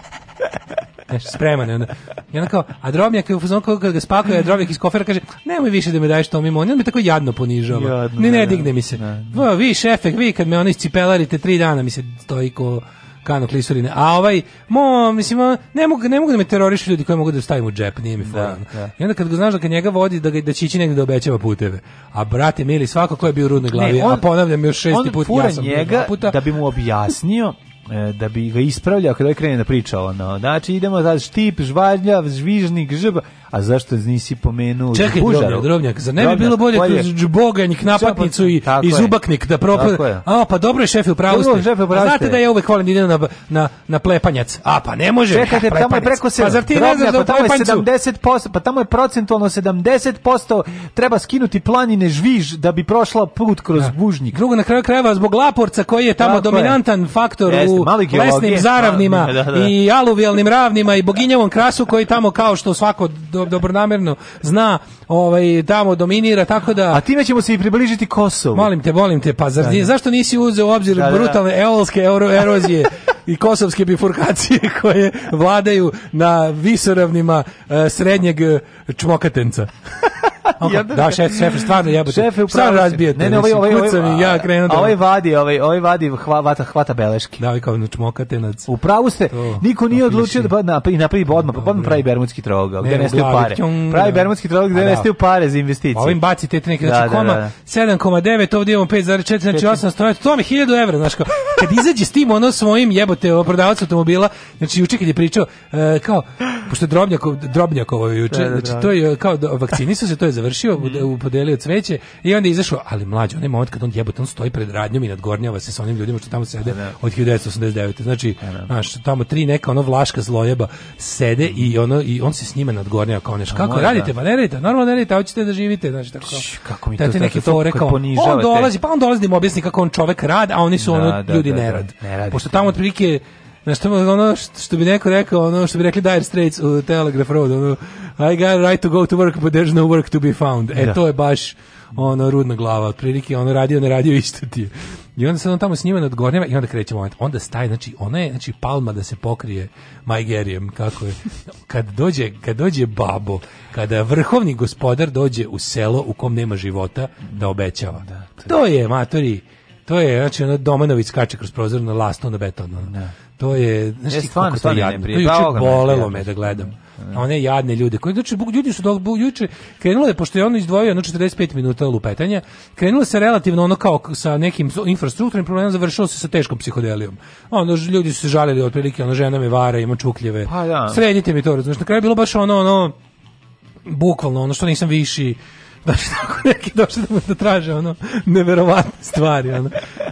Nešto spreman je onda. I onda kao, a drobnjak je u fazonu kako ga spakuje, a drobnjak iz kofera kaže, nemoj više da me daješ to mimo, on mi tako jadno ponižava. Jadno, ne, ne, da, ne, da. digne mi se. Ne, ne. vi šefek, vi kad me ono iscipelarite tri dana mi se stoji ko kano klisurine. A ovaj, mo, mislim, ne mogu, ne mogu da me terorišu ljudi koje mogu da stavim u džep, nije mi da, da. I onda kad ga znaš da kad njega vodi, da, ga, da će ići negdje da obećava puteve. A brate, mili, svako ko je bio u rudnoj glavi, ne, on, a ponavljam još šesti put, ja sam njega puta. da bi mu objasnio e, da bi ga ispravljao kada ovaj je krene da priča ono. Znači idemo za štip, žvaljljav, žvižnik, žb, a zašto nisi pomenuo Čekaj, Bužaru? Drobnjak, drobnjak, za ne bi bilo bolje kroz džboganjih napatnicu i, i zubaknik da propada. A, pa dobro je šef u pravu ste. Znate da ja uvek volim da idem na, na, na plepanjac. A, pa ne može. Čekajte, ja, tamo je preko se... Pa zar ti drobnjak, ne znaš da pa tamo je 70%, pa tamo je procentualno 70% treba skinuti planine žviž da bi prošla put kroz da. bužnik. Drugo, na kraju krajeva, zbog Laporca koji je tamo tako dominantan je. faktor Jeste, u lesnim zaravnima [laughs] da, da, da. i aluvijalnim ravnima i boginjevom krasu koji tamo kao što svako do, dobronamerno zna, ovaj tamo dominira, tako da A time ćemo se i približiti Kosovu. Molim te, molim te, pa zar, da, da. zašto nisi uzeo u obzir da, da, da. brutalne eolske erozije i kosovske bifurkacije [laughs] koje vladaju na visoravnima eh, srednjeg eh, čmokatenca? [laughs] [laughs] da, šef, šef, stvarno jebote. Šef je Ne, ne, ovaj, ovaj, ovaj, ja krenuo da... Ovaj vadi, ovaj, ovaj vadi hvata, hvata beleške. Da, ovaj kao nuč mokatinac. U pravu ste, niko nije odlučio da pa na napravi, napravi odmah, pa odmah pravi bermudski trougao, gde nestaju pare. Pravi bermudski trougao gde da. nestaju pare za investicije. Ovim bacite te neke, znači, da, da, koma 7,9, ovde imamo 5,4, znači 800, to mi 1000 evra, znaš, kao, kad izađe s tim ono svojim jebote, prodavac automobila, znači juče kad je pričao, e, kao, pošto Drobnjakov, Drobnjakovo juče, znači to je kao, vakcinisao se, to je je završio, mm. podelio cveće i onda je izašao, ali mlađi, onaj moment kad on jebote, on stoji pred radnjom i nadgornjava se sa onim ljudima što tamo sede da. od 1989. Znači, da. znaš, tamo tri neka ono vlaška zlojeba sede i mhm. ono i on se s njima nadgornjava kao nešto. Kako mora, radite? Pa ne radite, normalno ne radite, hoćete da živite, znači tako. Č, kako mi to tako, neke fore kao on dolazi, pa on dolazi da im objasni kako on čovek rad, a oni su da, ono da, ljudi da, nerad. Pošto tamo otprilike Znaš, to ono što bi neko rekao, ono što bi rekli Dire Straits u Telegraph Road, ono, I got right to go to work, but there's no work to be found. E, da. to je baš ono rudna glava, otprilike ono radio, ne radio, [laughs] isto ti je. I onda se on tamo s njima nadgornjava i onda kreće moment. Onda staje, znači, ona je, znači, palma da se pokrije majgerijem, kako je. Kad dođe, kad dođe babo, kada vrhovni gospodar dođe u selo u kom nema života, da obećava. Da, to je, matori, to je, znači, ono, Domanović skače kroz prozor na lastu, na beton. Ono. Da to je znači e, stvarno to je jadno. To je bolelo me da gledam. A da. one jadne ljude. Koji znači ljudi su do juče krenulo je pošto je ono izdvojio jedno 45 minuta lupetanja, krenulo se relativno ono kao sa nekim infrastrukturnim problemom, završilo se sa teškom psihodelijom. onda ljudi su se žalili otprilike, ona žena me vara, ima čukljeve. Pa da. Sredite mi to, razumješ na kraju je bilo baš ono ono bukvalno ono što nisam viši Znači, tako neki došli da, da traže ono, neverovatne stvari. Ono.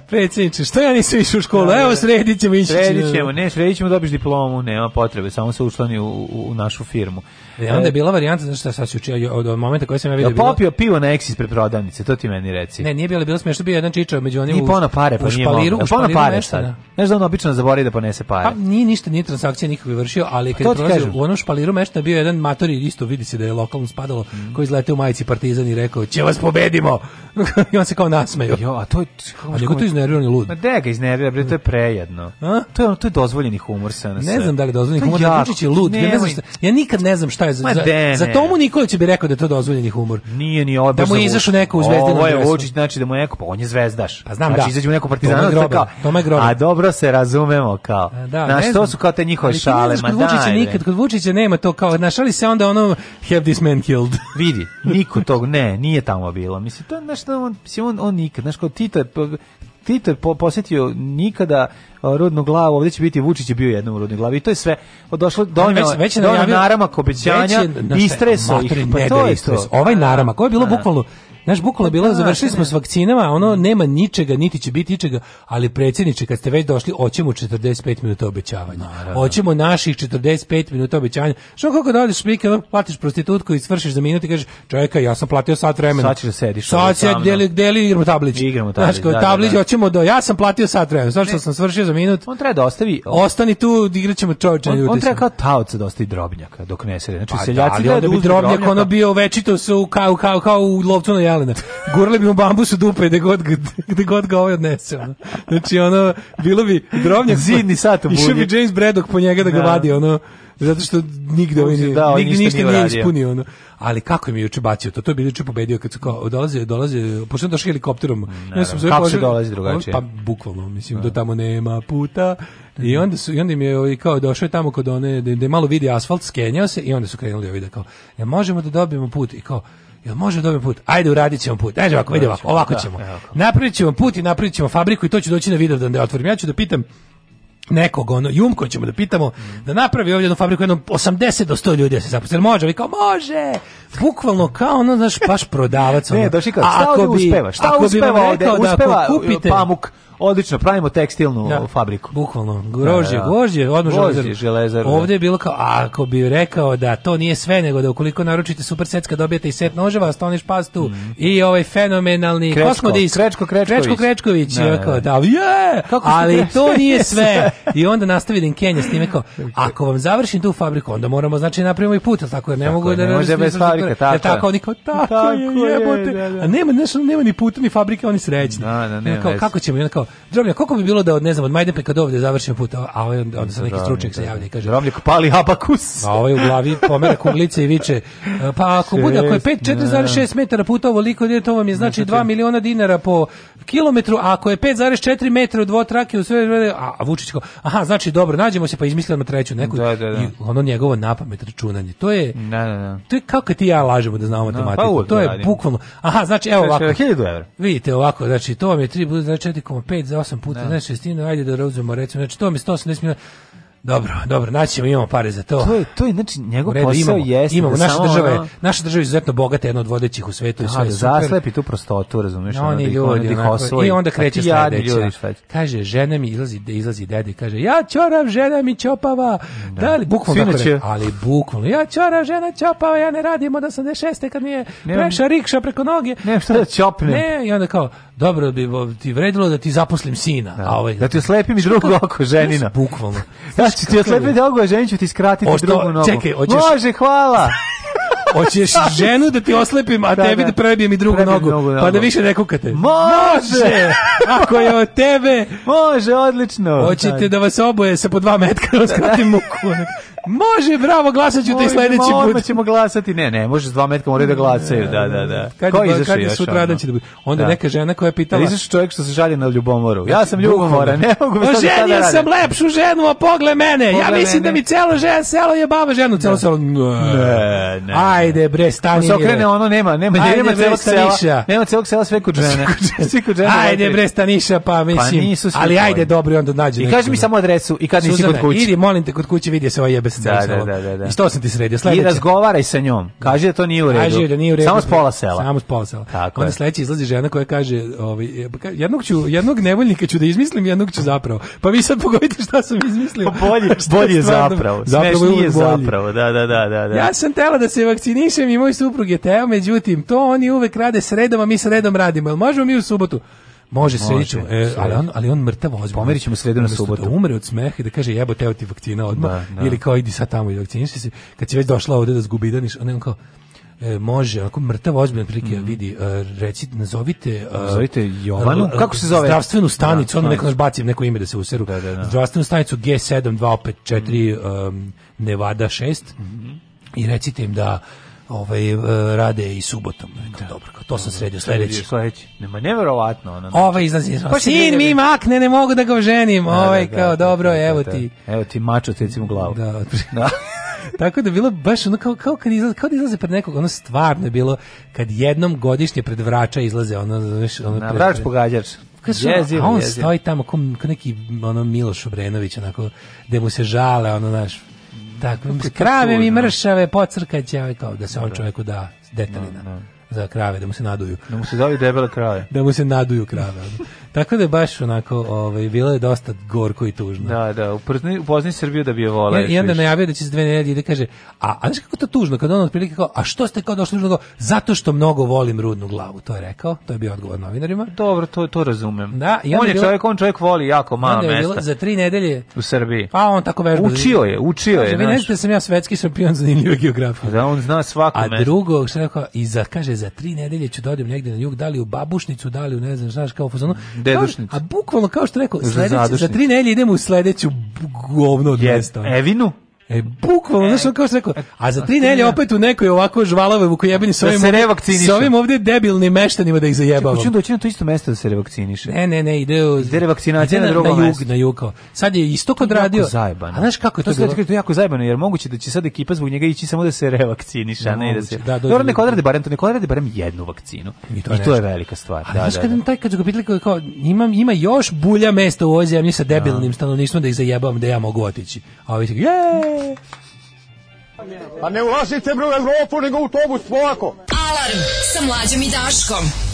Predsjedniče, što ja nisam išao u školu? Da, da, Evo, da. sredićemo ćemo ići. Sredit ne, sredićemo dobiješ diplomu, nema potrebe, samo se učlani u, u, u našu firmu. E, onda je e, bila varijanta, znaš šta sad se učio, od, od momenta koji sam ja vidio... Ja popio pivo na Exis pre prodavnice, to ti meni reci. Ne, nije bilo, bilo smiješno, bio jedan čičao među onim... I pona pare, pa nije mogo. Da pona pare sad. Znaš da obično zaboravi da ponese pare. Pa ni ništa, ni transakcija nikakve vršio, ali kad prođe pa prolazio u onom špaliru mešta bio jedan matori, isto vidi se da je lokalno spadalo, mm. koji izleteo u majici Partizan i rekao, će vas pobedimo! [laughs] I on se kao nasmeju. Jo, a to je... A kako to iznervira, on je lud. Ma de ga iznervira, bre, to je prejedno. A? To je, to je dozvoljeni humor, sa Ne znam da li dozvoljeni humor, da Vučić je lud. Ja, ne znam, šta, ja nikad ne znam šta Ma za, de, za, za Tomu Nikolić bi rekao da je to dozvoljeni humor. Nije ni ovo. Da mu izašao neko u zvezdanom Ovo je Vučić, znači da mu neko, pa on je zvezdaš. Pa znam znači, da. Znači izađe neko partizanac kao. Tome grobe. A dobro se razumemo kao. da, na što su kao te njihove šale, ma da. Vučića nikad, kod Vučića nema to kao, našali se onda ono have this man killed. [laughs] Vidi, niko tog ne, nije tamo bilo. Mislim to nešto on, on, on nikad, znači kao Tito je Tito je po, posjetio nikada rodnu glavu, ovdje će biti Vučić je bio jednom u rodnoj glavi i to je sve. Došlo donio već, već naramak obećanja, istreso ih, pa to je to. Ovaj naramak, ovo je bilo da, da. bukvalno Znaš, bukvalno je bilo, završili smo s vakcinama, ono, mm. nema ničega, niti će biti ničega, ali predsjedniče, kad ste već došli, hoćemo 45 minuta obećavanja. Hoćemo naših 45 minuta obećanja. Što kako da odeš spike, platiš prostitutku i svršiš za minut i kažeš, čovjeka, ja sam platio sat vremena. Sad ćeš da sediš. Sad će, deli, da. deli, igramo tablić. Igramo tablić, Znaš, da, tablić, da, da, da. hoćemo do, ja sam platio sat vremena, sad što sam svršio za minut. On treba da ostavi. Ostani tu, da igrat ćemo čovječan ljudi. On, on treba kao taoca da ostavi drobnjaka dok ne sede. Znači, pa, seljaci da, da, da bi drobnjak, ono bio večito su kao, kao, kao u lovcu na Jelena. Gurali bi mu bambus u dupe gde god, gde god ga ovaj odnese. Ono. Znači, ono, bilo bi drovnjak. Pa Zidni sat u Išao bi James Braddock po njega da ga da. vadi, ono, zato što nigde ovaj nije, da, nigde ništa, nije, nije ispunio ono. Ali kako im je juče bacio to? To bi juče pobedio kad su kao dolaze, dolaze, pošto došao helikopterom. Ja sam sve kako se dolazi drugačije. Pa bukvalno, mislim da. do tamo nema puta. Da. I onda su i onda im je ovaj kao došao je tamo kod one da, da malo vidi asfalt, skenjao se i onda su krenuli ovi da kao ja e, možemo da dobijemo put i kao Jel može dobar put? Ajde uradit ćemo put. Ajde ovako, vidi ovako, ovako ćemo. Da, napravit ćemo put i napravit ćemo fabriku i to ću doći na video da ne otvorim. Ja ću da pitam nekog ono Jumko ćemo da pitamo mm. da napravi ovdje jednu fabriku jedno 80 do 100 ljudi da se zaposli. Može, vi kao može. Bukvalno kao ono znaš baš prodavac ono. ne, došli kao, šta ako bi, uspeva? Šta uspeva ovde? Uspeva kupite, pamuk odlično, pravimo tekstilnu da. fabriku. Bukvalno, grožje, grožje, da. gvožđe, da, da. odmah železaru. železaru. Da. Ovdje je bilo kao, ako bi rekao da to nije sve, nego da ukoliko naručite super secka dobijete i set noževa, Astoniš pastu mm. i ovaj fenomenalni Krečko, kosmodisk. Krečko Krečković. Krečko Krečković. Da, da, da. Je, ali to nije sve. [laughs] I onda nastavi Dinkenje s time kao, ako vam završim tu fabriku, onda moramo znači napravimo i put, tako jer ne tako, mogu da... Ne može bez fabrike, tako. Tako, oni kao, tako, tako je, jebote. A nema, nema ni puta, ni fabrike, oni srećni. Da, da, nema. Kako ćemo, i onda kao, Drobnjak, koliko bi bilo da od, ne znam, od Majdepe kad ovdje završimo put, a ovaj onda, onda se neki stručnjak se da. javlja i kaže... Drobnjak pali abakus. [laughs] A ovaj u glavi pomera kuglice i viče, e, pa ako bude, ako je 4,6 metara puta ovoliko, to vam je znači 2 miliona dinara po kilometru, a ako je 5,4 metra u dvotrake u sve, a, a Vučić kao, aha, znači dobro, nađemo se pa izmislimo treću neku. Da, da, da. I ono njegovo napamet računanje. To je, da, da, da. to je kako kad ti ja lažemo da znamo da, pa matematiku. Pa to je bukvalno, aha, znači evo znači, ovako. 1000 €. Vidite ovako, znači to vam je 3, znači 4,5 5 za 8 puta, da. ne šestinu, ajde da razumemo, recimo, znači to mi 180 miliona. Dobro, dobro, naćemo, imamo pare za to. To je, to je znači, njegov Red, posao imamo, jeste. Imamo, da naša, država je, naša država je izuzetno bogata, jedna od vodećih u svetu. Da, da zaslepi tu prostotu, razumiješ? No, oni da ljudi, da ih, osvoji, i onda kreće sledeće. Kaže, žena mi izlazi, da izlazi dede, kaže, ja čorav, žena mi čopava. Da, da li, bukvalno tako re, ali bukvalno, ja čorav, žena čopava, ja ne radimo da sam 86. kad mi je preša rikša preko noge. Ne, šta da čopne. Da- ne, i onda kao, dobro bi ti vredilo da ti zaposlim sina. Da, ovaj, da ti oslepim i drugo oko ženina. [laughs] Bukvalno. Ja [laughs] da, ću ti oslepiti drugo, a ženi ću ti skratiti Ošto, drugu nogu. Čekaj, hoćeš... Može, hvala! [laughs] Hoćeš ženu da ti oslepim, a da, tebi da. da prebijem i drugu prebijem nogu, nogu, pa da više ne kukate. Može! Ako je od tebe... Može, odlično. Hoćete da vas oboje sa po dva metka raskratim muku. Može, bravo, glasaću ću sledeći put. Odmah ćemo glasati. Ne, ne, može s dva metka moraju da glasaju. Da, da, da. Kad, Ko izašao još? sutra da će da bude? Onda da. neka žena koja je pitala... Izašao čovjek što se žali na ljubomoru. Ja sam ljubomora, [laughs] ne mogu mi šta da radim. sam lepšu ženu, a pogle mene. Pogle ja mislim da mene. da mi celo žen, selo je baba ženu, celo da. selo. Ne, ne. Ajde, bre, stani. Se okrene ono, nema, nema, Ajde, nema celog sela. Nema celog sela, sve kod žene. [laughs] Svi kod žene. Ajde, bre, staniša, pa, pa mislim. Ali ajde, dobro, onda nađe. I kaži mi da- samo adresu i kad nisi kod kuće. Idi, molim te, kod kuće vidi se ovaj jebe sankcionisalo. Da, da, da, da, da. I što sam ti sredio? Sledeće. I razgovaraj sa njom. Kaže da to nije u redu. Kaže da nije u redu. Samo s pola sela. Samo s pola sela. Tako Onda sledeće izlazi žena koja kaže, ovaj, e, pa jednog, ću, jednog nevoljnika ću da izmislim, jednog ću zapravo. Pa vi sad pogodite šta sam izmislio. Pa bolje, bolje [laughs] je zapravo. Zapravo je zapravo, da, da, da, da, da. Ja sam tela da se vakcinišem i moj suprug je teo, međutim, to oni uvek rade sredom, a mi sredom radimo. Jel možemo mi u subotu? Može, može sredićemo, e, ali, on, ali on mrtav ozbiljno. Pomerit ćemo sredu na da subotu. Da umre od smeha i da kaže jebo teo ti vakcina odmah, da, da. ili kao idi sad tamo i vakciniši se. Kad si već došla ovde da zgubidaniš, on je on kao, E, može, ako mrtav ozbiljno prilike mm. vidi, a, e, reci, nazovite, a, e, nazovite Jovanu, a, e, kako se zove? Zdravstvenu da, stanicu, da, ono neko naš bacim neko ime da se useru. Da, da, da. Zdravstvenu stanicu G7254 mm. um, Nevada 6 mm -hmm. i recite im da ovaj e, rade i subotom. Rekao, da. dobro, kao, to sam sredio sledeći. Sledeći. Nema neverovatno ona. Znači- ovaj izlazi. Pa sin mi makne, ne mogu da ga oženim. Da, da ovaj da, kao da, dobro, da, evo ti. Evo ti mačo tecim u glavu. Da. [laughs] da. [laughs] Tako da bilo baš ono kao, kao kad izlaze, kao da izlaze pred nekog, ono stvarno je bilo kad jednom godišnje pred vrača izlaze ono, znaš, ono Na, vrač pogađač. Kaže, jeziv, a on jeziv. stoji tamo kao neki ono Miloš Obrenović onako gde mu se žale ono znaš, Takvim krave mi da. mršave pocrkaće, ovaj kao da se on da. čoveku da detaljina da, za krave, da mu se naduju. Da mu se daju debele krave. Da mu se naduju krave. [laughs] Tako da je baš onako, ovaj, bilo je dosta gorko i tužno. Da, da, upozni, upozni Srbiju da bi je volao. I, onda najavio da će se dve nedelje da kaže, a, a znaš kako to tužno, kada on otprilike kao, a što ste kao došli u Zato što mnogo volim rudnu glavu, to je rekao, to je bio odgovor novinarima. Dobro, to, to razumem. Da, i on je bilo, čovjek, on čovjek voli jako malo mesta. Za tri nedelje u Srbiji. Pa on tako vežba. Učio je, učio kaže, je. Vi ne znate da sam ja svetski šampion zanimljive geografiju. Da, on zna svako A mesto. drugo, što rekao, i za, kaže, za tri nedelje ću da odem negdje na jug, da li u babušnicu, da li u ne znam, znaš, kao fazonu, Dedušnicu. a bukvalno, kao što rekao, sledeće, za, za tri nelje idemo u sledeću govno od mesta. Evinu? E, bukvalno, znaš, e, kao što rekao, a za tri nelje opet u nekoj ovako žvalavoj vukojebini sa da ovim, da sa ovim ovde debilnim meštanima da ih zajebavam. Čekaj, da doći na to isto mesto da se revakciniše. Ne, ne, ne, ide, u, ide ide na, na drugo na jug, mesto. Na jug, kao. Sad je istok odradio. Jako A znaš kako je to, to bilo? To je jako zajebano, jer moguće da će sad ekipa zbog njega ići samo da se revakciniše, a ne, da se... Da, Dobro, neko odrade barem to, neko odrade barem jednu vakcinu. I to, I to je velika stvar. A da, znaš, da, kad, taj, kad su ga pitali, kao, ima, ima još bulja mesta u ovoj zemlji sa debilnim stanovništvom da ih zajebavam, da ja mogu otići. A ovi je Evropu. Pa ne ulazite bre u Evropu, nego u autobus, polako. Alarm sa mlađom i Daškom.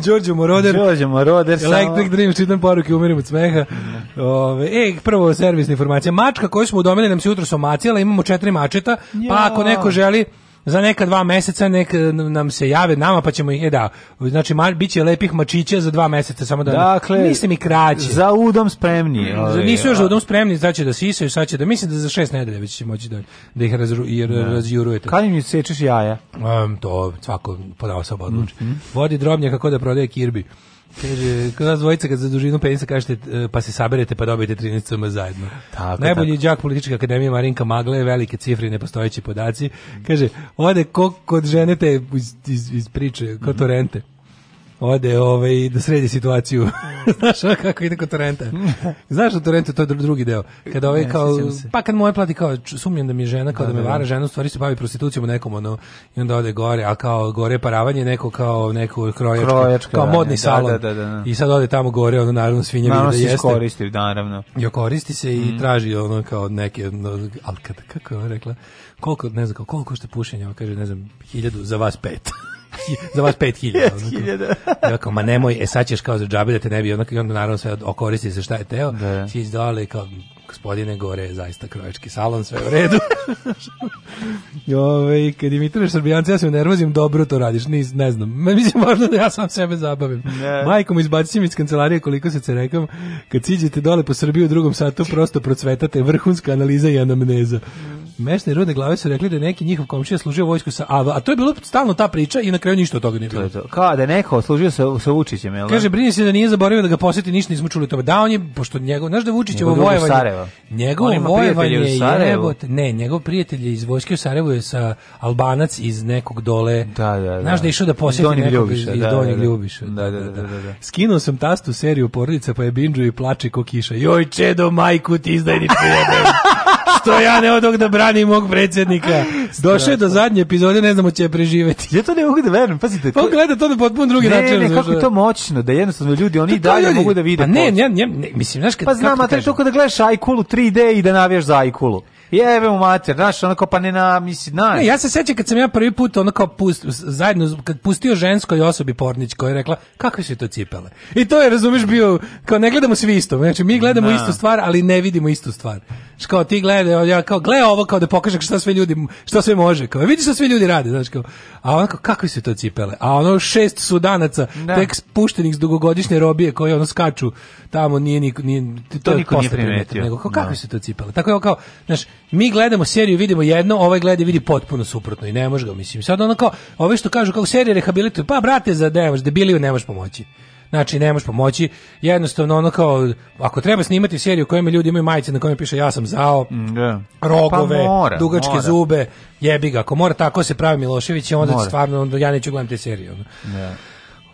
[laughs] Đorđe Moroder. Đorđe Moroder. [laughs] Electric samo... Dream, čitam poruke, umirim od smeha. Da. Ove, e, prvo servisna informacija. Mačka koju smo udomili nam se jutro somacijala, imamo četiri mačeta, ja. pa ako neko želi za neka dva meseca nek e, nam se jave nama pa ćemo ih e da znači ma, biće lepih mačića za dva meseca samo da dakle, mislim i kraće za udom spremni mm, ali, nisu još za udom spremni znači da sisaju sad će da mislim da za šest nedelja već će moći da, da ih razru, jer, da. razjurujete kad im sečeš jaja um, to svako podao sa odluči mm -hmm. vodi drobnje kako da prodaje kirbi Kaže, kada dvojica kad za dužinu penisa kažete e, pa se saberete pa dobijete 13 cm zajedno. Tako, Najbolji tako. đak političke akademije Marinka Magle, velike cifre i nepostojeći podaci. Kaže, ode kod žene te iz, iz, iz priče, kod torente. Mm -hmm ode ove, ovaj, i da sredi situaciju. [laughs] Znaš kako ide kod Torrenta? [laughs] Znaš da Torrenta to je drugi deo. Kada ovaj kao, pa kad moje ovaj plati kao, sumnjam da mi je žena, kao da, da me da, da. vara žena, u stvari se bavi prostitucijom u nekom, ono, i onda ode gore, a kao gore paravanje, neko kao neko krojačko, krojačka, kao modni da, salon. Da, da I sad ode tamo gore, ono, naravno, svinja vidi da jeste. Iskoristi, naravno. I koristi se mm. i mhm. traži ono kao neke, ono, ali kad, kako je ona rekla, koliko, ne znam, koliko košta pušenja, kaže, ne znam, hiljadu, za vas pet. [laughs] za vas 5000. 5000. Ja kao, ma nemoj, e sad ćeš kao za džabe da te ne bi, onako, i onda naravno sve okoristi za šta je teo, da. će izdole kao, gospodine gore zaista krojački salon, sve u redu. [laughs] Ove, kad imitiraš srbijance, ja se nervozim, dobro to radiš, Nis, ne znam. Mislim, možda da ja sam sebe zabavim. Ne. Majkom izbacim iz kancelarije koliko se cerekam, kad siđete dole po Srbiji u drugom satu, prosto procvetate vrhunska analiza i anamneza. Mešne rodne glave su rekli da neki njihov komšija služio vojsku sa AVA, a to je bilo stalno ta priča i na kraju ništa od toga nije bilo. To, to. Kao da je neko služio sa, sa Vučićem, jel? Da? Kaže, brini se da nije zaboravio da ga poseti, ništa nismo čuli o tome. Da, on je, pošto njegov, znaš da Vučić ovo vojevanje, Njegov Njegovo vojevanje je jebote. Ne, njegov prijatelj iz vojske u Sarajevu je sa Albanac iz nekog dole. Da, da, da. Znaš da je išao da posjeti nekog Ljubiša, iz, da, Donjeg da, Ljubiša. Da, da, da, da, Skinuo sam tastu seriju porodica pa je binđu i plače ko kiša. Joj, čedo, majku ti izdajni prijatelj što ja ne odog da brani mog predsjednika. Došao je do zadnje epizode, ne znamo će je preživeti. Ja to ne mogu da verujem, pazite. Pa to... On gleda to na potpuno drugi ne, način. Ne, ne, kako je to moćno, da jednostavno ljudi, oni i dalje ljudi. mogu da vide. A pa ne, ne, ne, ne, mislim, znaš, kad, pa znam, a to kada gledaš Aikulu 3D i da navijaš za Aikulu. Jebe mu mater, znaš, onako pa ne na, misli, na. Ne, ja se sećam kad sam ja prvi put onako pust, zajedno, kad pustio ženskoj osobi Pornić koja je rekla, kakve su to cipele? I to je, razumiješ, bio, kao ne gledamo svi isto, znači mi gledamo na. Da. istu stvar, ali ne vidimo istu stvar. Što kao ti gleda, ja kao gle ovo kao da pokaže šta sve ljudi, šta sve može. Kao vidi šta sve ljudi rade, znači kao. A onako kakve su to cipele? A ono šest sudanaca da. tek spuštenih s dugogodišnje robije koji ono skaču tamo nije niko nije to, to niko nije primetio. Nego kao kakve da. su to cipele? Tako je kao, znaš, mi gledamo seriju, vidimo jedno, ovaj gleda vidi potpuno suprotno i ne može ga, mislim. Sad ono kao, ove što kažu kako serije rehabilituju, pa brate za devaš, debiliju ne možeš pomoći znači ne možeš pomoći. Jednostavno ono kao ako treba snimati seriju u kojoj ljudi imaju majice na kojima piše ja sam zao, yeah. Mm, da. pa rogove, pa mora, dugačke mora. zube, jebi ga. Ako mora tako se pravi Milošević, i onda stvarno onda ja neću gledati te serije. Ono. Yeah. Da.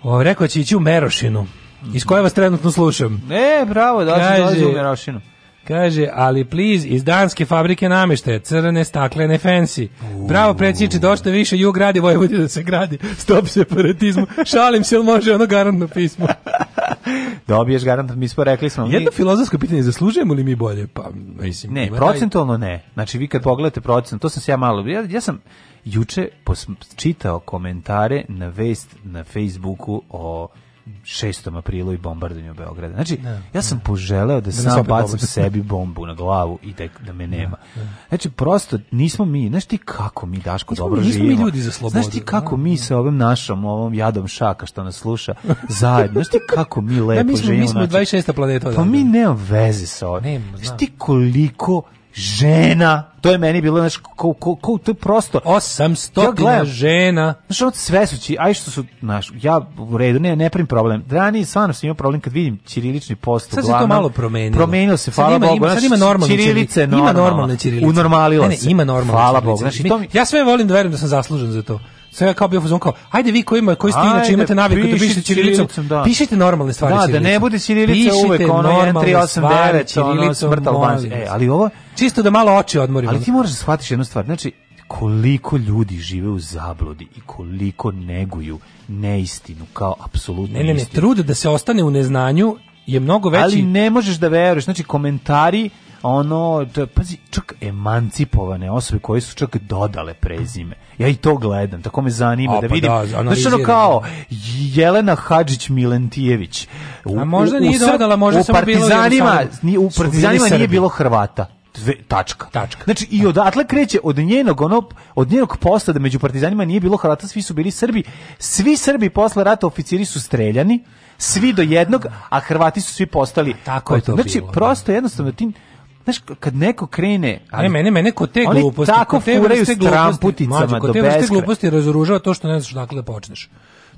O, rekao će ići u Merošinu. Iz koje vas trenutno slušam. ne bravo, da će dolazi u Merošinu. Kaže, ali please, iz danske fabrike namještaja, crne, staklene, fancy. Bravo, predsjedniče, došto više jug gradi Vojvodina da se gradi. Stop separatizmu. Šalim se, ili može ono garantno pismo? [laughs] Dobiješ garantno, mi smo rekli smo. Jedno mi... filozofsko pitanje, zaslužujemo li mi bolje? Pa, mislim, ne, procentualno ne. Znači, vi kad pogledate procent, to sam se ja malo... Ja, ja sam juče čitao komentare na vest na Facebooku o 6. aprilu i bombardanju Beograda. Znači, ne, da, ja sam ne. Da. poželeo da, da sam bacim bomba. sebi bombu na glavu i da, da me da, nema. Ne, znači, prosto, nismo mi, znaš ti kako mi, Daško, nismo, dobro nismo živimo. Nismo mi ljudi za slobodu. Znaš ti kako mi sa ovim našom, ovom jadom šaka što nas sluša, zajedno, znaš ti kako mi [laughs] lepo da, mi smo, živimo. Mi smo znači, 26. planeta. Pa mi nema veze sa ovim. Znaš ti koliko žena. To je meni bilo, znači, ko, ko, ko, to je prosto... 800 ja gledam, žena. Znaš, ono sve su, aj što su, naš ja u redu, ne, ne prim problem. Drani stvarno sam imao problem kad vidim ćirilični post. Sad uglavnom, se to malo promenilo. Promenilo se, hvala Bogu. Znači, sad ima normalne ćirilice. Ima normalne ćirilice. Unormalilo ne, ne, ima normalne Hvala Bogu. Znači, mi, to mi, ja sve volim da verujem da sam zaslužen za to. Sve ja kao bio fazon kao, ajde vi koji, ima, koji ste inače imate naviku da pišete ćirilicom, pišite normalne stvari Da, da ne bude ćirilica uvek ono 389 ono smrt Albanci. E, ali ovo... Čisto da malo oči odmorimo. Ali ti moraš da shvatiš jednu stvar, znači, koliko ljudi žive u zablodi i koliko neguju neistinu kao apsolutnu Ne, ne, ne, istinu. trud da se ostane u neznanju je mnogo veći. Ali ne možeš da veruješ, znači komentari ono, pazi, čak emancipovane osobe koje su čak dodale prezime. Ja i to gledam, tako me zanima o, da pa vidim. Da, znači ono kao Jelena Hadžić Milentijević. A možda nije dodala, možda u samo partizanima, bilo u partizanima nije bilo Hrvata. Dve, tačka. tačka. Znači i da. odatle kreće od njenog ono, od njenog posla da među partizanima nije bilo Hrvata, svi su bili Srbi. Svi Srbi posle rata oficiri su streljani, svi do jednog, a Hrvati su svi postali. A tako je to znači, bilo. Znači prosto jednostavno tim znaš, kad neko krene... Ali, ne, mene, mene kod te oni gluposti... Oni tako te furaju s tramputicama do Kod te vrste gluposti razoružava to što ne znaš dakle da počneš.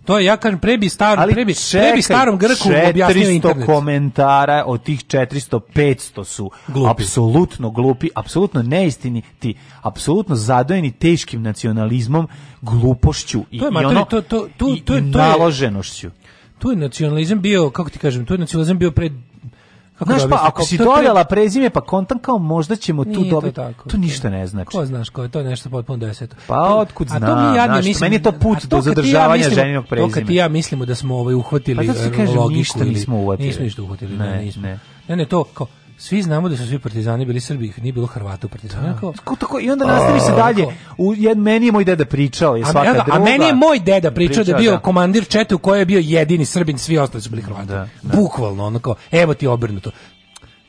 To je, ja kažem, prebi, star, ali prebi, čekaj, bi starom Grku objasnio internet. 400 komentara od tih 400, 500 su glupi. apsolutno glupi, apsolutno neistiniti, apsolutno zadojeni teškim nacionalizmom, glupošću i, to je, i ono, to, to, to, to, to, to, to, to i naloženošću. Tu je nacionalizam bio, kako ti kažem, tu je nacionalizam bio pre Kako znaš da pa, ako si dodala pre... prezime, pa kontam kao možda ćemo tu dobiti. To, tako, to ništa ne znači. Ko znaš ko je, to je nešto potpuno deseto. Pa otkud znam, a to mi znaš, mislim, meni je to put do zadržavanja ja mislimo, ženinog prezime. To kad ti ja mislimo da smo ovaj uhvatili pa, logišku. Pa ništa nismo uhvatili. Nismo ništa uhvatili, ne, da, ne, nismo. Ne, ne, to kao, svi znamo da su svi partizani bili Srbi, nije bilo Hrvata u partizanu. Da. Tako, tako, I onda nastavi se dalje. U, jed, meni je moj deda pričao. Je a, svaka a, druga. a meni je moj deda pričao, pričao da je da. bio da. komandir Čete u kojoj je bio jedini Srbin, svi ostali su bili Hrvati. Da, da. Bukvalno, onako, evo ti obrnuto.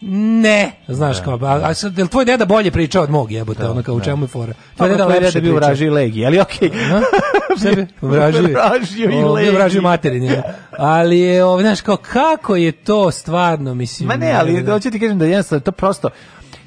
Ne. Znaš da. kao, a, a sad, jel tvoj deda bolje pričao od mog jebote, da, ono kao, u da. čemu je fora? Tvoj pa, deda lepše pričao. bio vražio legi, ali okej. Okay. Sebi vražio. [laughs] Vražio i legi. Vražio materinje. Ali je, ovaj, znaš kao, kako je to stvarno, mislim. Ma ne, ali hoću ti kažem da jednostavno, to prosto,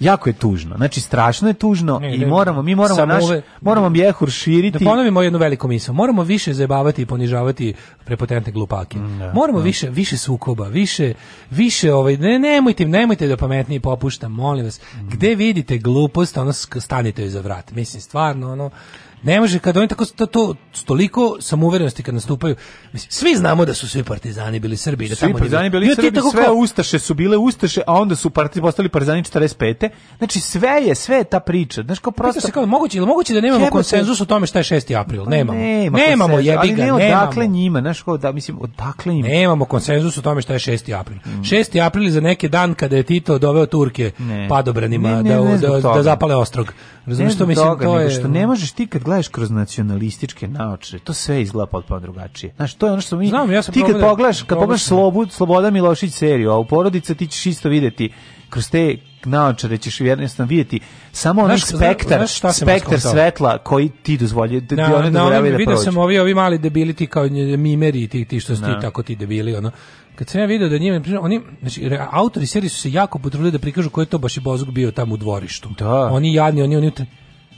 jako je tužno. Znači strašno je tužno ne, i moramo mi moramo naš ove, moramo mjehur širiti. Da ponovimo jednu veliku misao. Moramo više zajebavati i ponižavati prepotentne glupake. Ne, mm, da, moramo ne. Da. više više sukoba, više više ovaj ne nemojte nemojte da pametni popušta, molim vas. Mm. Gde vidite glupost, ono stanite joj za vrat. Mislim stvarno ono Ne može kad oni tako to, to toliko samouverenosti kad nastupaju. Mislim, svi znamo da su svi partizani bili Srbi, da svi tamo partizani bili Srbi, tako sve kao... ustaše su bile ustaše, a onda su partizani postali partizani 45. Znači sve je, sve je ta priča. Znaš kao prosto. Se kao moguće, ili moguće da nemamo konsenzus o tome šta je 6. april? Pa nemamo. Nema nemamo jebiga, ga, ne nemamo. Odakle njima, znaš kao da mislim odakle njima. Nemamo konsenzus o tome šta je 6. april. Mm. 6. april je za neke dan kada je Tito doveo Turke ne. padobranima ne, da, da, da, da zapale ostrog. Razumeš što mislim toga, to je. Što ne možeš ti kad pogledaš kroz nacionalističke naočare, to sve izgleda potpuno drugačije. Znaš, to je ono što mi... Znam, ja sam ti kad pogledaš, pogledaš, kad pogledaš Slobod, Sloboda Milošić seriju, a u porodica ti ćeš isto videti kroz te naočare da ćeš vjerojatno vidjeti samo onaj spektar, znaš šta spektar svetla koji ti dozvolje da ti one da Vidio sam ovi, ovi mali debili ti kao mimeri ti, ti što su ti da. tako ti debili ono. Kad sam ja vidio da njima, oni, znači, autori serije su se jako potrudili da prikažu koji je to baš i Bozog bio tamo u dvorištu. Da. Oni jadni, oni, oni,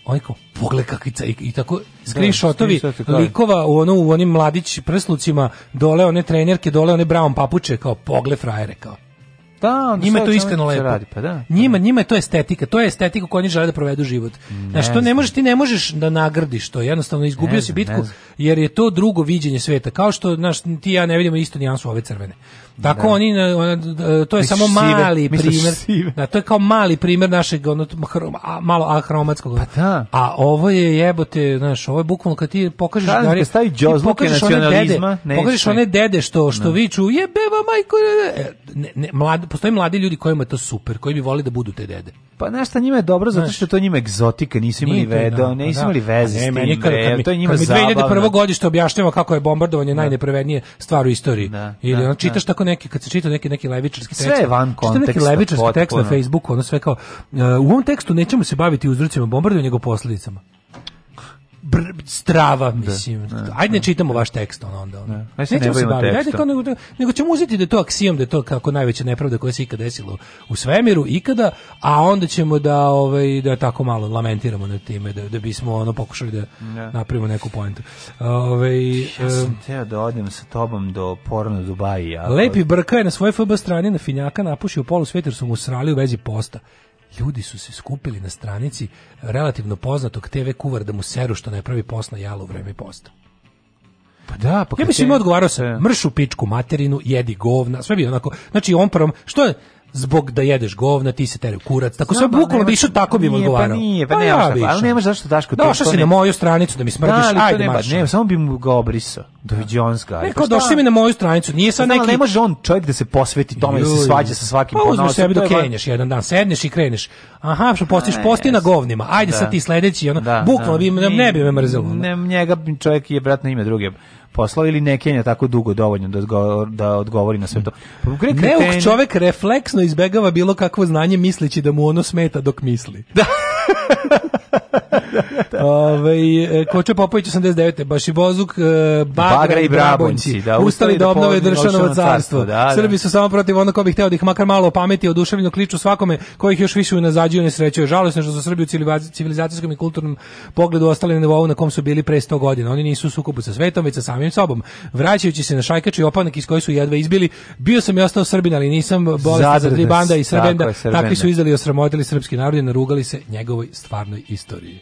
on ovaj kao pogled kakvica i, i tako da, screenshotovi likova u ono u onim mladić prslucima dole one trenerke dole one brown papuče kao pogled frajere kao da, njima je to iskreno lepo. Da radi, pa da. Pa njima, da. njima je to estetika, to je estetika koju oni žele da provedu život. Ne Znaš, to ne možeš, ti ne možeš da nagrdiš to, jednostavno izgubio ne si bitku, jer je to drugo viđenje sveta, kao što naš, ti ja ne vidimo isto nijansu ove crvene. Tako da. oni e, ona, e, to je samo mali primjer. Da, to je kao mali primjer našeg ono hrom, a, malo ahromatskog. Pa da. A ovo je jebote, znaš, ovo je bukvalno kad ti pokažeš da je stavi džozluke nacionalizma, one dede, pokažeš one dede što što no. Da. viču jebeva majko. E, ne, ne, mladi, postoje mladi ljudi kojima je to super, koji bi voli da budu te dede. Pa znaš šta njima je dobro zato što to njima egzotika, nisu imali vedo, da, nisu pa da. imali veze s tim. To je njima zabavno. 2001. godište objašnjava kako je bombardovanje najnepravednije stvar u istoriji. Ili on čitaš tako onako neki kad se čita neki neki levičarski tekst. Sve van konteksta. Neki levičarski potpuno. tekst na Facebooku, ono sve kao uh, u ovom tekstu nećemo se baviti uzrocima bombardovanja nego posledicama br, strava, da. mislim. Ne, da, da. ajde ne, ne čitamo vaš tekst on onda. onda. Ne, ajde se Nećemo ne kao nego, nego ćemo uzeti da to aksijom, da to kako najveća nepravda koja se ikad desila u svemiru, ikada, a onda ćemo da ovaj da tako malo lamentiramo na time da da bismo ono pokušali da ne. napravimo neku poentu. Ovaj ja sam teo da odem sa tobom do porno Dubaija. Lepi Brka je na svojoj FB strani na Finjaka napušio polu sveter su mu srali u vezi posta ljudi su se skupili na stranici relativno poznatog TV kuvara da mu seru što ne pravi post na jalu vreme posta. Pa da, pa ja mislim te... odgovarao sam, da. mršu pičku materinu, jedi govna, sve bi onako. Znači on prvom, što je zbog da jedeš govna, ti se tere kurac. Tako sve bukvalno bi išao, tako bi pa odgovarao. Pa nije, pa, pa nemaš, ja bi pa, ali nemaš zašto Daško. Došao si ne... na moju stranicu da mi smrdiš, da, ajde nema, Ne, samo bi mu ga obrisao. Doviđonska. Ne, pa kao došli mi na moju stranicu, nije sad neki... Ne može on čovjek da se posveti tome, i da se svađa sa svakim ponosom. Pa uzmeš sebi dok kenješ jedan dan, sedneš i kreneš. Aha, što postiš, posti na govnima, ajde da. sad ti sledeći, ono, da, bukvalno bi, ne bi me mrzelo. Ne, njega čovjek je brat na ime druge poslao ili ne Kenja tako dugo dovoljno da, odgovor, da odgovori na sve to. Neuk čovek refleksno izbegava bilo kakvo znanje misleći da mu ono smeta dok misli. Da. [laughs] [laughs] Ove, e, Koče Popović 89. Bašibozuk, e, Bagra, Bagra i Brabonci. Da, ustali da obnove državno carstvo. Da, da, Srbi su samo protiv ono ko bi hteo da ih makar malo pameti oduševljeno kliču svakome kojih još više unazađuju i nesrećuju. Žalosno što su Srbi u civilizacijskom i kulturnom pogledu ostali na nivou na kom su bili pre 100 godina. Oni nisu u sukobu sa svetom, već sa samim sobom. Vraćajući se na šajkač i opanak iz kojih su jedva izbili, bio sam i ostao Srbin, ali nisam bolestan za tri banda i srbenda. Tako je, srbenda. Takvi su izdali i osramotili srpski narod i narugali se njegovoj stvarnoj istoriji.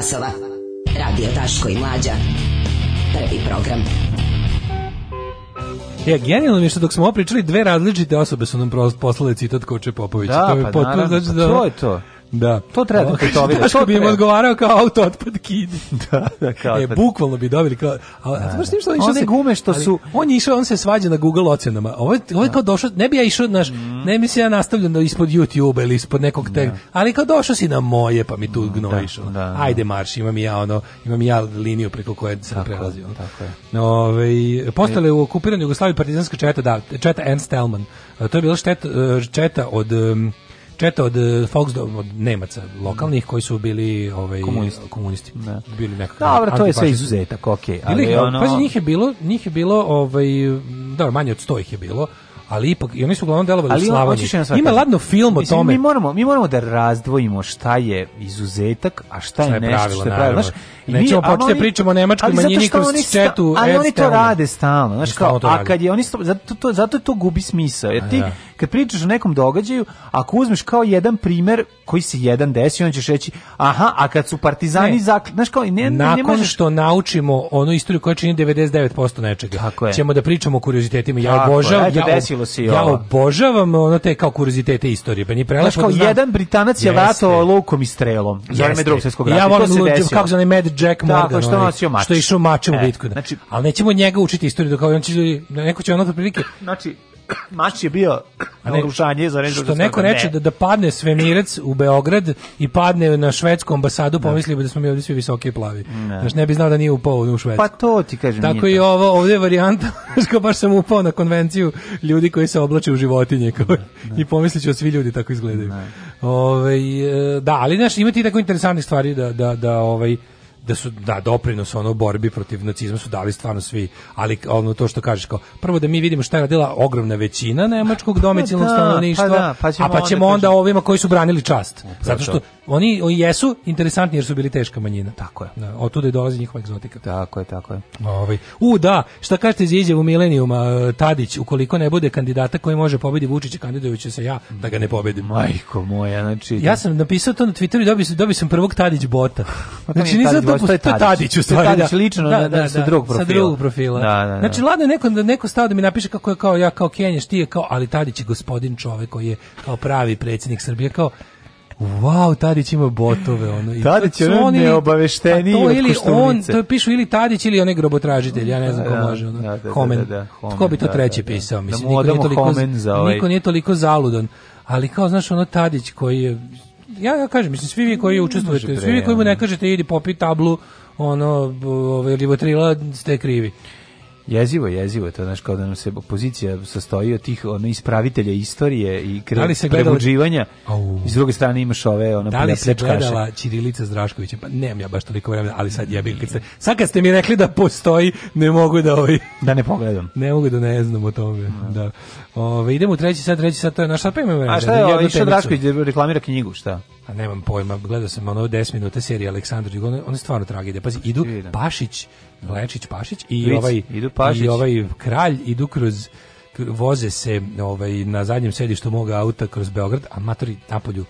časova. Radio Daško i Mlađa. Prvi program. Ja, e, genijalno mi je što dok smo ovo pričali, dve različite osobe su nam poslale citat Koče Popovića. Da, to je pa potpuno, naravno, znači pa da, to je to. Da. To treba da to tetovirati. Daško bi im odgovarao kao auto otpad kid. [laughs] da, da, kao e, bukvalno bi dobili kao... A, da, da. Što on One se, gume što ali, su... On je išao, on se svađa na Google ocenama. Ovo je, ovo je da. kao došao, ne bi ja išao, naš, mm. -hmm. Ne mislim ja nastavljam da ispod YouTube ili ispod nekog tega, da. ali kao došao si na moje, pa mi tu da, gnojiš. Da, da, Ajde marš, imam ja ono, imam ja liniju preko koje se prelazio. Tako je. Ove, ovaj, postale e. u okupiranju Jugoslaviji partizanska četa, da, četa Ernst Stelman. E, to je bila šteta, e, četa od četa od Volksdom, od Nemaca lokalnih koji su bili ovaj komunisti, komunisti. Da. bili nekako. Dobro, to je sve izuzetak, okej, okay, ali ono... pazi, njih je bilo, njih je bilo ovaj, dobro, manje od 100 ih je bilo ali ipak i oni su uglavnom delovali ali u Slavoniji. Ima ladno film o tome. Mi moramo, mi moramo da razdvojimo šta je izuzetak, a šta je, je nešto pravilo, što je pravilo. Znaš, Nećemo početi da pričamo o nemačkoj manjini kroz četu. Ali oni to rade stalno, znaš kao, a kad je oni zato to zato to gubi smisao. Jer ti da kad pričaš o nekom događaju, ako uzmeš kao jedan primer koji se jedan desi, on ćeš reći, aha, a kad su partizani ne. znaš kao, ne, Nakon ne možeš... što naučimo onu istoriju koja čini 99% nečega, Tako je. ćemo da pričamo o kuriozitetima. Ja Tako, obožavam, eto, ja, desilo se ja obožavam ono te kao kuriozitete istorije. Pa ni prelepo. Znaš kao, da jedan Britanac je lato lukom i strelom. Za vreme drugog svetskog rata. Ja volim kako zove Mad Jack Morgan. Tako, što nosio Što je išao mačem e, u bitku. Da. Znači, ali nećemo njega učiti istoriju dok ovaj- on će neko će ono da prilike. Znači, mač je bio A za rušanje za Što neko da reče ne. da, da padne svemirec u Beograd i padne na švedsku ambasadu, da. pomisli bi da smo mi ovdje svi visoki i plavi. Ne. Znaš, ne bi znao da nije upao u Švedsku. Pa to ti kažem. Tako i ovo, ovdje je varijanta, [laughs] kao baš sam upao na konvenciju ljudi koji se oblače u životinje. Kao, I pomislit ću da svi ljudi tako izgledaju. Ove, ovaj, da, ali znaš, ima ti tako interesantnih stvari da, da, da ovaj, da su da doprinos ono borbi protiv nacizma su dali stvarno svi, ali ono to što kažeš kao prvo da mi vidimo šta je radila ogromna većina nemačkog pa, domicilnog da, stanovništva, pa da, pa a pa ćemo onda, onda ovima koji su branili čast. Upravo. E, zato što oni, oni jesu interesantni jer su bili teška manjina. Tako je. Da, otuda i dolazi njihova egzotika. Tako je, tako je. Ovaj. U, da, šta kažete za izjavu Milenijuma e, Tadić, ukoliko ne bude kandidata koji može pobedi Vučića, kandidujući se ja da ga ne pobedim. Majko moja, znači... Ja da. sam napisao to na Twitteru i dobio, dobio sam prvog Tadić bota. Pa znači, nisam to, to je Tadić. To je Tadić, lično, da, da, da, da sa da, drugog profila. Sa drugog profila. Da, da, da. Znači, ladno je neko, da neko stao da mi napiše kako je kao ja, kao Kenješ, ti je kao, ali Tadić je gospodin čovek koji je kao pravi predsjednik Srbije, kao, Wow, Tadić ima botove ono. I Tadić je oni neobavešteni pa to ili on, to pišu ili Tadić ili onaj grobotražitelj, ja ne znam ko da, može ono. Da, da, homen. Da, da, da, homen. Ko bi to treće pisao, mislim, niko nije toliko, za ovaj. niko nije toliko zaludan. Ali kao znaš ono Tadić koji je ja, ja kažem, mislim, svi vi koji učestvujete, svi vi koji mu ne kažete idi popi tablu, ono, ovaj, ribotrila, ste krivi. Jezivo, jezivo je to, znaš, kao da nam se opozicija sastoji od tih ono, ispravitelja istorije i kre, da prebuđivanja. Au. I s druge strane imaš ove, ono, Da li se gledala Čirilica s Pa nemam ja baš toliko vremena, ali sad jebi. Kad ste, sad kad ste mi rekli da postoji, ne mogu da ovi... Ovaj, da ne pogledam. Ne mogu da ne znam o tome. Mm. Da. Ove, idemo u treći sad, treći sad, to je naš, sad pa imamo vremena. A šta je, ovo, ovaj, Drašković reklamira knjigu, šta? a nemam pojma, gledao sam ono 10 minuta serije Aleksandar Đugov, on je stvarno tragedija. Pazi, idu Pašić, Lečić Pašić i Vic, ovaj idu Pašić. i ovaj kralj idu kroz voze se ovaj na zadnjem sedištu moga auta kroz Beograd, a matori napolju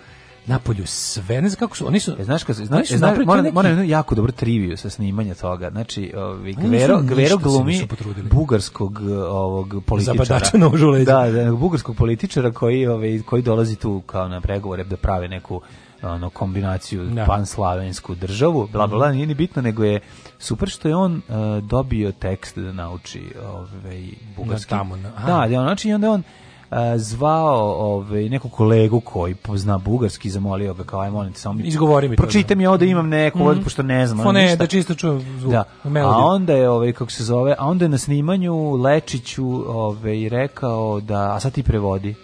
napolju sve, ne znam kako su, oni su... E, znaš, kako, e, znaš, su znaš, mora, neki... mora jako dobro triviju sa snimanja toga, znači, ovi, Gvero, Gvero glumi bugarskog e, ovog političara. Zabadača nožu Da, da, bugarskog političara koji, ovi, koji dolazi tu kao na pregovore da prave neku ono kombinaciju da. panslavensku državu, bla bla, bla mhm. nije ni bitno, nego je super što je on uh, dobio tekst da nauči ovaj bugarski. Da, tamo, na, da, da, znači onda on e, zvao ovaj neku kolegu koji pozna bugarski zamolio ga kao aj molim te samo mi izgovori mi pročitaj da. mi ovo da imam neku mm -hmm. pošto ne znam ništa ne da čisto čujem zvuk da. Melodiju. a onda je ovaj kako se zove a onda je na snimanju Lečiću ovaj rekao da a sad ti prevodi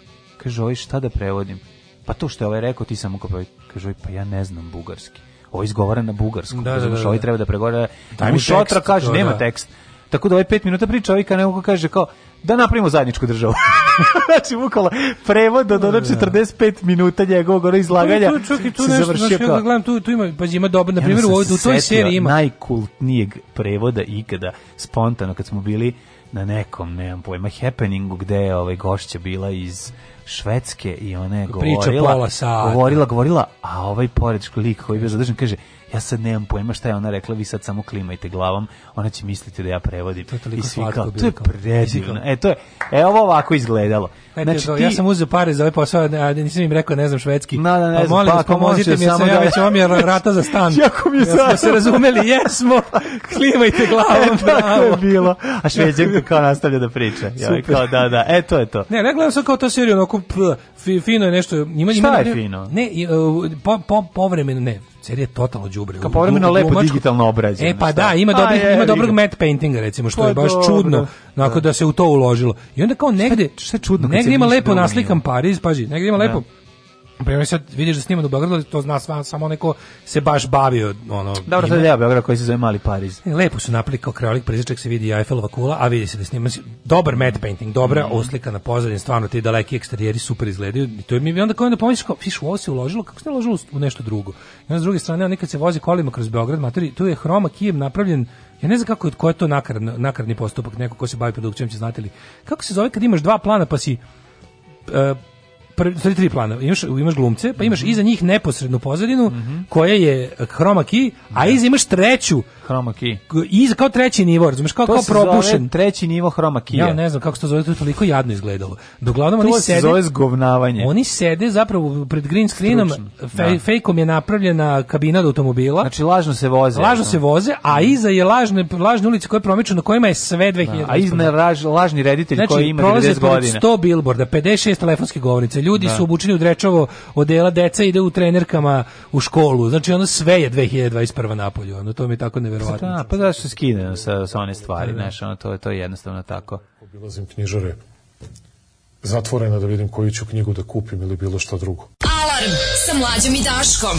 kaže oj šta da prevodim pa to što je ovaj rekao ti samo kao kaže, pa ja ne znam bugarski. Ovo izgovara na bugarskom. Da, da, da, da. Ovo treba da pregovara. Daj mi šotra, kaže, nema da. tekst. Tako da ovaj pet minuta priča kao neko kaže kao da napravimo zajedničku državu. [laughs] znači bukvalno prevod od ono 45 da, da, minuta njegovog ono izlaganja. Tu, tu, tu, tu nešto, znaš, kao... ja gledam, tu, tu ima, pa ima dobro, na primjer, ja, u, u toj seriji ima. najkultnijeg prevoda ikada, spontano, kad smo bili na nekom, nemam pojma, happeningu gde je ovaj gošća bila iz švedske i ona govorila, govorila, govorila, a ovaj pored lik koji je bio zadržan kaže ja sad nemam pojma šta je ona rekla, vi sad samo klimajte glavom, ona će misliti da ja prevodim. To je I svi kao, to je predivno. E, to je, e, ovo ovako izgledalo. Znači, ti... Ja sam uzeo pare za ovaj posao, a nisam im rekao, ne znam švedski. Na, da, ne pa znam, molim pa, pomozite mi, samo ja da... vam omjer [laughs] rata za stan. Jako mi je se razumeli, jesmo, [laughs] klimajte glavom. E, tako je bilo. A šveđanka [laughs] kao nastavlja da priča. Ja, kao, da, da, e, to je to. Ne, ne gledam sam kao to seriju, onako, fino je nešto. Ima, šta je fino? Ne, e, povremeno, ne, serija totalno đubre. Kao povremeno lepo digitalno obrađeno. E pa šta? da, ima pa dobri ima dobrog matte paintinga recimo, što pa je baš dobro, čudno, da. onako da. da se u to uložilo. I onda kao negde, šta, šta čudno, negde ima da. lepo naslikan Pariz, paži, negde ima lepo Pa sad vidiš da snima do Beograda, to zna sva, samo neko se baš bavio ono. Dobro, to je deo Beograd koji se zove Mali Pariz. E, Lepo su napali kao krajolik prizičak se vidi Eiffelova kula, a vidi se da snima dobar matte painting, dobra mm. oslika na pozadini, stvarno ti daleki eksterijeri super izgledaju. I to je mi onda kao onda pomisliš kao fiš, ovo se uložilo, kako se uložilo u nešto drugo. I onda s druge strane, on nikad se vozi kolima kroz Beograd, materi, tu je hroma kijem napravljen ja ne znam kako ko je to nakaradni, nakaradni postupak, neko ko se bavi produkcijom će znati li. Kako se zove kad imaš dva plana pa si uh, prvi tri plana. Imaš imaš glumce, pa imaš iza njih neposrednu pozadinu mhm. koja je chroma key, a da. iza imaš treću Chroma key. I kao treći nivo, razumeš, kao, to kao probušen. treći nivo chroma key. Ja ne znam kako se to zove, to je toliko jadno izgledalo. Uglavnom to oni se sede, zove zgovnavanje. Oni sede zapravo pred green screenom, fej, da. fejkom je napravljena kabina do automobila. Znači lažno se voze. Lažno no. Da. se voze, a mm. iza je lažne, lažne ulice koje promiču na kojima je sve 2000. Da, a iza raž, lažni reditelj znači, koji ima 90 godina. 100 bilborda, 56 telefonske govornice, ljudi da. su obučeni u drečovo odela, deca ide u trenerkama u školu. Znači ono sve je 2021. napolju, ono to mi tako nevjerojatno Pa da, verovatno. Da, pa zašto se skine sa, sa one stvari, da, da. znaš, ono, to, to je jednostavno tako. Obilazim knjižare zatvorena da vidim koju ću knjigu da kupim ili bilo šta drugo. Alarm sa mlađom i Daškom.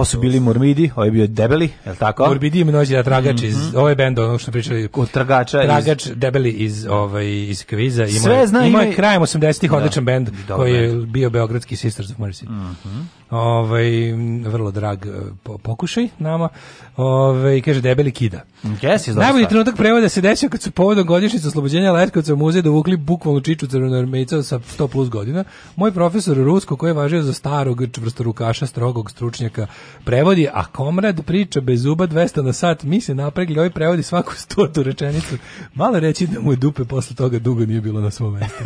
Ovo su bili Murmidi, ovo je bio Debeli, je li tako? Murmidi i Mnođi da Tragač iz, mm -hmm. ovo je bend, ono što pričali, od Tragača, tragač iz... Debeli iz, ovaj, iz Kviza, ima, Sve zna, ima, ima krajem 80-ih da. odličan bend, koji je bio Beogradski Sisters of Mercy. Mm -hmm. ovaj, vrlo drag eh, pokušaj nama. Ove, kaže debeli kida. Yes, je Najbolji trenutak prevoda se desio kad su povodom godišnjice oslobođenja Letkovca u muzej dovukli bukvalno čiču crvenormejca sa 100 plus godina. Moj profesor Rusko koji je važio za starog čvrstorukaša, strogog stručnjaka prevodi, a komrad priča bez zuba 200 na sat, mi se napregli, ovaj prevodi svaku stotu rečenicu. Malo reći da mu je dupe posle toga dugo nije bilo na svom mestu.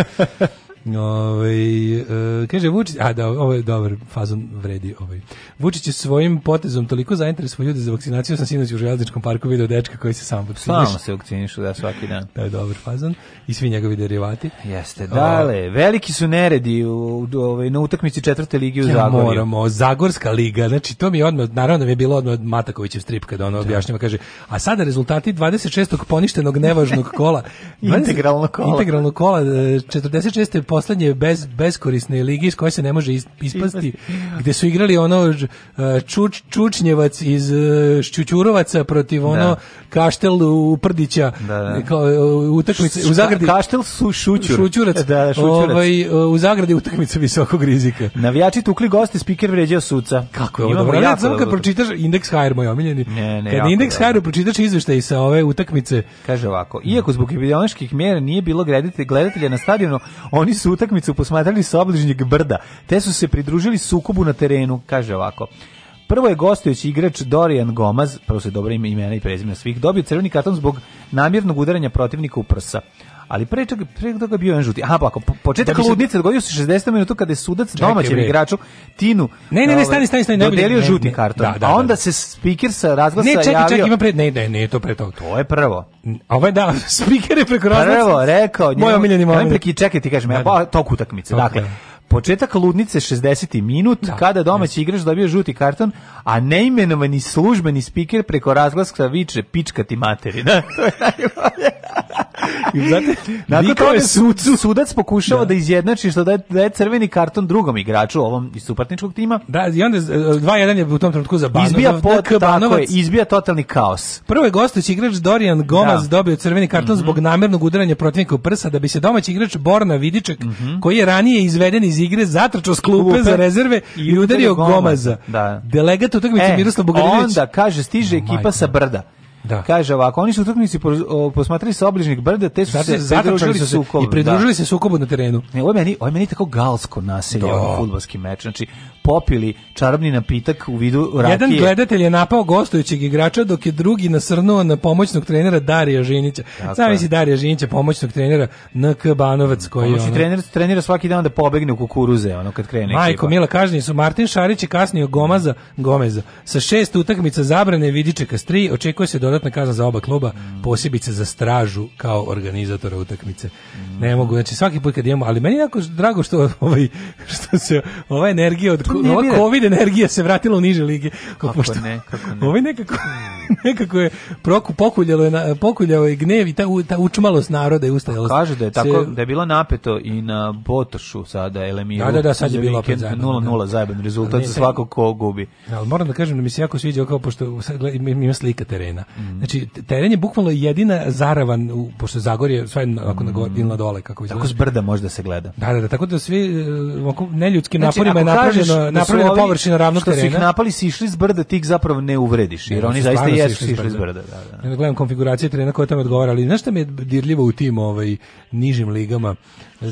[laughs] Ovaj e, kaže Vučić, a da ovo je dobar fazon vredi ovaj. Vučić je svojim potezom toliko zainteresovao ljude za vakcinaciju, sam sinoć u Železničkom parku video dečka koji se sam vakciniše. Samo se vakcinišu da svaki dan. Da je dobar fazon i svi njegovi derivati. Jeste, dale, o, veliki su neredi u, ovaj na utakmici četvrte lige u ja, Zagorju. Moramo, Zagorska liga, znači to mi je odmah, naravno mi je bilo odmah od Matakovićev strip kada ono da. objašnjava, kaže, a sada rezultati 26. poništenog nevažnog kola. [laughs] integralno kola. Integralno kola, 46. E, poslednje bez, beskorisne lige iz koje se ne može ispasti, gde su igrali ono e, čuč, Čučnjevac iz e, Šćućurovaca protiv da. ono da. Kaštel u Prdića, da, da. Kao, utakmice, u zagradi... kaštel su Šućur. Šućurac. Da, šućurac. Ovaj, e, u zagradi utakmica visokog rizika. Navijači tukli goste, speaker vređao suca. Kako je ovo dobro? Ja, samo kad pročitaš Index Hire, moj omiljeni. Ne, ne, kad Index Hire pročitaš izveštaj sa ove utakmice. Kaže ovako, iako zbog epidemioloških mjera nije bilo gledatelja na stadionu, oni su su utakmicu posmatrali sa obližnjeg brda, te su se pridružili sukobu na terenu, kaže ovako. Prvo je gostujući igrač Dorian Gomez, prvo se dobro ime imena i prezimena svih, dobio crveni karton zbog namjernog udaranja protivnika u prsa ali pre toga, pre toga bio jedan žuti. Aha, pa ako početak da se... ludnice dogodio se 60. minutu kada je sudac domaćem igraču Tinu ne, ne, ne, ovaj, stani, stani, stani, dodelio žuti karton. Da, da, a da, onda da. se speaker sa razglasa javio. Ne, čekaj, čekaj, ima pre, ne, ne, ne, to pre toga. To je prvo. ovaj da, [laughs] speaker je preko razglasa. Prvo, rekao. Moj omiljeni moment. Ajme preki, čekaj ti kažeš, ja, da, pa to utakmice. Dakle, Početak ludnice 60. minut, da, kada domaći igrač dobio žuti karton, a neimenovani službeni speaker preko razglaska viče pička ti materi. [laughs] Da, to je najbolje. I znate, nakon sudac pokušava da. da izjednači što daje, daje crveni karton drugom igraču, ovom iz supartničkog tima. Da, i onda 2-1 e, je u tom trenutku za Banova. Izbija, pot, da, tako je, izbija totalni kaos. Prvo je gostujući igrač Dorian Gomez da. dobio crveni karton mm -hmm. zbog namernog udaranja protivnika u prsa, da bi se domaći igrač Borna Vidiček, mm -hmm. koji je ranije izveden iz iz igre, zatračao s klupe Klupe. za rezerve i, udario Gomaza. Da. Delegat utakmice Miroslav Bogdanović. Onda, kaže, stiže ekipa sa brda. Da. Kaže ovako, oni su utakmici posmatrali sa obližnjeg brda, te su Zato, se pridružili su sukobu. I pridružili da. se sukobu na terenu. Ne, ovo je meni, ovo je meni tako galsko naselje, ovaj fudbalski meč. Znači, popili čarobni napitak u vidu rakije. Jedan gledatelj je napao gostujućeg igrača, dok je drugi nasrnuo na pomoćnog trenera Darija Žinića. Sam si Darija Žinića, pomoćnog trenera NK Banovac koji Pomoći ono... trener trenira svaki dan da pobegne u kukuruze, ono kad krene. Majko, Mila kažnji su Martin Šarić i kasnije Gomaza, Gomeza. Sa šest utakmica zabrane Vidičeka s tri, očekuje se do dodatna kazna za oba kluba, mm. posebice za stražu kao organizatora utakmice. Mm. Ne mogu, znači svaki put kad imamo, ali meni je jako drago što [laughs] ovaj što se ova energija od ova covid energija se vratila u niže lige. Kako pošto, ne, kako ne. Ovaj nekako [laughs] nekako je proku pokuljalo je pokuljao je gnev i ta, ta učmalost naroda je ustajala. Pa Kaže da je tako da je bilo napeto i na Botošu sada Elemiru. Da, da, da, sad je bilo opet 0-0 da. zajeban rezultat za svakog ko gubi. Ali moram da kažem da mi se jako sviđa kao pošto ima slika terena. Mm -hmm. Znači, teren je bukvalno jedina zaravan, u, pošto Zagorje, sve ako na mm. dole, kako izgleda. Tako zbrda brda možda se gleda. Da, da, da, tako da svi e, oko neljudskim znači, naporima je napravljeno, da napravljena da površina ravno što terena. Što su ih napali, si išli s brda, ti ih zapravo ne uvrediš, jer ne, oni zaista jesu išli s brda. Da, da. Ja gledam konfiguracije terena koja tamo odgovara, ali znaš šta mi je dirljivo u tim ovaj, nižim ligama?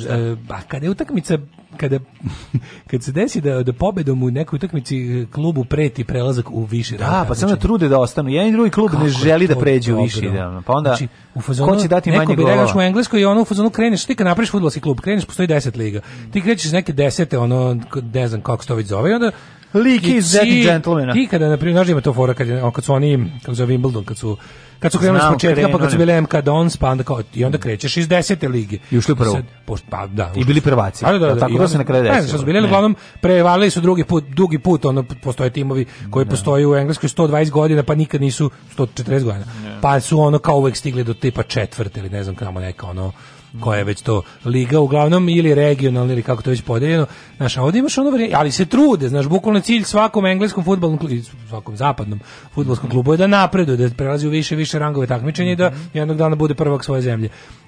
Šta? E, ba, je utakmica kada, [laughs] kad se desi da, da pobedom u nekoj utakmici e, klubu preti prelazak u viši rang. Da, pa samo znači, trude da ostanu. Jedan i drugi klub Kako ne želi da pređe u viši rang. Da, pa onda znači, u fazonu, ko će dati manje golova? Neko bi u engleskoj i ono u fazonu kreneš, ti kad napraviš fudbalski klub, kreneš postoji 10 liga. Ti krećeš neke 10 ono ne znam kako se to već zove i onda Lik iz Zeti Gentlemana. Ti kada, na primjer, da ima to fora kad, kad su oni, kako zove Wimbledon, kad su kad su krenuli s početka, pa kad su bili MK Dons, da pa onda kao, i onda krećeš iz desete lige. I ušli prvo. Sad, pošto, pa, da, I bili prvaci. Da, da, da, tako da se na kraju desilo. Ne, što su bili, uglavnom, prevalili su drugi put, dugi put, ono, postoje timovi koji da. postoje u Engleskoj 120 godina, pa nikad nisu 140 godina. Pa su ono kao uvek stigli do tipa četvrte ili ne znam kamo neka ono koja je već to liga uglavnom ili regionalna ili kako to već podeljeno. Naša a imaš ono vrijeme, ali se trude, znaš, bukvalno cilj svakom engleskom fudbalnom klubu, svakom zapadnom fudbalskom klubu je da napreduje, da prelazi u više više rangove takmičenja i da mhm. jednog dana bude prvak svoje zemlje.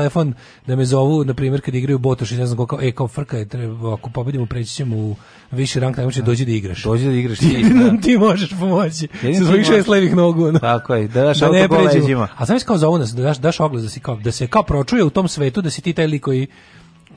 telefon da me zovu, na primjer, kad igraju Botoš i ne znam kako, kao, e, kao frka je, treba, ako pobedimo, preći ćemo u viši rank, najmoće da. dođi da igraš. Dođi da igraš. [laughs] Ti, da. ti možeš pomoći. Sa svojih šest levih nogu. No. Tako je, da daš da ne pređemo. A znaš kao zovu nas, da daš, daš oglas da, si kao, da se kao pročuje u tom svetu, da si ti taj lik koji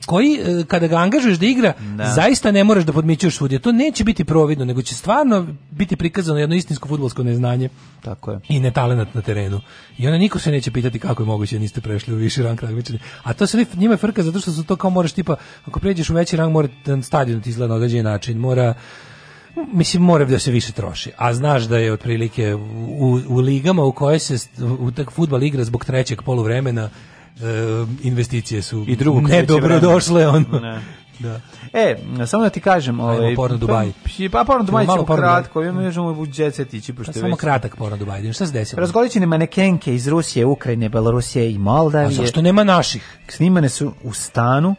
koji e, kada ga angažuješ da igra, da. zaista ne moraš da podmićuješ sudije. To neće biti providno, nego će stvarno biti prikazano jedno istinsko fudbalsko neznanje. Tako je. I netalenat na terenu. I onda niko se neće pitati kako je moguće da niste prešli u viši rang takmičenja. A to se njima je frka zato što su to kao moraš tipa ako pređeš u veći rang mora da stadion ti izgleda na određeni način, mora mislim mora da se više troši a znaš da je otprilike u, u ligama u koje se u tak fudbal igra zbog trećeg poluvremena E, investicije su I drugo dobro nedobrodošle. Ono. Ne. Da. da. E, samo da ti kažem, ovaj porno pa, Dubai. Pa porno Dubai ćemo kratko, mi možemo u đecet ići pošto pa Samo kratak porno Dubai. Šta se desilo? Razgolićene manekenke iz Rusije, Ukrajine, Belorusije i Moldavije. A zašto nema naših? Snimane su u stanu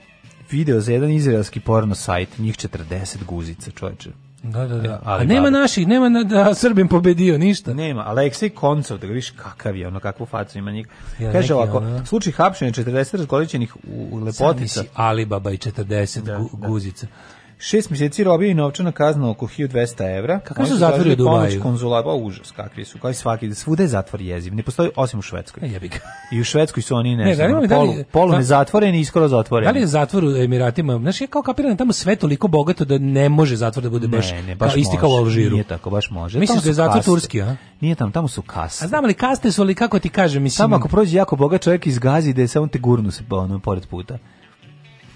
video za jedan izraelski porno sajt, njih 40 guzica, čoveče. Da, da, da. E, ali A nema naših, nema na, da Srbim pobedio ništa. Nema, Aleksej Koncov, da ga viš kakav je, ono kakvu facu ima njih. Ja, Kaže neki, ovako, ono... slučaj hapšenja 40 razgoličenih u, u Lepotica. Sam misli, Alibaba i 40 da, da, guzica. Da. Šest meseci robio i novčana kazna oko 1200 evra. Kako su zatvori u Dubaju? konzulata, pa užas kakvi su, kao i svaki, svuda je zatvor jeziv, ne postoji osim u Švedskoj. E, Jebik. I u Švedskoj su oni ne, ne znam, da polu, polu ne zatvoreni i skoro zatvoreni. Da li je zatvor u Emiratima, znaš, da je kao kapiran tamo sve toliko bogato da ne može zatvor da bude baš, ne, ne, baš kao, isti kao u Alžiru. Nije tako, baš može. Misliš da je zatvor kaste. turski, a? Nije tamo, tamo su kaste. A znam li kaste su, ali kako ti kažem, mislim... Tamo ako prođe jako bogat čovjek iz Gazi, da je samo te gurnu se ono, pored puta.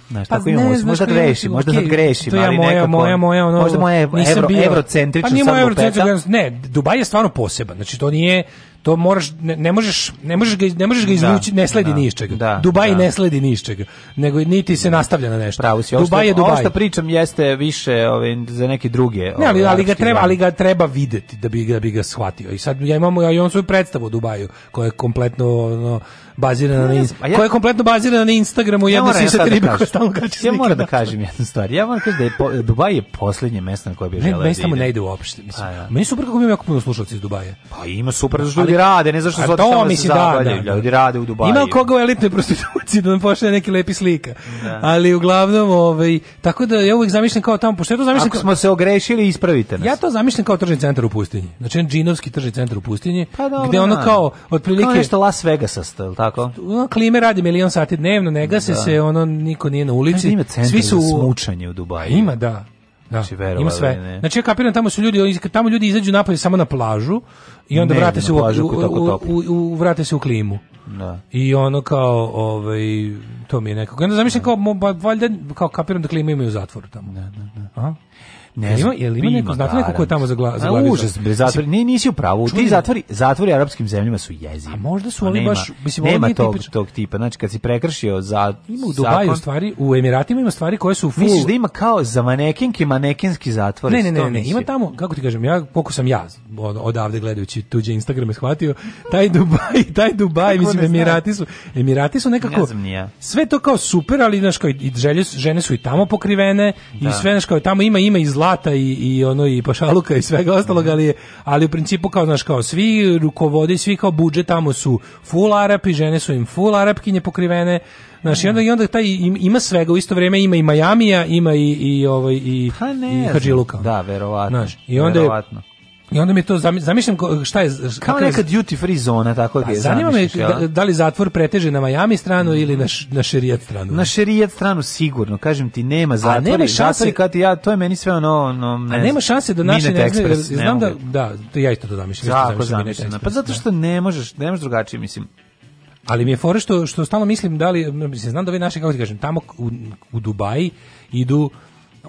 Znaš, pa, tako ne, imamo, znaš, možda grešim, možda sad grešim, okay, ali moja, nekako... Moja, moja, ono, možda moja evro, bio, evrocentrična pa nije moja evrocentrična, ne, Dubaj je stvarno poseban, znači to nije, to moraš, ne, ne možeš, ne možeš ga, ne možeš ga da, izvući, ne sledi da, ni iz čega. Da, Dubaj da. ne sledi ni iz čega, nego niti se da. nastavlja na nešto. Pravo si, Dubaj je Dubaj. Ovo što pričam jeste više ove, ovaj, za neke druge. Ove, ne, ali, ovaj, ali, ga treba, ali ga treba videti da bi, da bi ga shvatio. I sad ja imamo, ja imam svoju predstavu o Dubaju, koja je kompletno, ono, bazirana na Insta, koja je kompletno bazirana na Instagramu i jedna ja sisa riba koja stalno kači Ja moram da kažem jednu stvar. Ja moram da kažem da je po, Dubaj je poslednje mesto na koje bih želeo. Ne, da tamo ne ide uopšte, mislim. A, ja. Meni super kako imam jako puno slušalaca iz Dubaja. Pa ima super što ljudi rade, ne zašto su otišli tamo da se zabavljaju, da, da. ljudi rade u Dubaju. Ima koga u elitnoj prostituciji da nam pošalje neki lepi slika. Da. Ali uglavnom, ovaj tako da ja uvek zamišljam kao tamo, pošto ja to zamišljam. Ako smo se ogrešili, ispravite nas. Ja to zamišljam kao tržni centar u pustinji. Znači džinovski tržni centar u pustinji, pa, dobro, gde ono kao otprilike kao nešto Las Vegasa, tako? Ono, klime radi milion sati dnevno, ne gase da. se, ono, niko nije na ulici. Ima Svi su... smučanje u Dubaju. Ima, da. Da, znači, ima sve. Ne. Znači ja kapiram tamo su ljudi, tamo ljudi izađu napolje samo na plažu i onda ne, vrate se u, plažu, u, u, u, vrate se u klimu. Da. I ono kao ovaj to mi je nekako. Onda zamišljam kao valjda kao kapiram da klimu imaju u zatvoru tamo. Da, da, da. Aha. Ne znam, jel ima neko znate neko ko je tamo za glavu? Za užas, bez zatvori. Ne, nisi u pravu. Ti da- zatvori, zatvori arapskim zemljama su jezivi. A možda su oni baš mislim nema tog tog tipa. Znači kad si prekršio za ima u Dubaju stvari, u Emiratima ima stvari koje su full. Misliš da ima kao za manekinke, manekinski zatvor. Ne, ne, ne, ne, ima tamo, kako ti kažem, ja koliko sam ja odavde gledajući tuđe Instagrame shvatio, taj Dubaj, [laughs] taj Dubaj, mislim Emirati su, Emirati su nekako sve to kao super, ali znaš kao i žene su i tamo pokrivene i da. sve znaš kao tamo ima ima i zla blata i, i ono i pašaluka i svega ostalog, ali, je, ali u principu kao, znaš, kao svi rukovodi, svi kao budžet tamo su full Arapi, žene su im full Arapkinje pokrivene, Znaš, i onda, i onda taj ima svega u isto vrijeme ima i Majamija, ima i i ovaj i pa ne, i Hadžiluka. Da, verovatno. Znaš, i onda je, I onda mi to zamišljam šta je kao neka duty free zona tako pa, je. Zanima me da, da, li zatvor preteže na Majami stranu ili na na šerijat stranu. Na šerijat stranu sigurno, kažem ti nema zatvora. nema šanse kad ja to je meni sve ono no ne. A nema šanse da naši ne znam da da ja isto to zamišljam. Tako zamišljam. Pa zato što da. ne možeš, ne možeš drugačije mislim. Ali mi je fore što, što stalno mislim da li, mislim, znam da vi naši, kako ti kažem, tamo u, u Dubai idu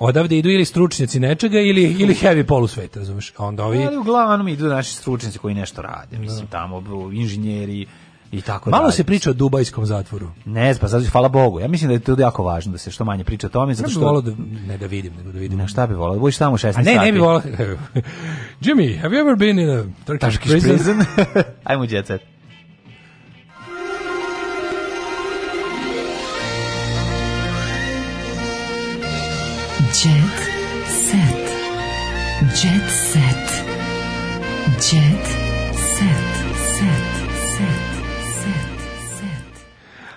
odavde idu ili stručnjaci nečega ili ili heavy polusvet, razumeš? Onda ovi Ali uglavnom idu naši stručnjaci koji nešto rade, mislim da. tamo inženjeri i tako Malo dalje. se priča o dubajskom zatvoru. Ne, pa zato hvala Bogu. Ja mislim da je to jako važno da se što manje priča o tome, zato što ne bi da, ne da vidim, nego da vidim. Na šta bi volao? Da budeš tamo 16 sati. A Ne, ne bi volao. [laughs] Jimmy, have you ever been in a Turkish, Turkish prison? prison? [laughs] Ajmo jet set. Jet set. Jet set. Jet set. Set. Set. Set. set.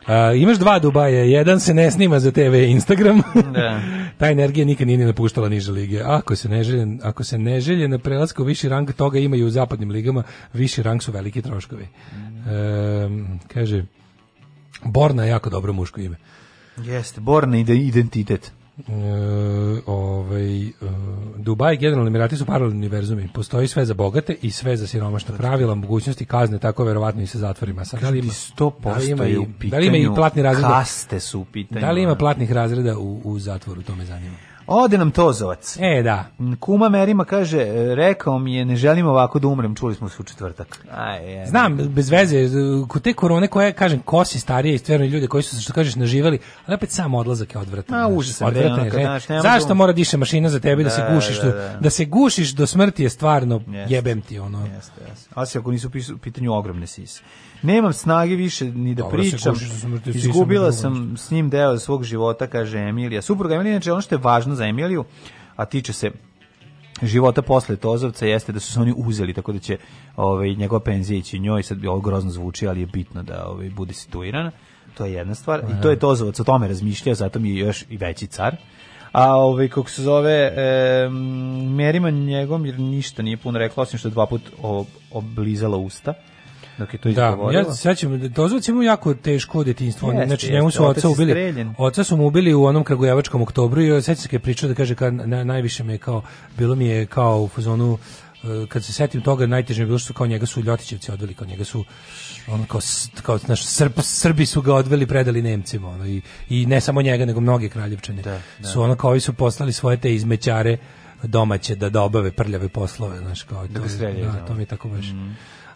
A, imaš dva Dubaja, jedan se ne snima za TV Instagram. da. [laughs] Ta energija nikad nije ni napuštala niže lige. Ako se neželje, ako se neželje na prelasku viši rang toga imaju u zapadnim ligama, viši rang su veliki troškovi. Mm. E, kaže Borna je jako dobro muško ime. Jeste, Borna identitet. Uh, ovaj, uh, e, Dubaj i generalni Emirati su paralelni univerzumi. Postoji sve za bogate i sve za siromašne znači. pravila, mogućnosti kazne, tako verovatno i sa zatvorima. Sad, da li ima, da, da li ima, i, da li ima i platni razreda? Kaste su u pitanju. Da li ima platnih razreda u, u zatvoru, to me zanima. Ode nam Tozovac. E, da. Mm, kuma Merima kaže, e, rekao mi je, ne želim ovako da umrem, čuli smo se u četvrtak. Aj, aj, e, Znam, bez veze, e, kod te korone koja, kažem, kosi starije i stvarno ljude koji su, što kažeš, naživali, ali opet samo odlazak je odvratan. A, užasan. Odvratan je. Zašto mora diše mašina za tebe da, da se gušiš? Da, da, da, se gušiš do smrti je stvarno, yes. jebem ti, ono. Jeste, jeste. A se ako nisu u pitanju ogromne sise. Nemam snage više ni da Dobro, pričam. Da se da Izgubila sam s njim deo svog života, kaže Emilija. Supruga Emilija, znači ono što je važno za Emiliju, a tiče se života posle Tozovca jeste da su se oni uzeli tako da će ovaj njegova penzija ići njoj sad ovo grozno zvuči ali je bitno da ovaj bude situirana to je jedna stvar i to je Tozovac o tome razmišljao zato mi je još i veći car a ovaj kako se zove e, Meriman njegom jer ništa nije puno rekla osim što je dva put oblizala usta dok je to izgovorila. Da, ja sećam, dozvaćemo jako teško detinjstvo. Jest, znači, njemu su oca ubili. Oca su mu ubili u onom kragujevačkom oktobru i sećam se kad je pričao da kaže kad na, najviše me je kao, bilo mi je kao u fazonu e, kad se setim toga najteže je bilo što su kao njega su Ljotićevci odveli kao njega su ono kao kao naš Srb, Srbi su ga odveli predali Nemcima ono i, i ne samo njega nego mnoge kraljevčane da, da. su ono kao i su poslali svoje te izmećare domaće da dobave prljave poslove znaš kao da to, da, da, to mi je tako baš mm.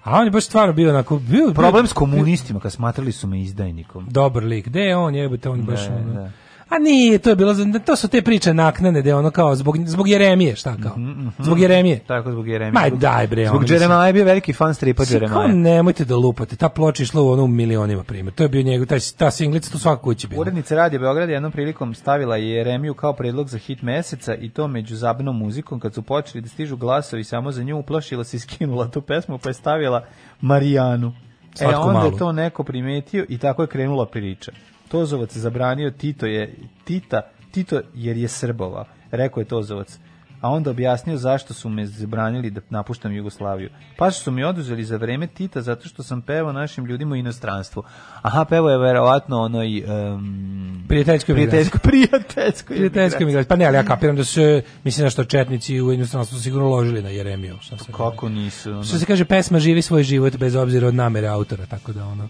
A on je baš stvarno bio onako... Bio, Problem s komunistima, kad smatrali su me izdajnikom. Dobar lik. Gde je on, jebate, on je baš... Da, ono, da. A nije, to je bilo, to su te priče naknane, da ono kao, zbog, zbog Jeremije, šta kao? Mm -hmm. Zbog Jeremije. Tako, zbog Jeremije. Ma daj bre. Zbog Jeremije je bio veliki fan stripa Jeremaja. nemojte da lupate, ta ploča išla u ono milionima primjer. To je bio njegov, taj, ta singlica, to svako kući bila. Urednica Radija Beograda jednom prilikom stavila je Jeremiju kao predlog za hit meseca i to među zabnom muzikom, kad su počeli da stižu glasovi samo za nju, uplašila se i skinula tu pesmu, pa je stavila Marijanu. E, onda malu. je to neko primetio i tako je krenula priča. Tozovac zabranio Tito je Tita, Tito jer je Srbova, rekao je Tozovac. A onda objasnio zašto su me zabranili da napuštam Jugoslaviju. Pa su mi oduzeli za vreme Tita zato što sam pevao našim ljudima u inostranstvu. Aha, pevao je verovatno onoj um, prijateljskoj prijateljskoj prijateljskoj prijateljskoj Pa ne, ali ja kapiram da su mislim da što četnici u inostranstvu sigurno ložili na Jeremiju, šta se. Kako nisu? Ono. Što se kaže pesma živi svoj život bez obzira od namere autora, tako da ono.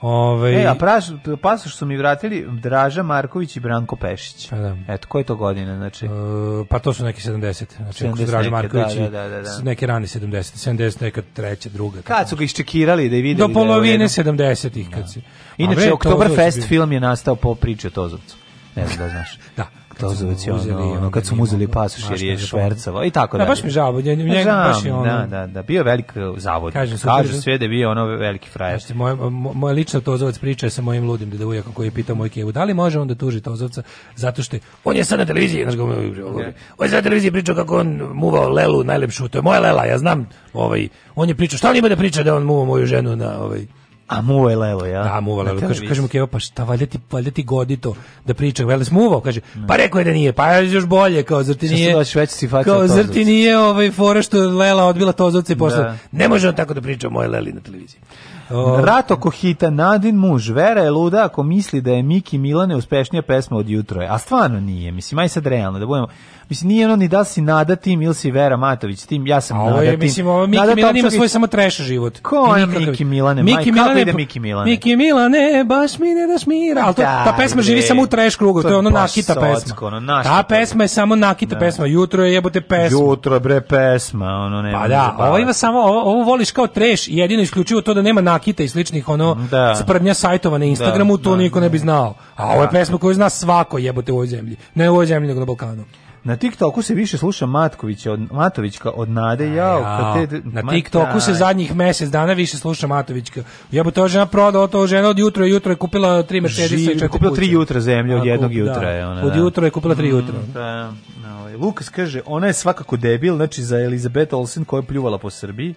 Ove... Ovaj- e, a praš, pasoš su mi vratili Draža Marković i Branko Pešić. Pa da. Eto, koje to godine, znači? E, pa to su neki 70. Znači, 70 Draža neke, Marković da, da, da, da. neke rani 70. 70 neka treća, druga. Kad su ga iščekirali da je videli? Do da polovine da 70-ih. Da. Se... Inače, Oktoberfest film je nastao po priči o Tozovcu. Ne znam da znaš. [laughs] da. Tozovac je ono, ono, kad su mu uzeli pasoš jer je švercavo i tako da. Baš mi žao, pa njega baš je da, ono. Da, da, da, bio velik uh, zavod. Kažu, Kažu sve da je bio ono veliki frajer. Znači, moja, moja lična Tozovac priča je sa mojim ludim deda ujakom koji je pitao moj Kevu, da li može on da tuži Tozovca zato što je, on je sad na televiziji, znaš ga, on je da. sad na televiziji pričao kako on muvao Lelu najlepšu, to je moja Lela, ja znam, ovaj, on je pričao, šta on ima da priča da on muvao moju ženu na, ovaj, A muva je levo, ja? Da, muva levo. Kaže, kaže mu Keva, pa šta, valjda ti, valjda ti godi to da priča. valjda smuvao, kaže, pa rekao je da nije, pa još bolje, kao zar ti nije, kao zar nije ovaj fora što je Lela odbila tozovce i da. posla, ne može on tako da priča o moje Leli na televiziji. O... Rato Kohita, Nadin muž, Vera je luda ako misli da je Miki Milane uspešnija pesma od jutro, a stvarno nije, mislim, aj sad realno, da budemo, Mislim, nije ono ni da si Nada tim ili si Vera Matović tim, ja sam Nada tim. Mislim, ovo Miki Nada Milan ima svoj samo treš život. Ko je Miki Milane? Miki Milane, ide Miki Milane? Miki Milane, baš mi ne daš mira. Al to, ta pesma živi samo u treš krugu, to je ono nakita pesma. Ta pesma je samo nakita da. pesma, jutro je jebote pesma. Jutro bre pesma, ono ne. Pa da, ovo ima samo, ovo voliš kao treš, jedino isključivo to da nema nakita i sličnih ono da. sprdnja sajtova na da, Instagramu, to niko ne bi znao. A ovo je pesma koju zna svako jebote u ovoj zemlji. Ne u ovoj zemlji, nego na Balkanu. Na TikToku se više sluša Matković od Matovićka od Nade jao, kad te na TikToku se zadnjih mesec dana više sluša Matovićka. Ja bi to žena prodala, to žena od jutra jutro je kupila tri Mercedesa i četiri kupila tri jutra zemlje od jednog da. jutra je ona. Od da. jutra je kupila tri mm, jutra. Da, Lukas kaže, ona je svakako debil, znači za Elizabeth Olsen koja je pljuvala po Srbiji.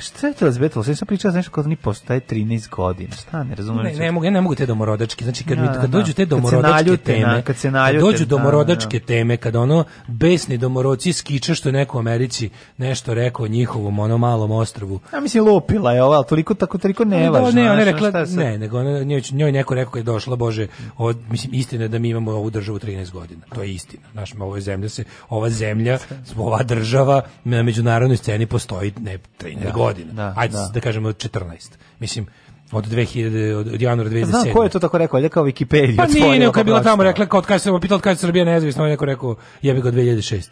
Pa šta je to razbetalo? Sve sam pričao nešto kao da ni postaje 13 godina. Šta, ne razumem. Ne, ne mogu, ja ne mogu te domorodački. Znači, kad, mi, da, kad da. dođu te domorodačke kad naljute, teme, na, kad, se naljute, kad dođu domorodačke da, da. da. teme, kad ono besni domoroci skiče što je neko u Americi nešto rekao o njihovom ono malom ostrovu. Ja mislim, lopila je ovo, ali toliko, tako, toliko nevažno. Ne, ne, ona rekla, se... ne, nego ona, njoj, njoj neko rekao je došla, bože, od, mislim, istina je da mi imamo ovu državu 13 godina. To je istina. Znaš, ovo zemlja se, ova zemlja, ova država na međunarodnoj sceni postoji ne, 13 godina godina. Da, Ajde, da. da kažemo 14. Mislim, od 2000 od januara 2007. Pa znam ko je to tako rekao, je kao Wikipedia. Pa nije, nije, je bila tamo rekla kao od kada se pitao od je Srbija nezavisna, on je rekao jebi ga 2006.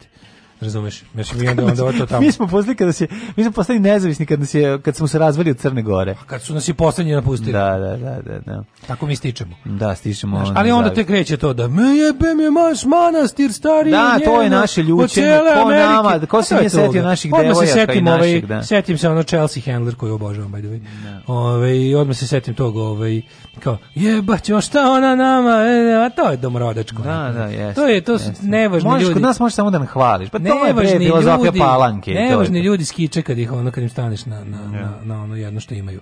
Razumeš? Znači, mi, onda, onda to tamo. [laughs] mi smo postali kada se mi smo postali nezavisni kad nas je kad smo se razvili od Crne Gore. A kad su nas i poslednji napustili. Da, da, da, da, da. Tako mi stičemo. Da, stičemo. Znaš, ali onda da. te kreće to da me jebe mi maš manastir stari. Da, njeno, to je naše ljučenje ko nama, ko se nije setio da. naših devojaka se setim, i naših, ovaj- da. Setim se ono Chelsea Handler koju obožavam by the way. Da. Ovaj i odmah se setim tog, ovaj kao jebaćo, šta ona nama, e, a to je domorodačko. Da, da, jeste. To je to su nevažni ljudi. Možeš kod nas možeš samo da me hvališ. Pa nevažni je ljudi, palanke. Nevažni to ljudi skiče kad ih ono kad im staneš na na, yeah. na, na ono jedno što imaju.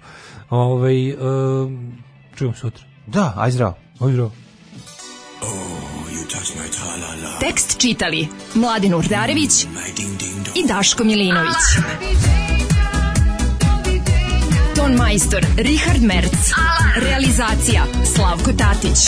Ovaj um, čujemo sutra. Da, aj zdravo. Aj zdravo. Oh, Tekst čitali Mladin Urdarević i Daško Milinović. Ton majstor Richard Merc. Realizacija Slavko Tatić